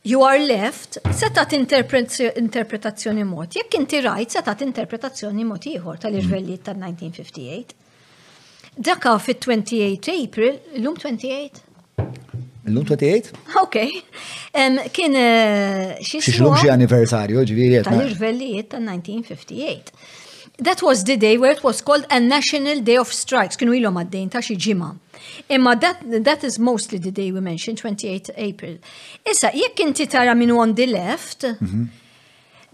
you are left, seta interpretazzjoni mod. Jekk inti right, seta interpretazzjoni mod ieħor tal-irvelliet tal-1958. Daka fit-28 April, l-lum 28? Illum 28? Ok. Kien eh, xie. Xlum xie anniversarju, ġviri. Tal-irvellijiet tal-1958. That was the day where it was called a National Day of Strikes, kienu ilhom għaddejn ta' xi ġimgħa. Imma that, that is mostly the day we mentioned, 28 April. Issa, jekk inti tara minn on the left, mm -hmm.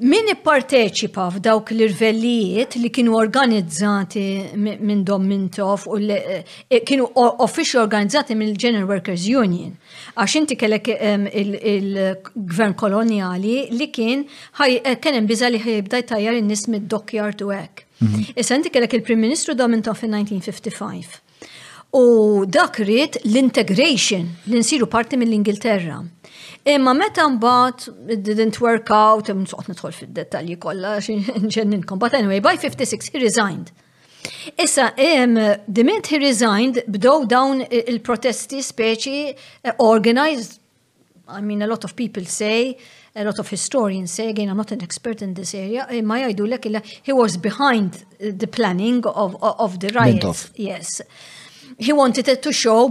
Min ipparteċipa f'dawk l-irvellijiet li kienu organizzati minn Dom Mintoff u eh, eh, kienu offiċi organizzati mill-General Workers Union. Għax inti kellek ehm, il-gvern koloniali li kien eh, kien hemm biża li ħibda jtajjar in-nies mid-dokkjar tu hekk. Mhm. Issa inti kellek il-Prim Ministru Dom Mintoff fin-1955. U dak rrit l-integration, li nsiru parti mill-Ingilterra. Imma meta mbagħad it didn't work out, nsoqgħod nidħol fid-dettalji kollha ġenninkom, but anyway, by 56 he resigned. Issa, the minute he resigned, bdow dawn il-protesti speċi eh, organized I mean, a lot of people say, a lot of historians say, again, I'm not an expert in this area, eh, ma jajdu l illa he was behind the planning of, of the riots. Yes. He wanted it to show,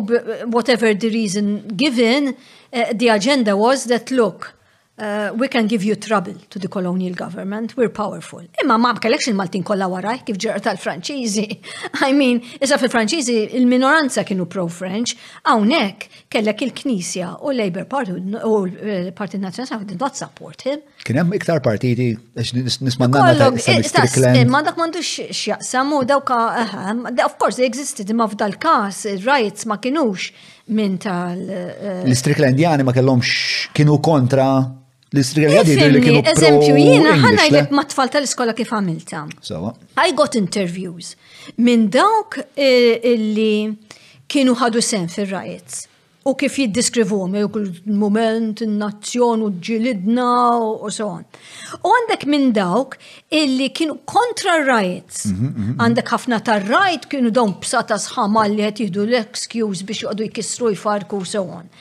whatever the reason given, uh, the agenda was that, look, uh, we can give you trouble to the colonial government, we're powerful. Imma ma b'kellekx il-Maltin kollha waraj kif ġerqa tal-Franċiżi. I mean, issa fil-Franċiżi il-minoranza kienu pro-French, hawnhekk kellek il-Knisja u l-Labour Party u l-Partit Nazzjonali did not support him. Kien hemm iktar partiti għax nisma' nagħna ta' Mr. Strickland. Eh, ma dak m'għandux x'jaqsam u dawk eh, eh, of course they existed imma f'dal każ ir-rights ma kinux minn tal. L-Stricklandjani ma kellhomx kienu kontra L-istrikel għadi li kienu eżempju jiena ħanajlek ma' tfal tal-iskola kif għamilta. Sawa. I got interviews minn dawk eh, illi kienu ħadu sen fir-rajts u kif jiddiskrivuhom jew kull moment, in-nazzjon u ġilidna u so on. U għandek minn dawk illi kienu kontra r-rajts. Mhm, mhm, mhm. Għandek ħafna tar-rajt kienu dawn bsata sħamal li qed jieħdu l-excuse biex joqogħdu jkissru jfarku u so on.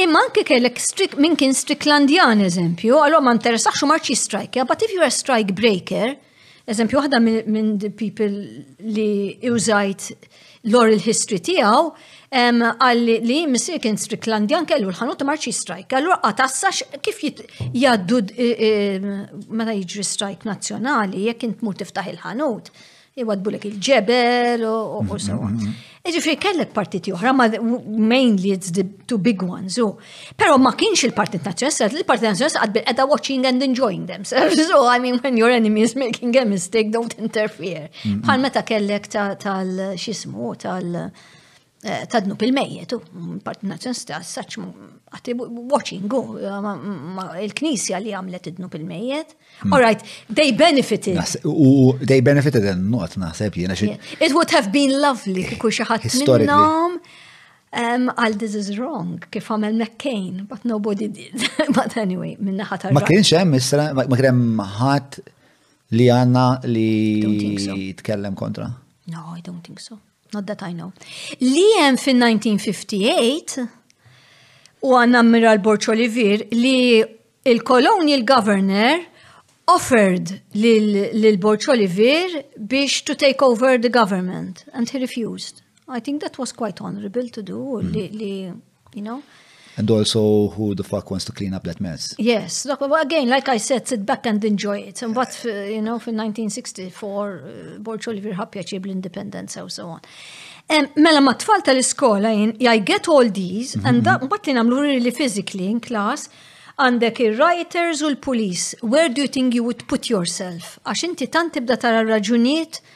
Imma anke kellek minn kien Stricklandjan eżempju, għalhom ma interessax u marċi strike, but if you're a strike breaker, eżempju waħda minn the people li użajt l-oral history tiegħu, għalli li missir kien Stricklandjan kellu l-ħanut marċi strike. Allura għatassax kif jaddu meta jiġri strike nazzjonali, jekk int mur tiftaħ il-ħanut, Iwadbulek il-ġebel u so on. Ġifri kellek partiti oħra, ma mainly it's the two big ones. Pero ma kienx il-Partit Nazjonalista, il-Partit Nazjonalista għadbi edha watching and enjoying them. So, I mean, when your enemy is making a mistake, don't interfere. Bħal meta kellek tal-xismu, tal-, tal Eh, ta' dnub il-mejjet, parti nazzjon stess, saċ għati watching, il-knisja li għamlet id-dnub il-mejjet. Hmm. All right, they benefited. U they benefited and not naħseb jena xie. It would have been lovely kiku xaħat minnom għal this is wrong, kif għamel McCain, but nobody did. But anyway, minna ħatar. Ma kienx hemm, ma kien hemm ħadd li għanna li tkellem kontra. No, I don't think so. Not that I know. Li fin 1958 u għanna Miral Borċ Olivier li il-Colonial Governor offered lil-Borċ Olivier biex to take over the government and he refused. I think that was quite honorable to do, mm. li, li, you know? And also, who the fuck wants to clean up that mess? Yes, look, well, again, like I said, sit back and enjoy it. And what, you know, for 1964, Borch Oliver ħabja ċib l-independence, and so on. Um, mela ma tfal tal-iskola, I get all these, mm -hmm. and that, what li namlu really physically in class, għandek il-writers u l-police, where do you think you would put yourself? Għax inti tant tibda tara raġunijiet, mm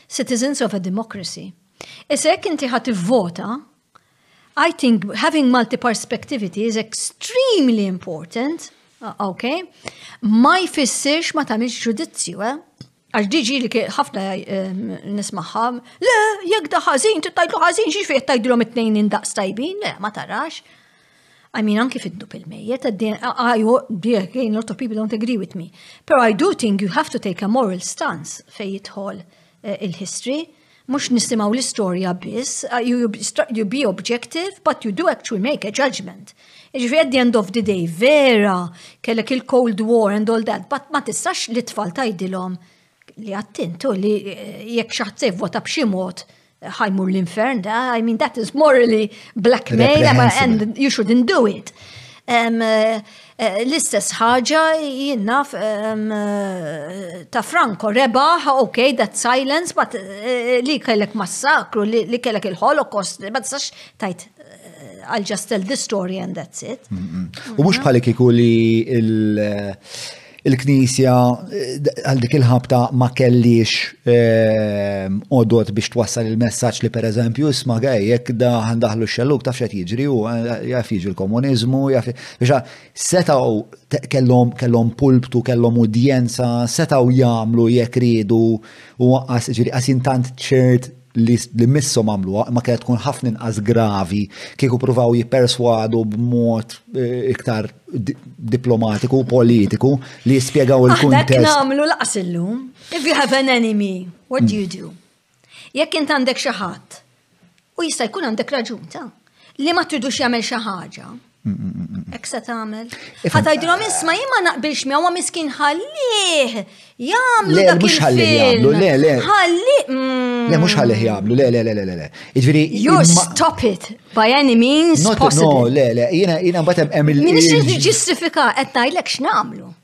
Citizens of a democracy. Issa jekk inti ħadd ivvota, I think having multi-perspectivity is extremely important, uh, ok? Ma jfissirx ma tamilx ġudizzju, eh? Għax diġi li ħafna um, nismaħħa, le, jekk da ħażin, tittajdu ħażin, xiex fejn tajdilhom it-tnejn indaqs tajbin, le, ma tarax. I mean, anki fiddu pil-mejjet, at the end, I, dear, a lot of people don't agree with me. Pero I do think you have to take a moral stance fej jitħol eh, il-history. Mux nisimaw l-istoria biss, eh, you, you be objective, but you do actually make a judgment. Iġvi at the end of the day, vera, kellek il-Cold War and all that, but ma tistax li tfal tajdilom li għattintu li eh, jekk xaħt vota b'xi mod ħajmur l-infern, I mean that is morally blackmail and you shouldn't do it. Um, uh, L-istess ħaġa jinnaf um, uh, ta' Franco rebaħ, ok, that silence, but uh, li kellek massakru, li, li kellek il-Holocaust, ma tistax tajt uh, I'll just tell this story and that's it. U mux bħalik iku li il- uh, il-Knisja għal dik il-ħabta ma kellix ehm, odot biex twassal il-messaġġ li pereżempju isma' għaj jekk daħan daħlu x-xelluk taf xed jiġri u eh, jaf jiġi l-komuniżmu jaf biex setgħu kellhom kellhom pulptu kellhom udjenza setgħu jagħmlu jekk ridu u għas ġiri għas intant ċert li li missom għamluha imma kienet tkun ħafna inqas gravi kieku pruvaw jipperswadu b'mod eh, iktar di- diplomatiku u politiku li jispjegaw Aħna jekk il-kuntest. nagħmlu laqas illum, if you have an enemy, what do you do? Jekk int għandek xi ħadd, u jista' jkun għandek raġun ta' li ma tridux jagħmel xi ħaġa, Ek se tagħmel. Ħatajdilhom isma' jien ma naqbilx miegħu miskin ħallih. Jagħmlu dak mhux ħallih jagħmlu, le le. Ħalli. Mm. Le mhux ħallih jagħmlu, le le le le le. Jiġifieri. You stop it by any means possible. No, le le, jiena jiena mbagħad hemm il. Min ixtieq tiġġustifika qed ngħidlek x'nagħmlu.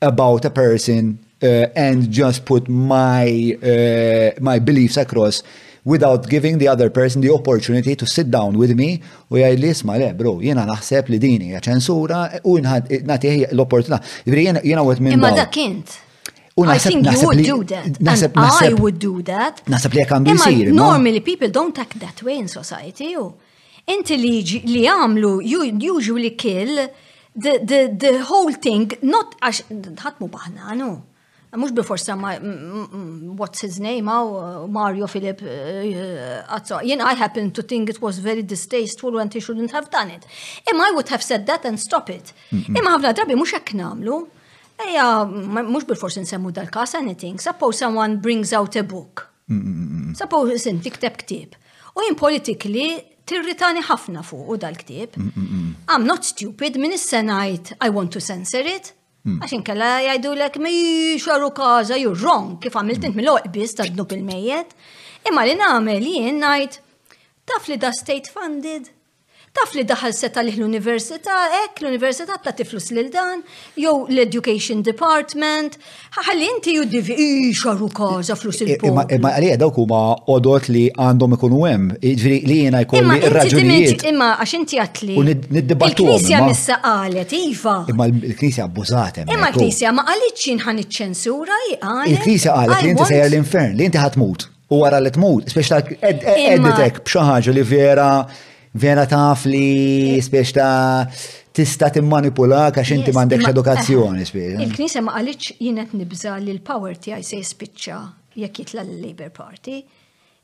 about a person uh, and just put my uh, my beliefs across without giving the other person the opportunity to sit down with me u jgħid li jisma' le bro, jiena naħseb li dini hija ċensura u nagħti l-opportunità. Jiġri jiena jiena wet minn. Imma dak int. I think you would do that. Nasib, and I would do that. Nasib li jek għandu jisir. Normally people don't act that way in society. Inti li li għamlu, you usually kill the, the, the whole thing, not għax ħatmu baħna, no. Mux bi forsa ma, what's his name, uh, Mario Philip uh, Azzo. Jen, I happen to think it was very distasteful and he shouldn't have done it. Imma I would have said that and stop it. Imma ħafna drabi mux hekk namlu. Eja, mux bil-forsi nsemmu dal-kas anything. Suppose someone brings out a book. Suppose sin tikteb ktib. U jien politikli tirritani ħafna fuq u dal-ktib. I'm not stupid min is-senajt I want to censor it. Mm. Għax inkella jgħidu l-ek mi xaru kaza, you're wrong, kif għamilt int mill-għoq biz ta' dnub il-mejjet. Imma li namel jien najt, taf li da state funded, Taf li daħal setalih l-università, hekk l-università tagħti flus lil dan, jew l-education department, ħalli inti ju divi xaru każa flus il Imma imma għalija dawk huma odot li għandhom ikunu hemm, jiġri li jiena jkolli raġunijiet. Imma għax inti għatli. U niddibattu. Il-Knisja missa qalet, iva. Imma l-Knisja abbużat hemm. Imma l-Knisja ma qalitx jien ħan iċ-ċensura li qalet. Il-Knisja qalet li inti sejjer l-infern, li inti ħatmut. U wara li tmut, spiex ta' editek b'xi ħaġa li vera vera taf li spiex ta' tista timmanipula għax inti m'għandekx edukazzjoni spiex. Il-Knisja ma qalitx jien qed nibża li l-power tiegħi se jispiċċa jekk jitla' l-Labour Party.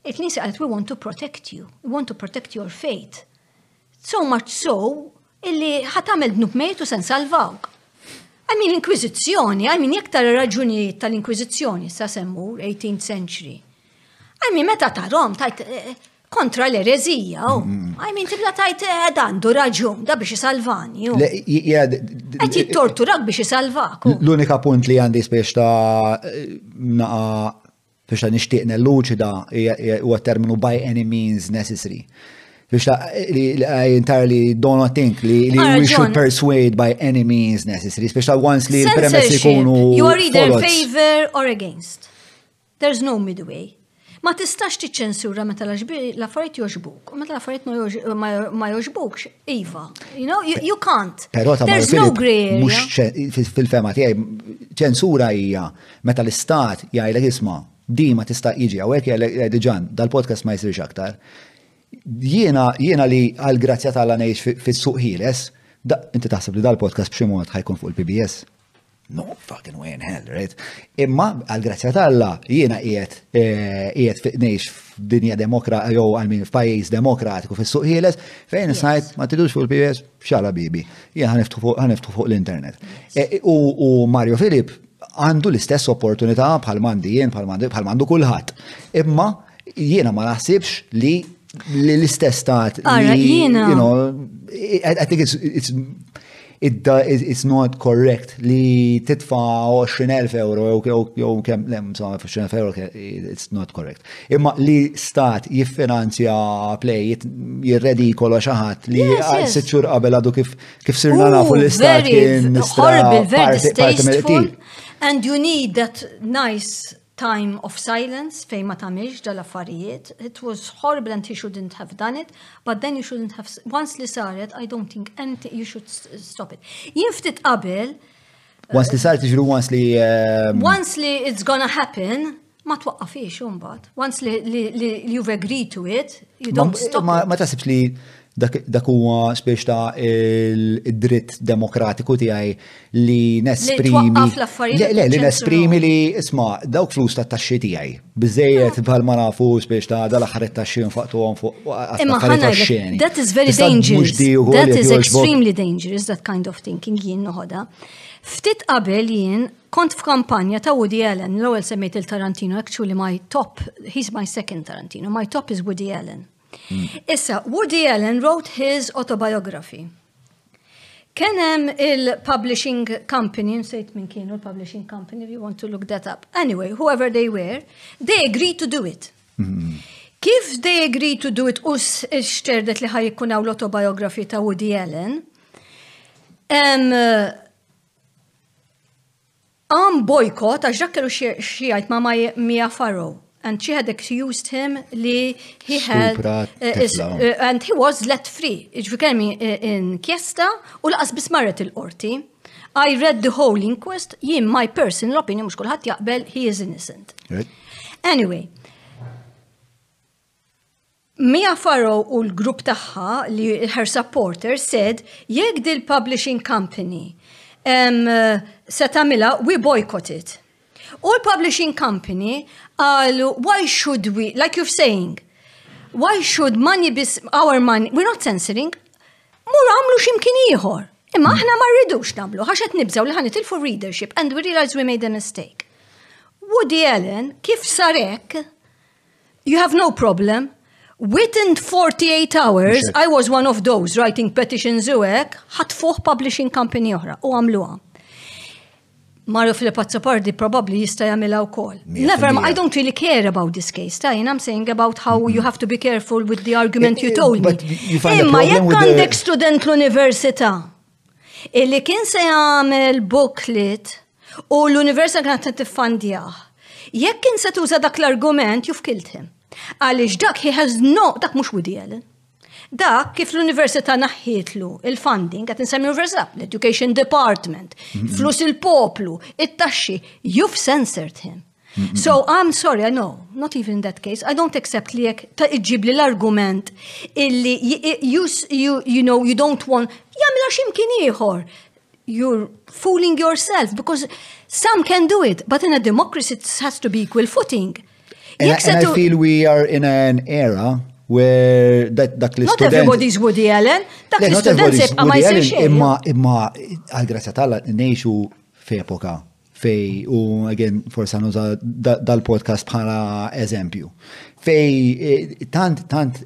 Il-Knisja qalet we want to protect you, we want to protect your faith. So much so Illi ħa tagħmel dnub mejt u se nsalvawk. I mean l-Inkwiżizzjoni, I mean jekk tara raġunijiet tal-Inkwiżizzjoni sa semmur 18th century. I mean meta tarom tajt eh, kontra l-erezija, u I mean tibda tajt eh, dan du raġun da biex isalvani. u. Le, j- ja, d- d- Qed jittorturak biex isalvak. u. L-unika punt li għandi spiex ta' naqa Biex ta' nixtieq nelluċida huwa terminu by any means necessary. Biex ta' li I entirely do not think li we should persuade by any means necessary. Biex ta' once li l-premessi kunu. You are either in favor or against. There's no midway. Ma tistax tiċċensura meta l-affarijiet joġbuk, u meta l-affarijiet ma joġbukx, iva. You know, you can't. Pero ta' There's no gray. Fil-fema tiegħi, ċensura hija Meta l-Istat jgħidlek isma' din ma tista' jiġi hawnhekk jgħidlek eh, diġan, dal-podcast ma jsirx aktar. Jiena jiena li għal grazzja tal ngħix fis-suq ħieles, inti taħseb li dal-podcast b'xi mod ħajkun fuq il-PBS? No fucking way in hell, right? Imma għal-grazzja tal-la, jiena qiegħed eh, qiegħed fiqnejx f'dinja demokra jew għalmin f'pajjiż demokratiku fis-suq ħieles fejn sajt ma tidux fuq il-PBS xala bibi. Jien ħaniftu fuq l-internet. E, u Mario Filip għandu l-istess opportunità bħal mandi jien, bħal mandi, bħal mandu kulħadd. Imma jiena ma naħsibx li l-istess stat. Ara, jiena. I think it's, it's it's not correct li titfa 20.000 euro jew kem, lem, 20.000 euro, it's not correct. Imma li stat jiffinanzja play jirredi kolo xaħat li għal sitxur qabel għadu kif Kif sirna nafu l-istat kien horrible, very distasteful. And you need that nice time of silence fej ma tamilx dal-affarijiet. It was horrible and he shouldn't have done it, but then you shouldn't have... Once li saret, I don't think anything, you should stop it. Jien ftit qabel... Once li saret iġru once li... Um, once li it's gonna happen, Ma twaqqafix imbagħad. Once li, li, li you've agreed to it, you don't ma, stop. Ma, ma tasibx li dak huwa spiex ta' il-dritt demokratiku tiegħi li nesprimi. Le, le, li nesprimi li isma' dawk flus ta' taxxi tiegħi. Biżejjed ah. bħal ma nafu spiex ta' dal-aħħar taxxi nfaqtuhom fuq affarijiet That is very dangerous. That is extremely dangerous, that kind of thinking jien noħodha. Ftit qabel jien Kont f'kampanja ta' Woody Allen, l-ewwel semmejt il-Tarantino, actually my top, he's my second Tarantino, my top is Woody Allen. Mm. Issa, Woody Allen wrote his autobiography. Kien hemm il-publishing company, nsejt minn kienu l-publishing company, if you want to look that up. Anyway, whoever they were, they agreed to do it. Mm-hmm. Kif they agreed to do it u xterdet li ħaj jkun hawn l-autobiografi ta' Woody Allen, Għam bojkot, għax dak kellu xijajt ma Mia Farrow. And she had accused him li he had... Uh, uh, and he was let free. Iġvi kelmi uh, inkjesta u laqas bismarret il-qorti. I read the whole inquest, jien my personal opinion, mux kullħat jaqbel, he is innocent. Anyway, Mia Farrow u l-grupp tagħha li Her Supporter said jekk dil publishing company se tagħmilha we boycott it. U l-publishing company qalu why should we, like you're saying, why should money be our money, we're not censoring, mur għamlu ximkien ieħor. Imma aħna ma rridux nagħmlu għax qed nibżgħu li ħan nitilfu readership and we realize we made a mistake. Woody Allen kif sarek You have no problem. Within 48 hours, I was one of those writing petitions u hekk, ħatfuh publishing company oħra u għamluha. Mario Filippa Zappardi probably jista jagħmilha wkoll. Never, I don't really care about this case, ta' I'm saying about how mm-hmm. you have to be careful with the argument you eh, eh, told me. Imma jekk għandek student l-università Illi kien se jagħmel booklet u l-Universal kien qed tiffandjah. Jekk kien se tuża dak l-argument, you've killed him. Għaliex dak he has no, dak mhux Woody Allen. Dak kif l-Università naħħietlu il-funding, qed insemmi Università, l-Education Department, flus il-poplu, it-taxxi, you've censored him. So I'm sorry, I know, not even in that case, I don't accept li jek ta' iġib li l-argument illi you, you, you know, you don't want, jamila ximkien ieħor. You're fooling yourself because some can do it, but in a democracy it has to be equal footing. And, I, and I feel we are in an era where that dak l-istudent. Not everybody's Woody Allen, dak l-istudent ma jsir xejn. Imma imma għal-grazzja tal-nejxu f'epoka Fej, u again, forsa nuża dal-podcast bħala eżempju. Fej, eh, tant, tant,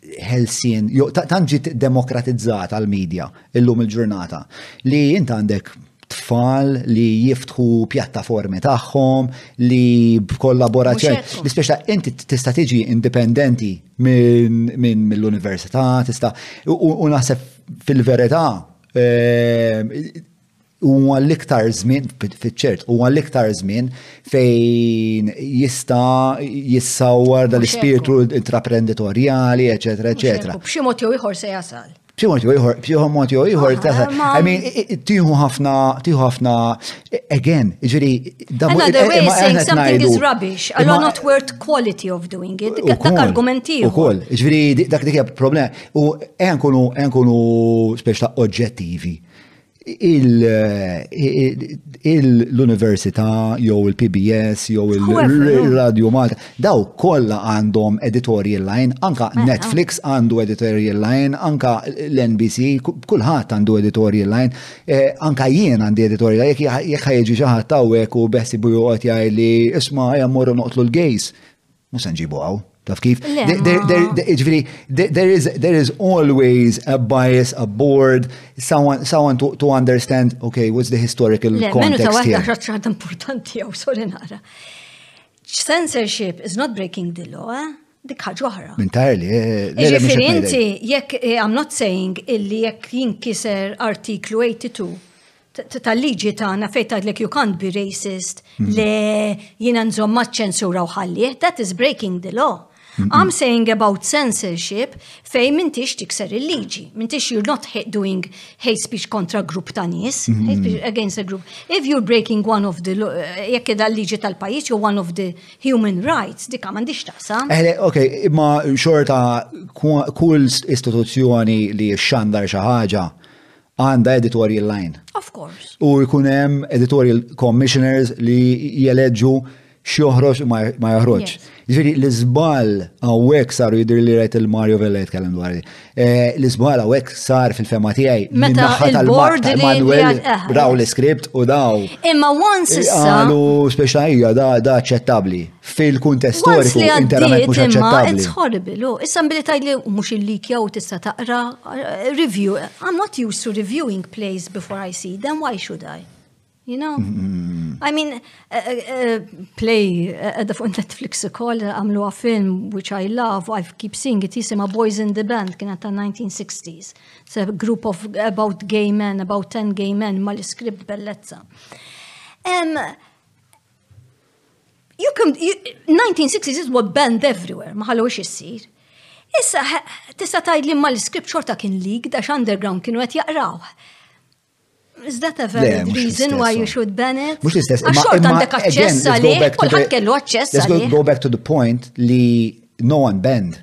ħelsien, eh, tant ġiet demokratizzata l-medja illum il-ġurnata li jint għandek tfal li jiftħu pjattaformi tagħhom li b'kollaborazzjoni. L-ispeċa inti tista' tiġi indipendenti minn mill-università, tista' u naħseb fil-verità Ehm, u għall-iktar żmien, fiċċert, u għall-iktar żmien fejn jista jissawar dal-ispirtu intraprenditorjali, eċetera, eċetera. B'xi mod jew ieħor se jasal. B'xi mod jew ieħor, b'xi mod jew ieħor tasal. I mean, tieħu ħafna, tieħu ħafna, again, ġiri, dabu. Another way is saying something is rubbish, and not worth quality of doing it. Dak argumenti. Ukoll, ġiri, dak dik problema. U eħan kunu, eħan kunu spiex ta' oġġettivi. L-Università jew il-PBS jew il-Radio Malta, daw kollha għandhom editorial line, anka eh, eh. Netflix għandu editorial line, anka l-NBC, kulħadd għandu editorial line, eh, anka jien għandi editorial line, jekk ħajġi xi ħadd hawnhekk u beħsibu joqgħod jgħid li isma' hija morru noqtlu l-gays Mhux se nġibu hawn. Taf kif? Ġviri, there is, there is always a bias aboard someone, someone to, to understand, okay, what's the historical Le, context menu ta' here. Le, ċaħda importanti għaw soli nara. Censorship is not breaking the law, eh? dik ħaġa oħra. Entirely. Eh, eh, Ġifieri inti jekk eh, I'm not saying illi jekk jinkiser artiklu 82 tal-liġi tagħna fejn tgħidlek you can't be racist mm-hmm. le jiena nżomm ċensura u ħallih, that is breaking the law. Mm-hmm. I'm saying about censorship fej mintix tikser il-liġi, mintix you're not doing hate speech kontra grupp ta' nies, mm-hmm. hate speech against a group. If you're breaking one of the, eh, jekk da liġi tal-pajis, you're one of the human rights, dika mandiċ taqsa. Eħle, eh, ok, imma xorta kull istituzzjoni li xandar xaħġa, għanda editorial line. Of course. U jkun hemm editorial commissioners li jeleġu x'joħroġ ma joħroġ. Ġifieri l-iżbal hawnhekk saru jidri li rajt il-Mario Vella jitkellem dwar li. Eh, l-iżbal hawnhekk sar fil-fema tiegħi meta tal-bord Manuel raw l-iskript u daw. Imma once issa. Qalu speċajja da aċċettabbli. fil-kuntest storiku interament mhux aċċettabbli. It's horrible, lo. Issa mbili tajt li mhux il-likja u tista' taqra eh, review. I'm not used to reviewing plays before I see them, why should I? You know? Mm-hmm. I mean, eh, eh, play edha fuq Netflix ukoll għamlu film which I love, I keep seeing it jisima Boys in the Band kien ta' 1960s. It's a group of about gay men, about 10 gay men mal-iskript bellezza. Um, You can, 1960s it was banned everywhere, ma ħallux issir. Issa, tista' tgħid li ma l-iskript xorta kien leak, dax underground kienu qed jaqrawh. Is that a valid reason why you should ban it? Mux l-istess. Għax xort għandek aċċess għalih, kulħadd kellu aċċess għalih. Go back to the point li no one banned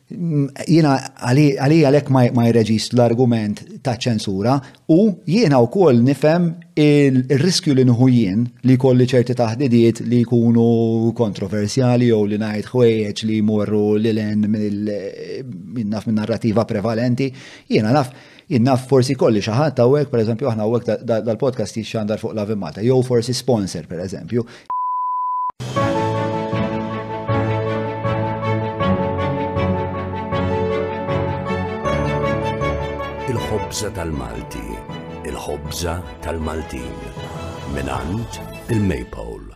Jiena għalija għalhekk ma jirreġist l-argument ta' ċensura u jiena wkoll nifhem il-riskju li nħu jien li kolli ċerti taħdidiet li jkunu kontroversjali jew li ngħid ħwejjeġ li jmorru lil minn naf minn narrativa prevalenti. Jiena naf Jien naf forsi jkolli xi ħadd hawnhekk, pereżempju aħna hawnhekk dal-podcast jixxandar fuq Lavi Malta, jew forsi sponsor pereżempju. Il-ħobża tal-Malti, il-ħobża tal-Maltin, minant il-Maypole.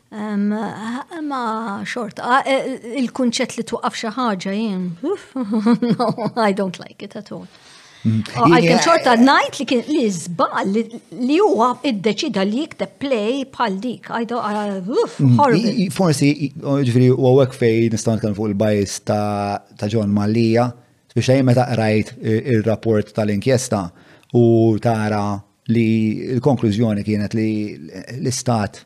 Ma xorta, il-kunċett li twaqqaf xi ħaġa jien. No, I don't like it at all. Mm. Oh, Għalkem xorta najt li kien li zbal li huwa id-deċida li jikteb play bħal dik. Mm, horrible. Forsi, ġviri, u għawek fej nistan kan fuq il-bajs ta' John Mallia, biex għajn meta qrajt il-rapport tal-inkjesta u tara li l-konklużjoni kienet li l-istat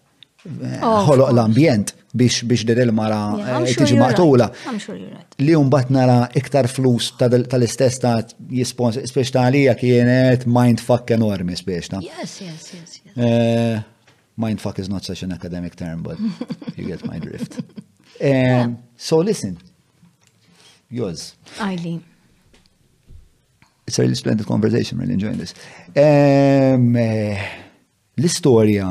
ħoloq l-ambjent biex biex dir il-mara eh, tiġi maqtula. Li mbagħad nara iktar flus tal-istess ta' jispons, spiex ta' għalija kienet mindfuck enormi spiex ta'. Yes, yes, yes. yes. Eh, mindfuck is not such an academic term, but you get my drift. Eh, so listen, yours. Eileen. It's a really splendid conversation, really enjoying this. Um, uh, L-istorja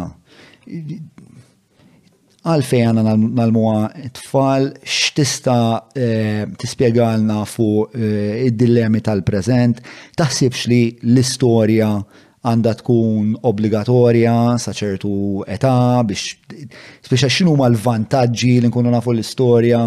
għalfej għanna nal-muwa tfal x'tista eh, tispjegalna fuq eh, id-dillemi tal-preżent, taħsibx li l-istorja għandha tkun obbligatorja sa ċertu età biex speċa x'inhu ma l-vantaġġi li nkunu nafu l-istorja?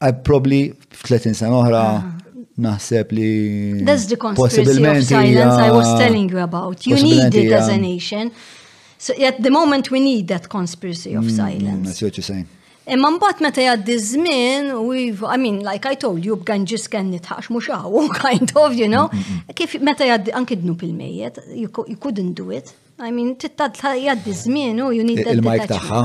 I probably f'30 sena oħra ah. naħseb li. That's the conspiracy of silence I was telling you about. You need it as a nation. So at the moment we need that conspiracy of mm, silence. That's what you're saying. Imma mbagħad meta jgħaddi żmien u I mean like I told you b'gan ġis kenni tħax mhux hawn kind of, you know. Mm, mm, Kif meta jgħaddi anke dnub il-mejjet, you couldn't do it. I mean, tittadħa jgħaddi żmien u you need that. Il-mike tagħha.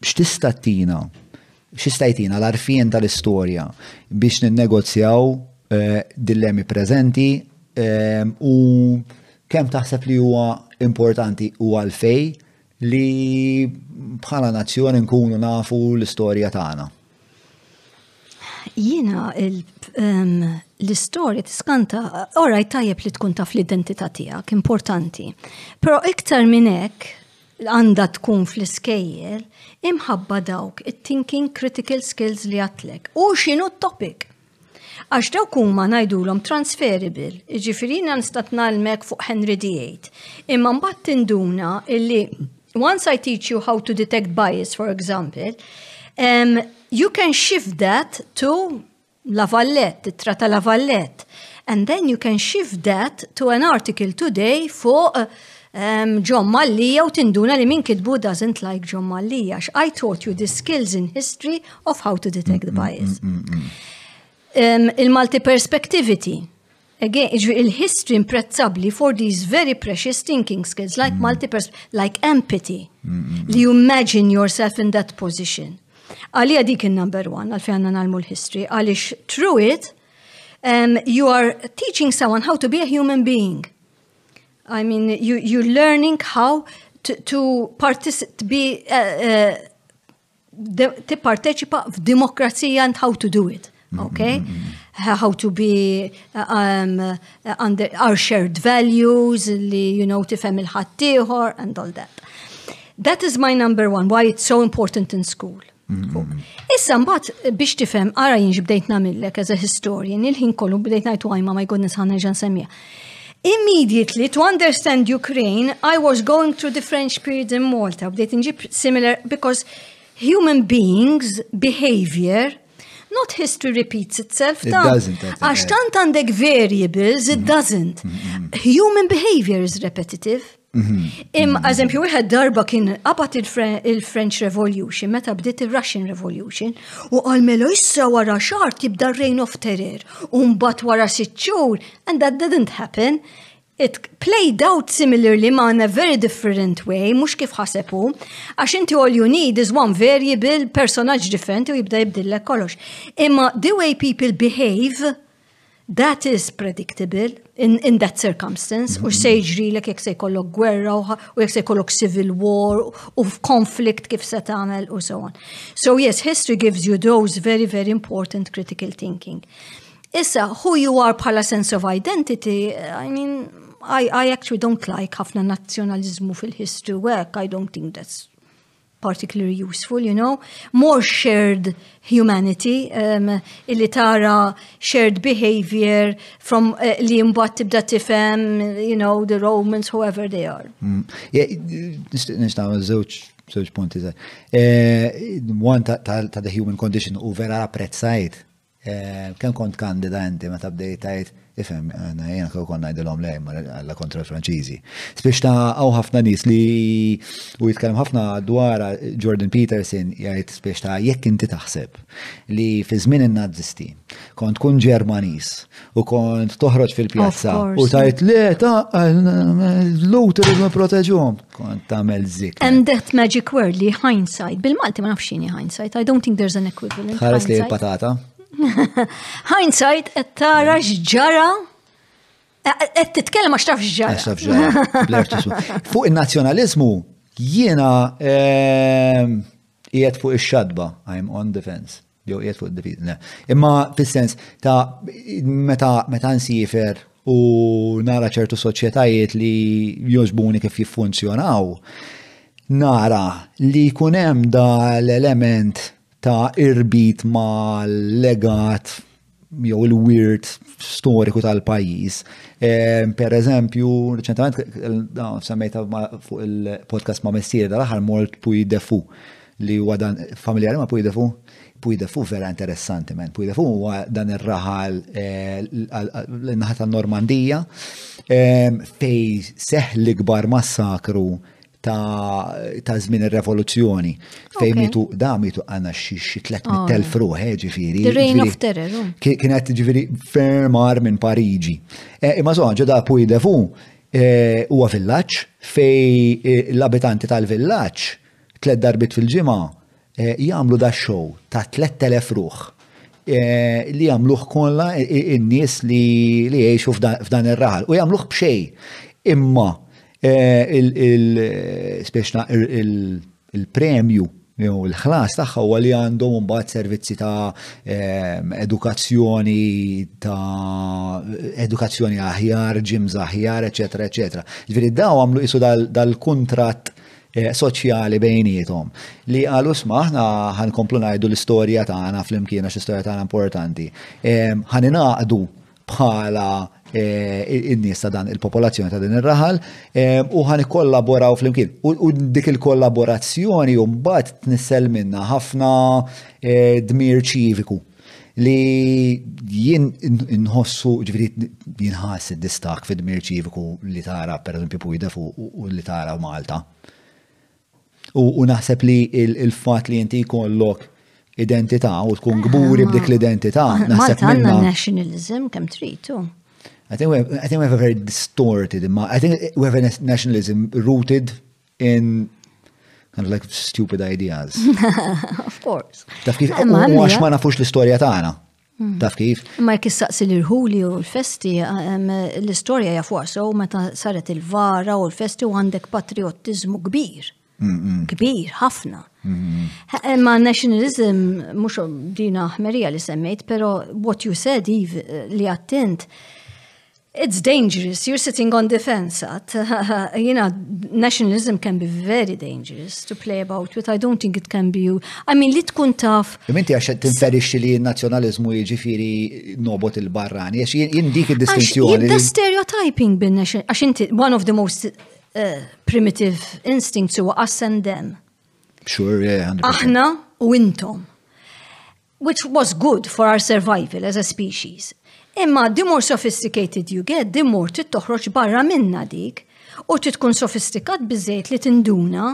x'tista' ttina, x'jista' jtina l-arfien tal-istorja biex ninnegozjaw eh, dillemi preżenti eh, u kemm taħseb li huwa importanti u għalfej li bħala nazzjoni nkunu nafu l-istorja tagħna. Jiena l-istorja tiskanta, oraj tajjeb li tkun taf l-identità tiegħek, importanti. Però iktar minn hekk, għandha tkun fl-iskejjel imħabba dawk it-thinking critical skills li għatlek. U xinu t-topic? Għax dawk huma ngħidulhom transferable, jiġifieri nistat nalmek fuq Henry D8. Imma mbagħad tinduna illi once I teach you how to detect bias, for example, um, you can shift that to Lavallet, titra ta' Lavallet. And then you can shift that to an article today for um, John Mallia u tinduna li min kitbu doesn't like John Mallia. I taught you the skills in history of how to detect the mm, mm, mm, bias. Um, Il-multi-perspectivity. Again, iġvi il-history imprezzabli for these very precious thinking skills, like mm. multi like empathy, mm. li you imagine yourself in that position. Għalija dik il-number one, għal għanna nalmu l-history, għalix through it, um, you are teaching someone how to be a human being. I mean, you, you're learning how to, to participate, be, uh, uh, tipparteċipa f'demokrazija and how to do it. Okay? How to be um, under our shared values, li, you know, tifem il-ħattijħor, and all that. That is my number one, why it's so important in school. Mm-hmm. Issa mbagħad biex tifhem ara jien bdejt nagħmillek as a historian, il-ħin kollu bdejt ngħid wajma ma jkun nisħan nerġa' nsemmija. Immediately to understand Ukraine, I was going through the French period in Malta. Bdejt inġib similar because human beings behavior not history repeats itself. It doesn't. Għax tant għandek variables, it mm-hmm. doesn't. Mm-hmm. Human behavior is repetitive. Imma eżempju wieħed darba kien qabat il-French Revolution meta bdiet ir-Russian Revolution u qal mela issa wara xahar tibda reign of terror u mbagħad wara sitt xhur and that didn't happen. It played out similarly ma in a very different way, mhux kif ħasebu, għax inti all you need is one variable, personaġġ differenti u jibda jibdillek kollox. Imma the way people behave That is predictable in, in that circumstance, u se jġrilek jekk se jkollok gwerra u jekk se jkollok civil war u konflikt kif se tagħmel u so on. So yes, history gives you those very very important critical thinking. Issa, who you are bħala sense of identity, I mean, I, I actually don't like ħafna nazzjonalizmu fil-history work, I don't think that's particularly useful, you know, more shared humanity, um, illi tara shared behavior from uh, li mbagħad tibda tifhem, you know, the Romans, whoever they are. Mm. Nixtaqgħu żewġ żewġ punti żgħar. Eh, one ta' the human condition u vera apprezzajt Eh, kemm kont kandida inti meta bdejt tajt, ifhem, eh, jena kieku kont ngħidilhom lej għalla kontra l-Franċiżi. Spiex ta' hawn ħafna nies li u jitkellem ħafna dwar Jordan Peterson jgħid spiex ta' jekk inti taħseb li fi żmien in-Nazisti kont kun Ġermaniż u kont toħroġ fil-pjazza u tajt le ta' l-luter ma proteġuhom. Kont tamel zik. And that magic word li hindsight, bil-Malti ma nafxini hindsight, I don't think there's an equivalent. Ħares li patata. Hindsight qed tara x'ġara qed titkellem għax taf x'ġara. Fuq in-nazzjonaliżmu jiena ehm, qiegħed fuq ix-xadba, I'm on defense. Jew qiegħed fuq id-difiż, le. Imma fis-sens ta' meta meta nsifer u nara ċertu soċjetajiet li jogħġbuni kif jiffunzjonaw, nara li jkun hemm da l-element ta' irbit ma' legat jew il-wirt storiku tal-pajjiż. Ehm, per eżempju, reċentament semmejta fuq il-podcast ma' messier dal-aħħar mort Puy Defu li huwa dan familjari ma' Puy Defu. Puy Defu vera interessanti men. Puy Defu huwa dan ir-raħal eh, l-naħa tan-Normandija ehm, fej seħ l-ikbar massakru ta' ta' żmien ir-revoluzzjoni. Fejn mitu da mitu għana xi 300,000 oh. ruħ, eh, ġifieri. Reign of Terror. Oh. Kienet ġifieri fermar minn Pariġi. Eh, imma so ġoda Puy de Fu eh, huwa villaġġ fej l-abitanti tal-villaġġ tliet darbit fil-ġimgħa Jagħmlu da show ta' 3,000 ruħ li jagħmluh kollha in-nies li jgħixu f'dan ir-raħal u jagħmluh b'xejn. Imma il-speċna il-premju jew il-ħlas tagħha huwa li għandhom imbagħad servizzi ta' ehm, edukazzjoni ta' edukazzjoni aħjar, ġims aħjar, eċetera, eċetera. Ġifieri daw għamlu isu dal-kuntratt Eh, soċjali bejnietom li għalu sma ħna ħan komplu najdu l-istoria tagħna fl-imkien għax l-istoria tagħna importanti. Ħan inaqdu bħala eh, in-nies ta' dan il-popolazzjoni ta' din ir-raħal u ħan kollaboraw fl-imkien. U dik il-kollaborazzjoni mbagħad tnissel minna ħafna eh, dmir ċiviku li jien nħossu ġviri jinħas id-distak fid-dmir ċiviku li tara per eżempju pujda fuq u li tara Malta. U naħseb li il-fat li jinti kollok identità u tkun gburi ah. b'dik l-identità. Ah, Malta għanna nationalism kem tritu. I think we have, I think we have a very distorted, I think we have a nationalism rooted in kind of like stupid ideas. of course. Taf kif, u għax ma nafux l-istoria tagħna. Mm. Taf kif? Ma jek saqsi l-irħuli u l-festi, l-istoria jafu għaso, meta saret il-vara u l-festi u għandek patriottizmu kbir. Kbir, ħafna. Eh, ma nationalism, mux dina ħmerija li semmejt, pero what you said, Eve, eh, li għattint, It's dangerous, you're sitting on defense, at. you know, nationalism can be very dangerous to play about with. I don't think it can be you. I mean, li tkun taf. Minti għax tinferix li nazjonalizmu jġifiri nobot il-barrani, għax jien dik il-distinzjoni. Jibda stereotyping bin għax inti, one of the most uh, primitive instincts huwa us and them. Sure, yeah, 100%. Aħna u intom. which was good for our survival as a species. Imma the more sophisticated you get, the more tittoħroġ barra minna dik u titkun sofistikat bizzejt li tinduna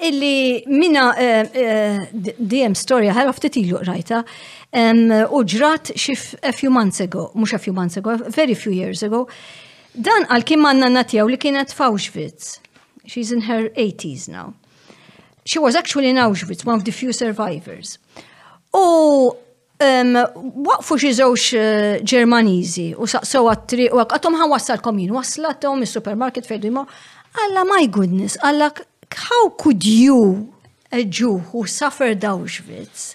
illi minna uh, eh, uh, eh, DM storja ħaraf titilu rajta um, u ġrat xif a few months ago, mux a few months ago, very few years ago, dan għal kim għanna natijaw li kienet f'Auschwitz. She's in her 80s now. She was actually in Auschwitz, one of the few survivors. U waqfu xi żewġ eh, Ġermaniżi u saqsew għat-triq u għatom ħan wassalkom jien, waslathom is-supermarket fejdu jmor. Alla my goodness, alla how could you ġuħ u suffer d'Auschwitz?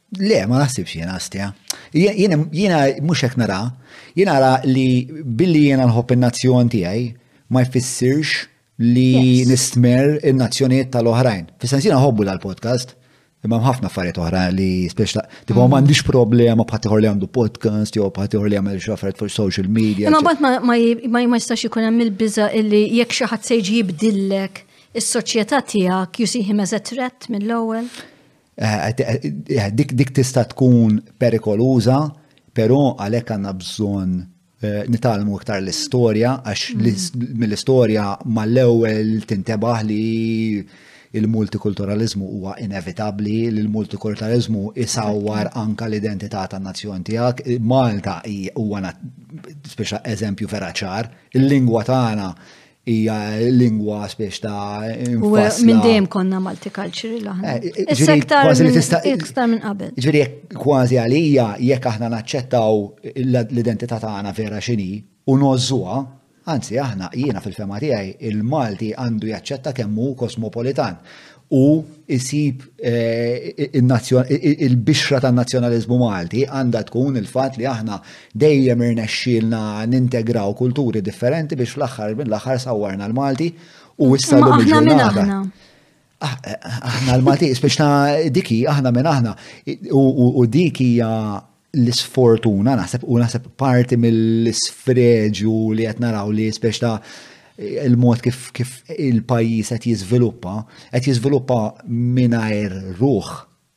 Le, ma naħsibx jena stja. Jena mux hekk nara, jena nara li billi jena nħobb il-nazzjon tiegħi ma jfissirx li nistmer il-nazzjonijiet tal-oħrajn. Fis-sens jena nħobbu dal-podcast, imma ħafna affarijiet oħra li speċta, tipo mm. m'għandix problema bħatiħor li għandu podcast jew bħatiħor li għamel xafret fuq social media. Imma bat ma jistax ikun hemm il-biża illi jekk xi ħadd se jibdillek is-soċjetà tiegħek you see him as a threat mill-ewwel. Dik tista' tkun perikoluża, però għalhekk għandna bżonn nitalmu iktar l-istorja, għax mill-istorja mal-ewwel tintebaħ li il-multikulturalizmu huwa inevitabbli, li l-multikulturalizmu isawwar anka l-identità tan-nazzjon tiegħek. Malta huwa speċa eżempju vera ċar, il-lingwa tagħna hija lingwa spiex ta' infassla. Minn dejjem konna multicultural aħna. Eh, Issa iktar minn qabel. Ġifieri kważi għalija jekk aħna naċċettaw l-identità tagħna vera x'inhi u nożżuha, anzi aħna jiena fil-fema tiegħi il-Malti għandu jaċċetta kemm hu kosmopolitan u isib il-bixra tan nazzjonaliżmu Malti għandha tkun il-fatt li aħna dejjem irnexxielna nintegraw kulturi differenti biex fl-aħħar mill-aħħar sawwarna l-Malti u issa l-lum il-ġurnata. Ah, eh, aħna l-Malti, speċna diki, aħna minn aħna, u diki hija l-isfortuna naħseb u naħseb parti mill-isfreġju li qed naraw li spiex ta' il-mod kif, kif il-pajjiż qed jiżviluppa, qed jiżviluppa mingħajr ruħ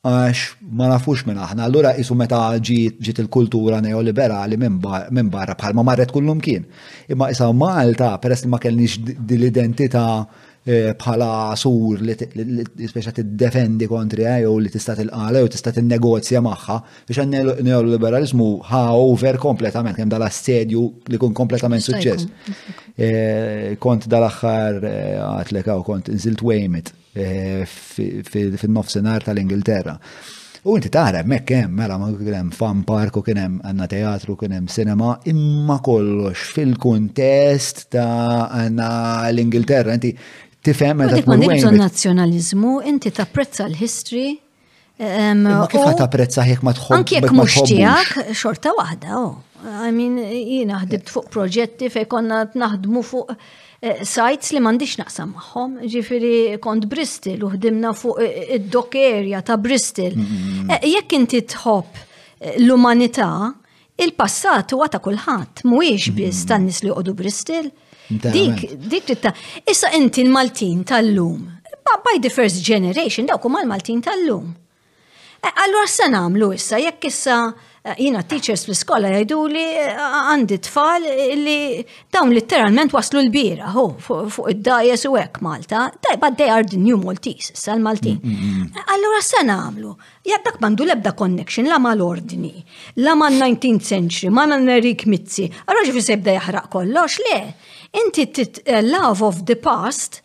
għax ma nafux minn aħna. Allura isu meta ġiet il-kultura neoliberali minn barra bħalma marret kullum kien. Imma isa Malta, peress li ma kellniex dil-identità Eh, bħala sur li speċa tiddefendi kontri eh, jew li tista' tilqala jew tista' tinnegozja magħha biex għan neoliberalizmu ħa over kompletament kemm dal-assedju li kun kompletament suċċess. Eh, kont dal-aħħar għatlek hawn kont inżilt Weymit fin-nofsinhar tal-Ingilterra. U inti tara hemmhekk hemm mela ma kien hemm fan park u kien hemm għandna teatru, kien hemm sinema, imma kollox fil-kuntest ta' għandna l-Ingilterra, inti tifhem meta tkun wejn. nazzjonaliżmu, inti tapprezza l-history. Ma kif ħat tapprezza jekk ma tħobb. Anki jekk mhux tiegħek xorta waħda, oh. I mean, jiena ħdibt fuq proġetti fejn konna naħdmu fuq Eh, sajts li mandiċ naqsam maħħom, ġifiri kont Bristol u ħdimna fuq eh, id-dok area ta' Bristol. Mm-hmm. Eh, jekk inti tħobb l-umanità, il-passat huwa ta' kulħadd, mhuwiex biss mm-hmm. tan-nies li joqogħdu Bristol. Dik, dik li ta' issa inti l-Maltin tal-lum, by the first generation, dawk huma l-Maltin tal-lum. Eh, allura se nagħmlu issa, jekk issa eh, jina teachers fl-iskola jajdu li eh, għandi tfal li dawn literalment waslu l-bira, hu, fuq id-dajes u hekk Malta, tajba they are the new Maltese, issa l-Maltin. Mm, mm, mm. Allura se nagħmlu, jekk dak mandu lebda connection la mal-ordni, la mal-19th century, ma mal-Erik Mizzi, allura ġifi se jibda jaħraq kollox, le, inti love of the past,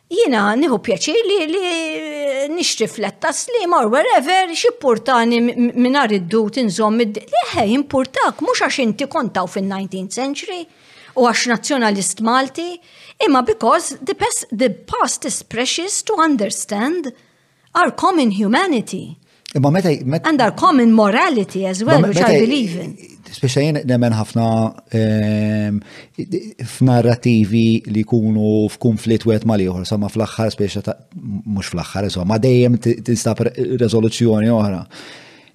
Jiena nieħu pjaċir li li nixtri fletta slima or wherever xippurtani mingħajr id-dut inżomm id Leħe, jimpurtak mhux għax inti kontaw fin-19th century u għax nazzjonalist Malti, imma because the past is precious to understand. Our common humanity. Imma meta. And our common morality as well, which I believe in. Speċa jien nemmen ħafna ehm, f'narrativi li jkunu f'kunflitt wieħed ma' liħor, sama fl-aħħar speċa ta' mhux fl-aħħar, insomma, dejjem tinstab rezoluzzjoni oħra.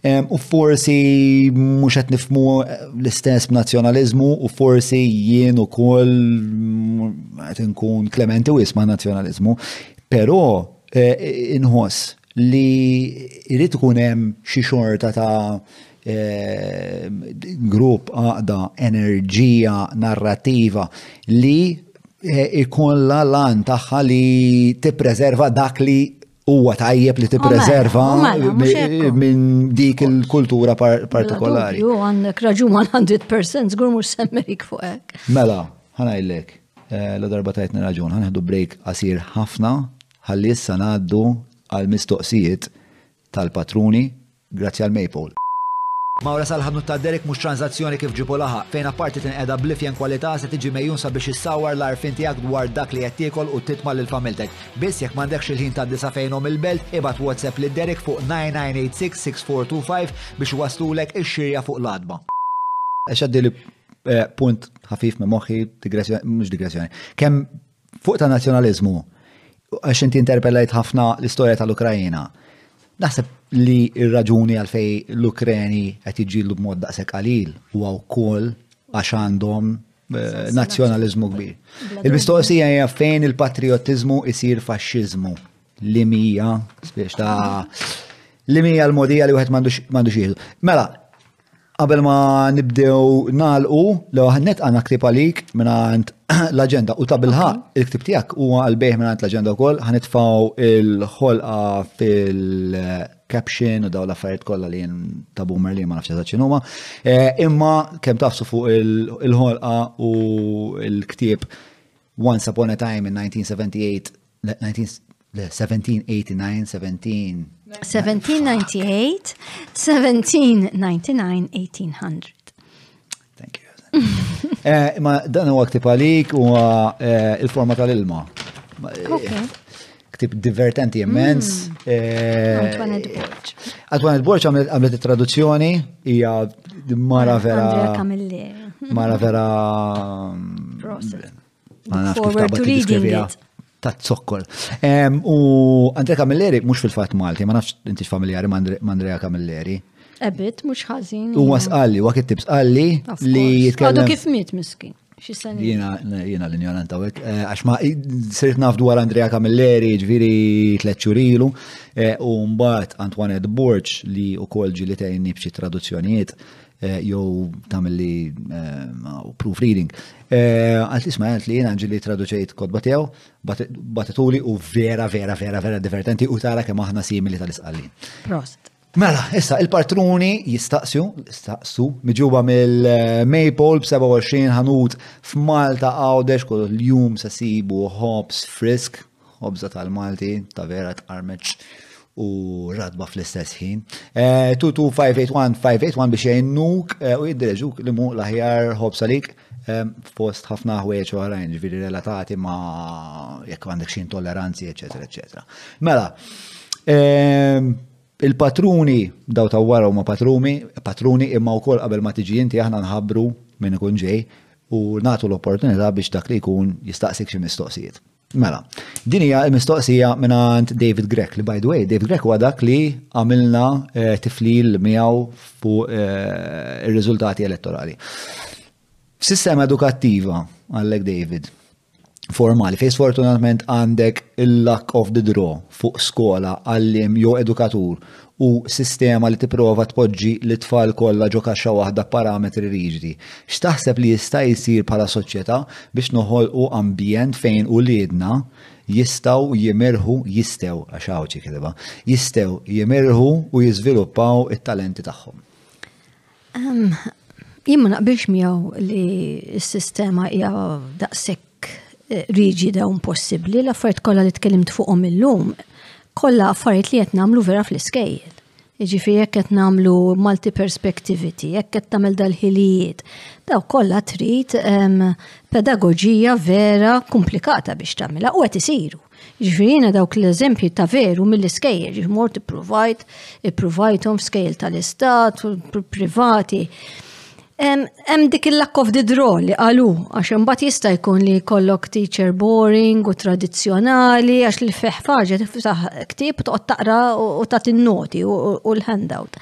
Ehm, u forsi mhux qed nifmu eh, l-istess b'nazzjonaliżmu u forsi jien ukoll mm, qed nkun klementi wisma' nazzjonaliżmu, però Eh, inħoss li jrid ikun hemm xi xorta ta' eh, grupp għaqda enerġija narrativa li eh, ikolla lan tagħha li tippreserva dak li huwa tajjeb li tippreserva oh, mela, oh, mela, minn dik il-kultura mela, partikolari. Ju għandek raġun 100% żgur mhux semmerik fuq hekk. Mela, ħanajlek. Eh, la darba tajtni raġun, ħanħdu break qasir ħafna, ħalli issa ngħaddu għal mistoqsijiet tal-patruni, grazzi għal Maple. Mawra sal-ħadnu ta' Derek mhux tranzazzjoni kif ġipu laħa, fejn apparti tinqeda blifjen kwalità se tiġi mejjun sabiex issawar l-arfin tiegħek dwar dak li qed tiekol u titma' lil familtek. Biss jekk m'għandekx il-ħin ta' disa fejnhom il-belt, ibad WhatsApp lil Derek fuq 9986 6425 biex waslulek ix-xirja fuq l-adba. Għax għaddi li Eh, punt ħafif me moħħi, digressjoni, mhux digressjoni. Kemm fuq ta' nazzjonaliżmu, għax inti interpellajt ħafna l-istorja tal-Ukrajina. Naħseb li r-raġuni għalfej l-Ukreni qed jiġġieldu b'mod daqshekk qalil huwa wkoll għax għandhom eh, nazzjonaliżmu kbir. Il-mistoqsija hija fejn il-patriottiżmu isir faxxiżmu. Li mija, spiex ta' li mija l-modija li wieħed m'għandux jieħdu. Mela, qabel ma nibdew nalqu li waħnet għandna ktib għalik mingħand l-aġenda u ta' bilħa il-ktib tiegħek huwa għalbejh mingħand l-aġenda wkoll ħanitfgħu il-ħolqa fil-caption u daw l-affarijiet kollha li ta' boomer li ma nafx eżatt x'inhuma. Eh, imma kemm tafsu fuq il-ħolqa u l-ktieb Once Upon a Time in 1978 Thank you. Ma dan huwa ktib għalik u eh, il-forma tal-ilma. Ktib divertenti immens. Mm. Eh, Antoine Borg. Antoine Borg għamlet traduzzjoni hija mara vera. Mara vera. Ma nafx kif taqbad tiddeskriviha ta' zokkol. U Andrea Camilleri mhux fil-fatt Malti, ma nafx inti familjari ma' Andrea Camilleri. Ebit, mhux ħażin. U wasqalli, wa kittib sqalli li jitkellem. Għadu kif miet miskin. Jena l-injoran ta' wek, eh, għax ma sirt naf dwar Andrea Camilleri, ġviri tleċċurilu, eh, u mbat Antoinette Borċ li u kol ġili tajni bċi traduzzjonijiet, Eh, jew tamil li eh, proofreading. Eh, għalt isma għalt li jena ġili traduċejt kodba tiegħu, batetuli u vera, vera, vera, vera divertenti u tara kemm aħna simili tal-isqallin. Prost. Mela, issa, il-partruni jistaqsju, jistaqsu, miġuba mill-Maple b-27 ħanut f'Malta għawdex kol l-jum sasibu hops frisk, Ħobża tal-Malti, ta' vera tqarmeċ u radba fl-istess ħin. 22581-581 eh, biex jgħinnuk eh, u jiddireġuk li mu l-aħjar ħobsa lik eh, fost ħafna ħwejġ oħrajn ġviri relatati ma jekk għandek xi intolleranzi, eċetera, eċetera. Mela, il-patruni daw ta' wara huma patrumi, patruni imma wkoll qabel ma tiġi inti aħna nħabbru minn ikun ġej u nagħtu l-opportunità biex dak li jkun jistaqsik xi mistoqsijiet. Mela, din hija l-mistoqsija mingħand David Grek li by the way, David Grek huwa dak li għamilna eh, tiflil miegħu fuq eh, ir-riżultati elettorali. Sistema edukattiva, għallek David, formali, fejn sfortunatament għandek il-luck of the draw fuq skola, għallim jew edukatur u sistema li tipprova tpoġġi lit-tfal kollha ġo kaxxa waħda b'parametri riġidi. X'taħseb li jista' jsir bħala soċjetà biex noħolqu ambjent fejn uliedna jistgħu jimirħu, jistgħu, għax Għawdxi kitibha, jistgħu jimirħu u jiżviluppaw it-talenti tagħhom? Jien ma naqbilx miegħu li s-sistema hija daqshekk riġida u impossibbli, l-affarijiet kollha li tkellimt fuqhom illum, kollha affarijiet li qed nagħmlu vera fl-iskejjel. Jiġifieri jekk qed nagħmlu multi perspectivity, jekk qed tagħmel dal-ħilijiet, daw kollha trid ehm, pedagoġija vera komplikata biex tagħmilha u qed isiru. Ġifieri jiena dawk l-eżempji ta' veru mill-iskejjel, ġifieri mort ippruvajt, ippruvajthom f'skejjel tal-istat, privati. Hemm dik il-lack of the draw li qalu, għax imbagħad jista' jkun li jkollok teacher boring u tradizzjonali għax li fih faġa tiftaħ ktieb toqgħod taqra u tagħti n-noti u l-handout.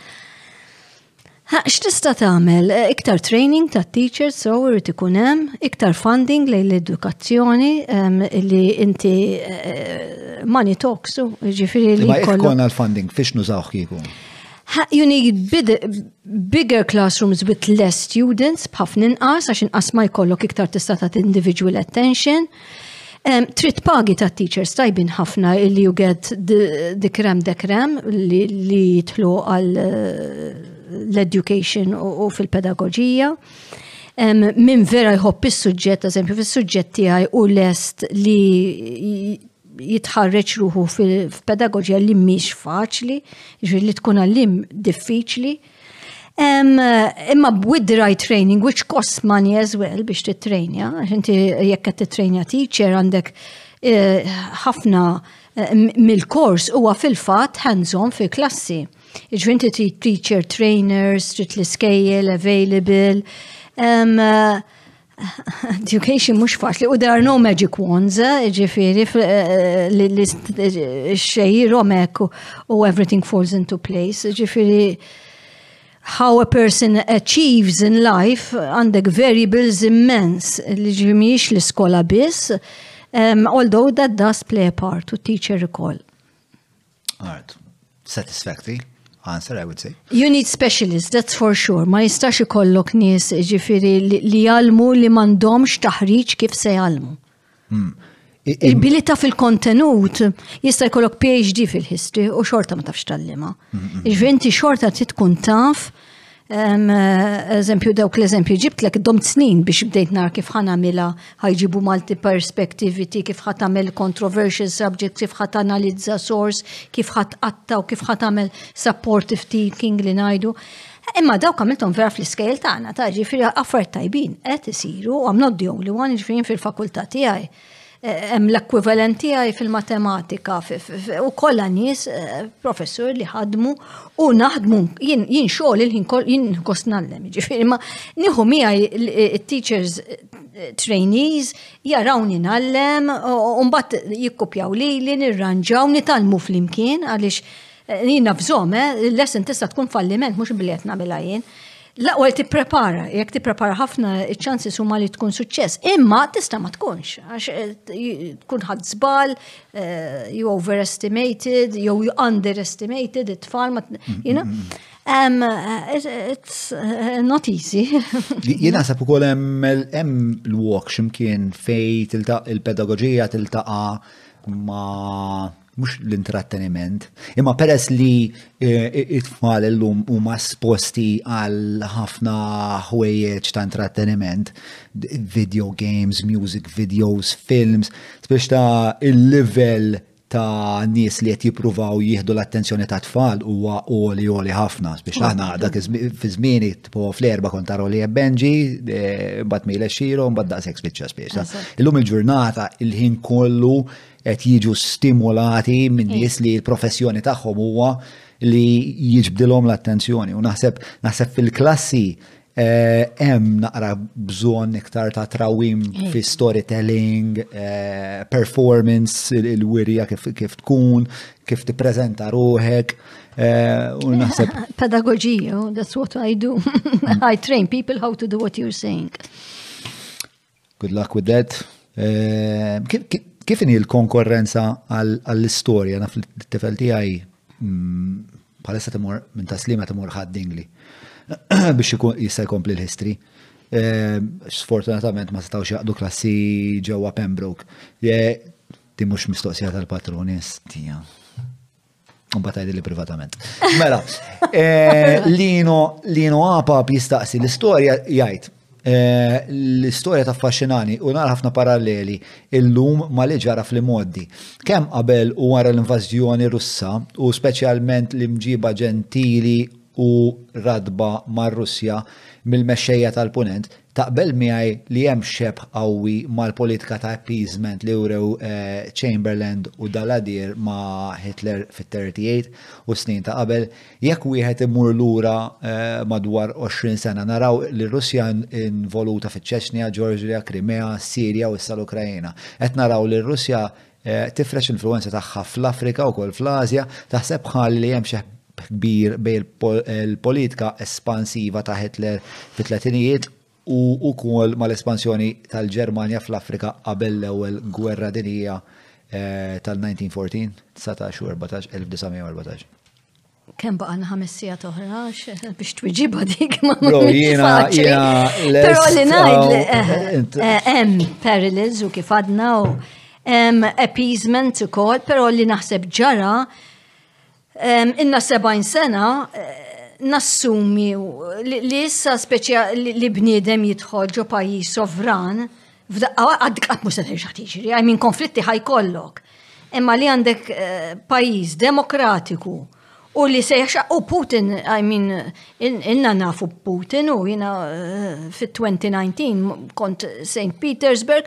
Ha, x'tista' tagħmel? Iktar training ta' teachers so irid ikun hemm, iktar funding lejn l-edukazzjoni ehm, li inti eh, money talks, ġifieri li. Ma jkollok l-funding fiex nużaw kieku? You need bigger classrooms with less students, bħafna inqas, għax inqas ma jkollok iktar tista' ta' individual attention. Trid pagi ta' teachers tajbin ħafna illi you get dikrem dekrem li jitlu għal eh, l-education u fil-pedagogija. Min vera jħobb is-suġġett, eżempju, fis-suġġett tiegħi u lest li jitħarreġ ruħu fil-pedagogija li mhix faċli, ġri li tkun għallim diffiċli, Imma with the right training, which costs money as well biex titrejnja, inti jekk qed titrejnja teacher għandek eh, ħafna eh, mill-kors huwa fil-fatt hands-on fil-klassi. Iġri inti trid teacher trainers, trid l-iskejjel available. Eh, Education mhux faċli u there are no magic wands, eh, ġifieri eh, li eh, xejjirhom hekk u everything falls into place, ġifieri how a person achieves in life għandek variables immense li ġimiex l-iskola biss, um, although that does play a part u teacher ukoll. Art. Satisfactory answer, I would say. You need specialists, that's for sure. Ma jistax ikollok nies ġifiri li jalmu li mandomx taħriġ kif se jalmu. Hmm. Il-bilita fil-kontenut jista' jkollok PhD fil-history u xorta ma tafx tallima. Hmm, hmm, Ġifieri inti xorta trid tkun taf Eżempju, dawk l-eżempju ġibtlek domt snin biex bdejt nar kif ħanamila ħajġibu multi perspectivity, kif ħatamel controversial subject, kif ħat analizza source, kif ħat qatta u kif ħatamel supportive thinking li najdu. Imma daw kamiltom vera fl-iskejl tagħna ta' ġifieri affarijiet tajbin qed isiru u I'm not the only one ġifieri fil-fakultà tiegħi. Hemm l-ekwivalent tiegħi fil-matematika u kollha nies eh, professur li ħadmu u naħdmu jien xogħol il-ħin jien kost nallem, ġifieri ma nieħu miegħi it-teachers eh, trainees jarawni nallem u mbagħad jikkupjaw li li nirranġaw nitalmu flimkien għaliex eh, jien nafżhom, lesson tista' tkun falliment mhux billi qed nagħmilha jien. L-aqwa tipprepara, jekk tipprepara ħafna iċ-ċansi summa li tkun suċċess, imma tista' ma tkunx, għax eh, tkun ħadd żball, eh, jew overestimated, jew underestimated, it-tfal, mm-hmm. you know. Um, it's uh, not easy. Jena sab ukoll hemm l-walk ximkien fej tiltaq il-pedagogija tiltaqa' ma' mhux l-intratteniment, imma peress li eh, it-tfal illum huma sposti għal ħafna ħwejjeġ ta' intratteniment, video games, music videos, films, biex ta' il-level ta' nies li qed jippruvaw jieħdu l-attenzjoni ta' tfal huwa oli oli ħafna biex aħna dak fi żmieni tipo fl-erba' kont tara li Benji eh, mbagħad mejla xiro mbagħad daqshekk spiċċa spiċċa. Illum il-ġurnata il-ħin kollu qed jiġu stimolati minn mm. nies li l-professjoni tagħhom huwa li jiġbdilhom l-attenzjoni. U naħseb naħseb fil-klassi eh, hemm naqra bżonn iktar ta' trawim mm. fi storytelling, eh, performance, il-wirja kif, kif tkun, kif tippreżenta ruħek. Eh, u naħseb. Pedagogija, that's what I do. I train people how to do what you're saying. Good luck with that. Eh, kif inhi l-konkorrenza għall-istorja naf l-tifel tiegħi mm, bħalissa timur minn taslima timur ħaddingli biex jista' jkompli l-history. Eh, sfortunatament ma setgħux jaqdu klassi ġewwa Pembroke. Eh, ti mhux mistoqsija tal-patronis tiegħu. Mbagħad li privatament. Mela, eh, Lino Lino Apa jistaqsi l-istorja jgħid eh, l-istorja ta' faxxinani u nara ħafna paralleli illum ma li ġara fl-moddi. Kemm qabel u wara l-invażjoni Russa u speċjalment l-imġiba ġentili u radba mar-Russja mill-mexxejja tal-punent, Taqbel miegħi li hemm xebh qawwi mal-politika ta' appeasement li wrew Chamberland u Daladier ma' Hitler fit-38 u s-snin ta' qabel. Jekk wieħed imur lura madwar għoxrin sena, naraw lir-Russja involuta fiċ-Ċeċnja, Georgia, Krimea, s-Sirja u issa l-Ukraina. Qed naraw lir-Russja Tifrex l-influwenza tagħha fl-Afrika u wkoll fl-Ażja, taħseb bħali li hemm xebh kbir bejn il-politika espansiva ta' Hitler fit-tletinijiet u wkoll mal-espansjoni tal-Ġermanja fl-Afrika qabel l-Ewwel Gwerra Dinjija tal-1914, 1914, 1914. Kem baqalna ħames sigħat oħra biex twiġibha dik ma Però li ngħid eh, eh, eh, hemm parallels u kif għadna u hemm appeasement ukoll, però li naħseb ġara inna 70 sena nassumi li issa speċja li bniedem jidħol ġo pajjiż sovran F'daqqa għad qatt mhux se terġa' tiġri, għaj minn konflitti ħajkollok. Imma li għandek eh, pajjiż demokratiku u li se jaxaq u Putin, I mean, inna nafu Putin u jina eh, fit-2019 kont St. Petersburg,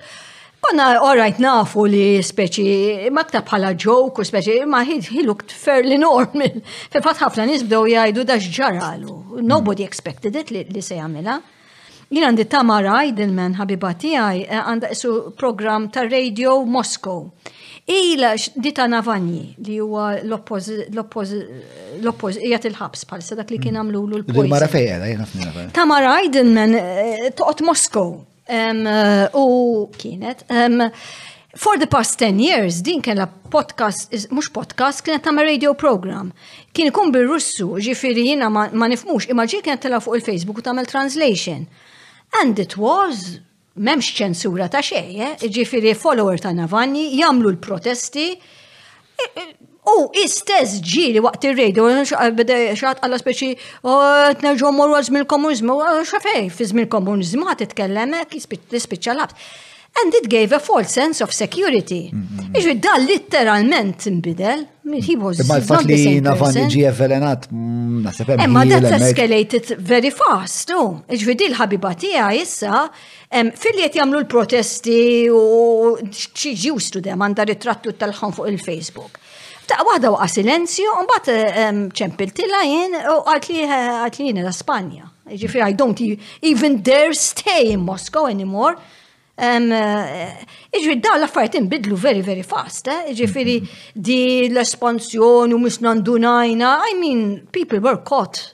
konna orajt nafu li speċi makta bħala ġok u speċi ma he looked fairly normal. Fil-fat ħafna nisbdew jgħidu dax ġaralu. Nobody expected it li se jagħmilha. Jien għandi Tamara Idleman, ħabiba tiegħi, eh, għandha isu programm ta' Radio Moscow. Ila dita Navanji li huwa l-oppoż qiegħed il-ħabs bħal sa dak li kien mm. għamlulu l-post. Mara fejn jiena f'Navanji. Tamara Idleman eh, toqgħod Moscow eh, u kienet For the past 10 years, din kena podcast, mux podcast, kienet ta' radio program. Kien ikun bil-Russu, ġifiri jina ma, ma nifmux, imma ġi kienet tela fuq il-Facebook u tamel translation. And it was, memx ċensura ta' xeje, eh? ġifiri follower ta' Navanni, jamlu l-protesti, U istess ġili waqt ir-radio, beda xaħat għalla speċi, nerġu morru għal żmien komunizmu, xafej, fi żmien komunizmu ħat titkellem hekk tispiċċa labs. And it gave a false sense of security. Mm-hmm. Iġi dan literalment imbidel. Imma l-fat li Navalny ġi avvelenat, mm, nasib Imma that escalated very fast, u. Iġi dil ħabiba tija issa, Filli qed jagħmlu l-protesti u xi ġustu dem għandha ritrattu tal-ħon fuq il-Facebook. Ta' waħda waqa' silenzju, u mbagħad ċempiltilha jien u għalt li għalt li jien la Spanja. Ġifieri I don't e-, even dare stay in Moscow anymore. Iġifieri dawn l-affarijiet inbidlu very very fast, eh? iġifieri di l-espansjoni u misna ndunajna, I mean people were caught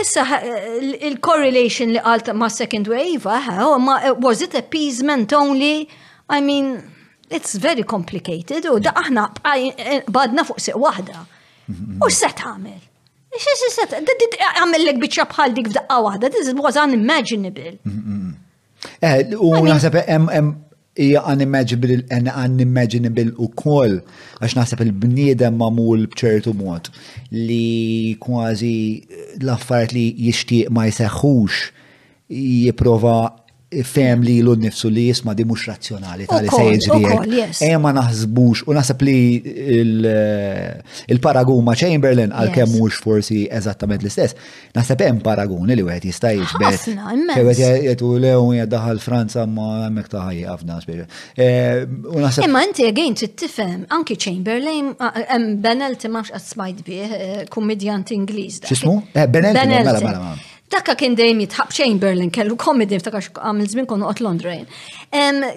Issa, il-correlation li għalt ma' second wave, eh, oh, ma eh, was it appeasement only? I mean, it's very complicated u da aħna eh, badna fuq siq wahda. U se tagħmel? Għamillek bieċa bħal dik f'daqqa wahda, this was unimaginable. Eh, u naħseb hemm hija unimaginable u koll, għax naħseb il-bniedem mamul bċertu mod li kważi l-affarijiet li jixtieq ma jseħħux jiprofa fem li l nifsu li jisma di mux razzjonali tal se jiġri. Eja ma naħsbux u naħseb li il-paraguma Chamberlain għal-kem mux forsi eżattament l-istess. Naħseb hemm paraguni li wieħed jista' jiġbed. Ħafna, imma. Wieħed jgħid u lew hija daħal Franza ma hemmhekk ta' ħajja ħafna spiċi. Eh, u naħseb. Imma inti again trid tifhem anki Chamberlain hemm Benelti ma x'qas smajt bih eh, kummedjant Ingliż. X'ismu? Eh, Benelti. Mela, mela, mela, mela. Dakka kien dejjem jitħab Chamberlain kellu komedi f'takax għamil żmien konu qot Londra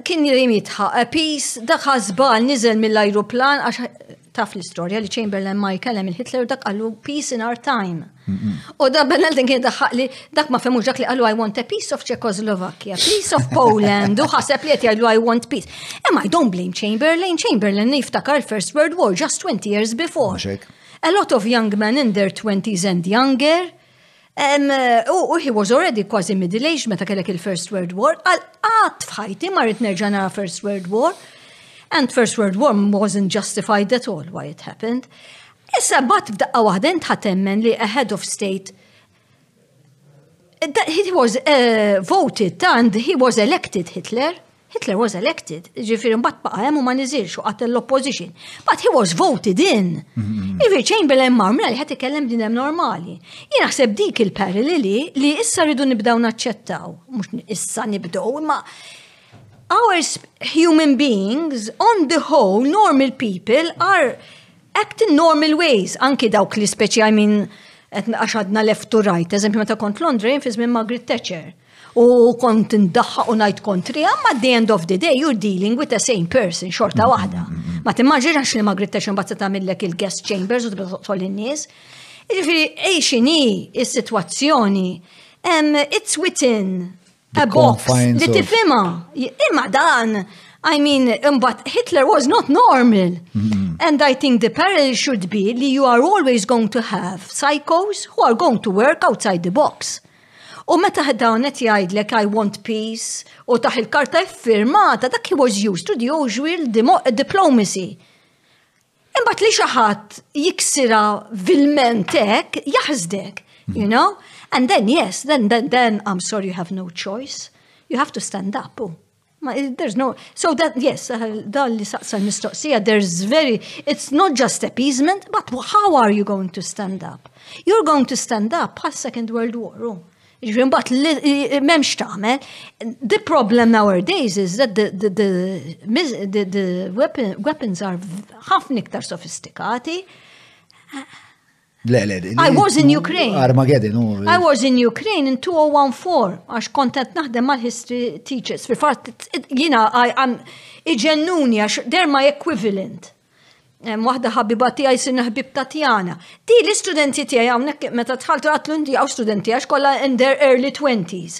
Kien dejjem jitħab a piece dak ħażbal niżel mill-ajruplan għax taf l-istorja li Chamberlain ma jkellem il-Hitler u dak għallu peace in our time. U da Benelden kien daħħaq li dak ma femux dak li għallu I want a piece of Czechoslovakia, piece of Poland, u ħaseb li qed jgħidu I want peace. Am I don't blame Chamberlain, Chamberlain niftakar il-First World War just 20 years before. A lot of young men in their 20s and younger U he was already kważi middle age meta kellek il-First World War, għal qatt f'ħajti ma rrid nerġa' nara First World War. And First World War wasn't justified at all why it happened. Issa bat b'daqqa waħda int ħatemmen li a head of state he was uh, voted and he was elected Hitler. Hitler was elected, ġifiri mbatt baqa hemm u ma niżilx u qatel l-opposition. But he was voted in. Mm-hmm. Ġifiri Chamberlain mar mela li ħed ikellem din hemm normali. Jien naħseb dik il-perili li li issa rridu nibdew naċċettaw. Mhux issa nibdew, imma our human beings on the whole normal people are acting normal ways anki dawk li speċi I mean għax għadna left to right, eżempju meta kont Londra jien fi żmien Margaret Thatcher. u kont ndaħħa u najt kontri, ma at the end of the day you're dealing with the same person xorta waħda. Ma timmaġinax li ma grittax imbagħad se tagħmillek il-guest chambers u tibda toqtol in-nies. Jiġifieri għejxini is-sitwazzjoni it's within a box li tifhimha. Imma dan I mean, but Hitler was not normal. Mm-hmm. And I think the parallel should be that you are always going to have psychos who are going to work outside the box. U meta ħdan qed jgħidlek I want peace u taħ il-karta iffirmata dak he was used to the usual diplomacy. Imbagħad li xi ħadd jiksira vilment hekk jaħsdek, you know? And then yes, then then then I'm sorry you have no choice. You have to stand up. ma, there's no so that yes, uh, dal li saqsa mistoqsija, there's very it's not just appeasement, but how are you going to stand up? You're going to stand up past Second World War. Oh. Ġvim bat memx taħmel. The problem nowadays is that the, the, the, the, the weapon, weapons are ħafna iktar sofistikati. Le, le, le. I was in Ukraine. Armageddon, u. I was in Ukraine in 2014, għax kontent naħdem mal history teachers. Fi fatt, jina, għam iġennuni, għax they're my equivalent. Waħda ħabiba tijaj sinna ħbib ta' tijana. Di l-istudenti tijaj għawnek meta tħaltu għatlu ndi għaw studenti għax kolla in their early 20s.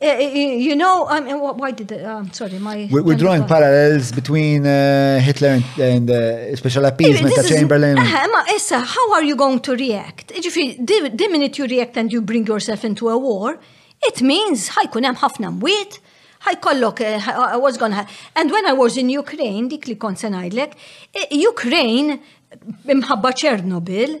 Eh, eh, eh, you know, um, why did, um, sorry, my... We're drawing parallels between uh, Hitler and, and uh, special appeasement ta' Chamberlain. Eh, ma issa, how are you going to react? Ġifri, the minute you react and you bring yourself into a war, it means ħajkun hemm ħafna mwiet, ħajkollok, eh, I was gonna, and when I was in Ukraine, dik li kont se ngħidlek, Ukraine, imħabba Chernobyl,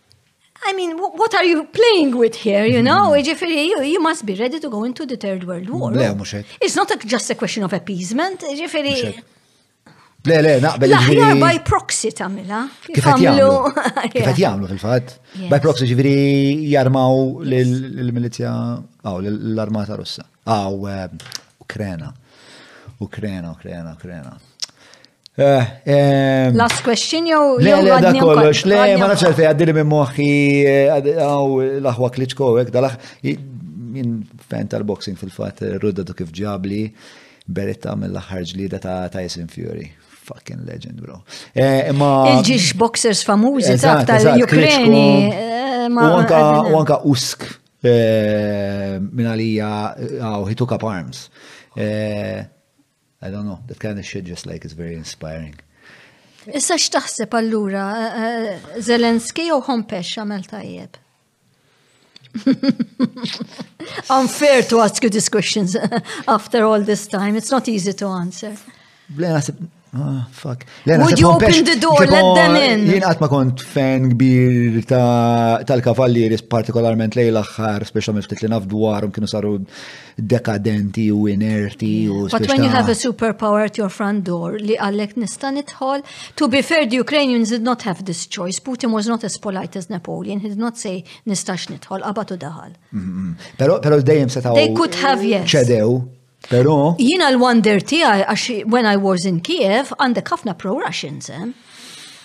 I mean, what are you playing with here, you know? Mm-hmm. Ġifiri, you, you must be ready to go into the Third World War. Le, muxek. It's not a, just a question of appeasement, ġifiri. Le, le, naqbel. Laħjar by proxy tamila. Kif jamlu? Kif jamlu fil-fat? By proxy ġifiri jarmaw l-milizja, għaw, l-armata russa. Għaw, eh, Ukrena. Ukrena, Ukrena, Ukrena. Eh, eh, Last question jew Le, le, da kollox, le, ma nafx għalfej għaddili minn moħħi eh, għaw l-aħwa kliċko, ek dalax, minn fan tal-boxing fil-fat rudda du kif ġabli beretta mill-aħħar ġlida ta' Tyson Fury. Fucking legend, bro. Il-ġiġ boxers famużi ta' tal-Ukreni. U anka usk minn għalija għaw hituka up arms. I don't know, that kind of shit just like is very inspiring. Issa x'taħseb allura eh, eh, Zelenski jew Hompesh għamel tajjeb? Unfair to ask you these questions after all this time. It's not easy to answer. Blena, naħseb, ah, fuck. Lena, Would you open the door, let them in? Jien għatma kont fan kbir tal-kavallieri, partikolarment lej l-axħar, speċjalment ftit li naf dwarhom kienu saru dekadenti u inerti u. But when you have a superpower at your front door li għallek nista' nidħol, to be fair the Ukrainians did not have this choice. Putin was not as polite as Napoleon, he did not say nistax nidħol, qabatu daħal. Pero pero dejjem setaw. They could have yes. Ċedew. Pero. Jina l-wonder tiegħi għax when I was in Kiev għandek ħafna pro-Russians, eh?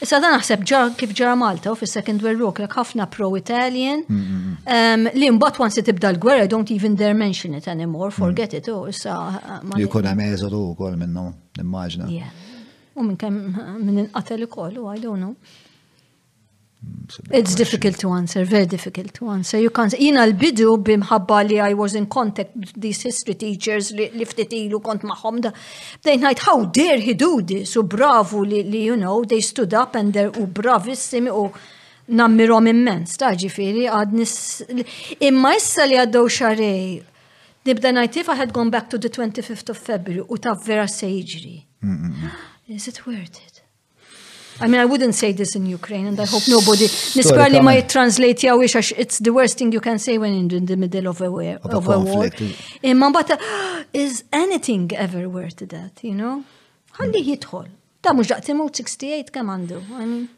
Issa dan naħseb ġa kif ġara Malta u fis-Second World War kellek ħafna pro-Italian mm, mm, mm. Ehm, li mbagħad once tibda l-gwerra don't even dare mention it anymore, forget it u oh, issa. Eh, Jkun hemm eżodu wkoll minnu, immaġna. U minn kemm minn inqatel ukoll u I don't know. It's difficult to answer, very difficult to answer. You can't, jina l-bidu bimħabba li I was in contact with these history teachers li, li ftit ilu kont maħom da. They night, how dare he do this? U bravu li, li you know, they stood up and they're u bravissimi u nammirom immens, ta' ġifiri, għad nis. Imma issa li għaddew xarej, nibda najt if I had gone back to the 25th of February u ta' vera se jiġri. Is it worth it? I mean, I wouldn't say this in Ukraine and I hope nobody nispar li ma jittranslate jaw għax it's the worst thing you can say when in the middle of a, war. Of a war. Imma but is anything ever worth that, you know? Għalli jitħol. Ta' mux daqt imut 68 kem għandu, I mean.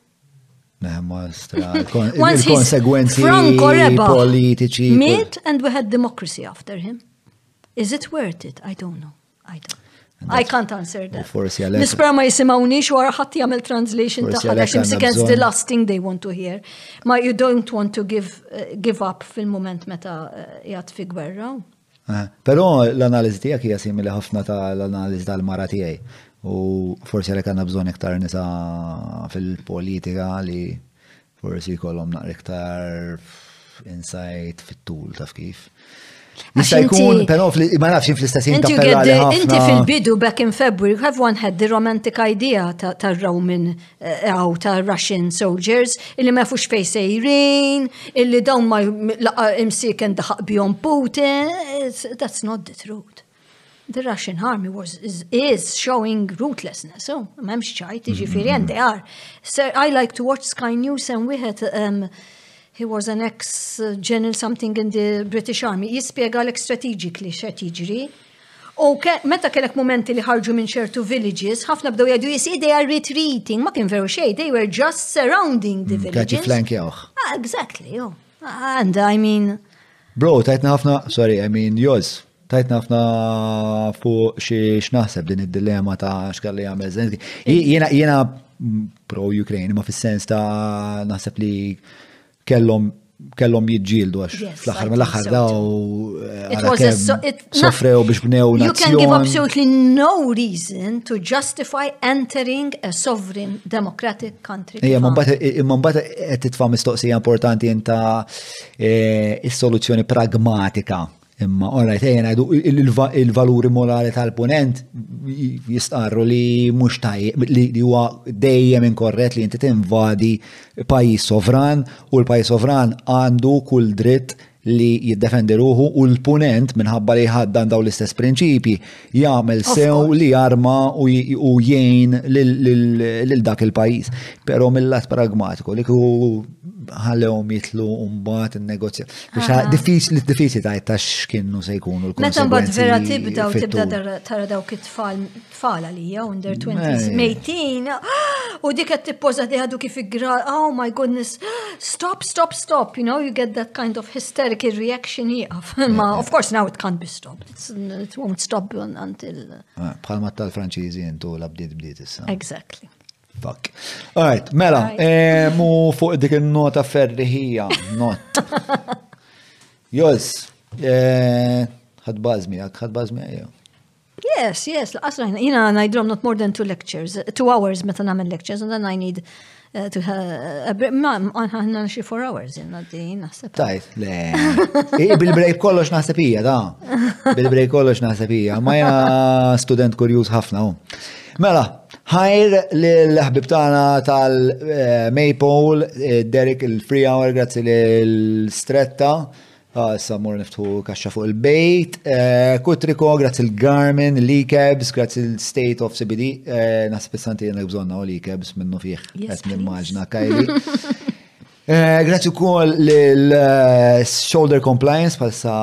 Nemma, stra, il-konsegwenzi politiċi. Mit and we had democracy after him. Is it worth it? I don't know. I can't answer that. Forsi għalek. Nispera ma jisimawni xwara ħatti għamil translation ta' għalek seems against the last thing they want to hear. Ma you don't want to give, uh, give up fil-moment meta uh, jgħat fi gwerra. Eh, Pero l-analiz tijak hija simili ħafna ta' l-analiz tal-mara tijaj. U forsi għalek għanna bżon iktar nisa fil-politika li Forsi jkollhom naqra iktar insight fit-tul taf kif. Jista' jkun, però ma nafx jien fl-istess jien Inti fil-bidu back in February, have one had the romantic idea ta' Roman għaw eh, ta' Russian soldiers, illi ma jafux fej sejrin, illi dawn ma imsiken daħaq bjom Putin, that's not the truth. The Russian army was, is, is showing rootlessness, oh, memx ċajt, mm-hmm. ġifiri, and they are. So I like to watch Sky News and we had, um, he was an ex-general something in the British Army, jispiega l-ek strategically xet jiġri. U meta kellek momenti li ħarġu minn ċertu villages, ħafna bdew jgħidu jisi they are retreating, ma kien veru xej, they were just surrounding the mm, villages. Għati flank jawħ. Ah, exactly, oh. And I mean. Bro, tajtna ħafna, sorry, I mean, yoz, tajtna ħafna fuq xi x'naħseb din id-dilema ta' x'kelli jagħmel Zelensky. Jiena jiena pro Ukraine ma fis-sens ta' naħseb li kellhom kellhom jiġġieldu għax fl-aħħar mill-aħħar daw eh, sofrew biex bnew nazzjon. You can give absolutely no reason to justify entering a sovereign democratic country. Ejja, imma mbagħad qed titfa' mistoqsija importanti inta eh, is-soluzzjoni pragmatika Imma, all right, ejja ngħidu il-valuri morali tal-punent jistqarru li mhux tajjeb li huwa dejjem inkorret li inti tinvadi pajjiż sovran u l-pajjiż sovran għandu kull dritt li jiddefendi ruħu u l-punent minħabba li jħaddan daw l-istess prinċipji jagħmel sew li jarma u jgħin lil dak il-pajjiż. Però mill-lat pragmatiku li ku ħallewhom jitlu mbagħad in-negozja. Biex ah. diffiċli diffiċli tajt ta' x'kienu se jkunu l Meta mbagħad vera tibda u tibda tara dawk it-tfal tfal għalija under 20s eh. mejtin u dik qed tippoża li għadu kif igra oh my goodness stop stop stop you know you get that kind of hysterical reaction jieqaf. Ma of course now it can't be stopped. It won't stop you until. Ah, bħalma tal-Franċiżi intu la bdiet bdiet issa. Exactly. Fuck. Alright, mela, eh, mu fuq dik il-nota ferriħija, not. Jos, eh, ħad bazmi, ħad bazmi għajja. Yes, yes, l-qasra jina najdrom not more than two lectures, two hours meta namel lectures, and then I need Eh, eh, ma, għanna xi four hours jenna din, naħseb. Tajt, le. Bil-break kollox naħseb ija, da. Bil-break kollox naħseb ija. Ma jena student kurjuż ħafna, u. Mela, ħajr l-ħbib tagħna tal-Maypole, eh, Derek il-Free Hour, grazzi l-Stretta, Ah, issa mor niftu kaxxa fuq il-bejt. Eh, Kutriko, grazzi l-Garmin, l-Ikebs, grazzi l-State of CBD. Eh, Nasib santi jenna bżonna u l-Ikebs minnu fiħ. Yes, nimmaġna kajli. Eh, grazzi kol l-Shoulder Compliance, palsa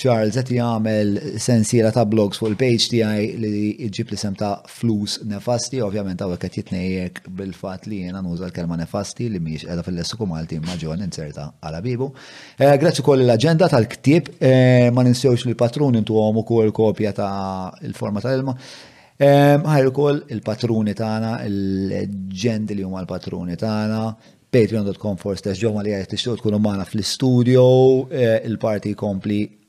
Charles għet jgħamil sensiela ta' blogs fuq il-page tijaj li ġib li semta flus nefasti, ovvjament hawnhekk qed jitnejjek bil-fatt li jiena nuża l-kelma nefasti li mhijiex qiegħda fil-lessiku Malti imma ġew ninzerta għal bibu. Eh, grazzi ukoll l-aġenda tal-ktieb, eh, ma ninsewx li l-patruni ntuhom ukoll kopja ta' il-forma tal-ilma. Eh, ħajr ukoll il-patruni tagħna, il-leġendi li huma l-patruni tagħna, patreon.com forstess ġewma li għajt tixtuq tkunu magħna fl-istudio, il-parti kompli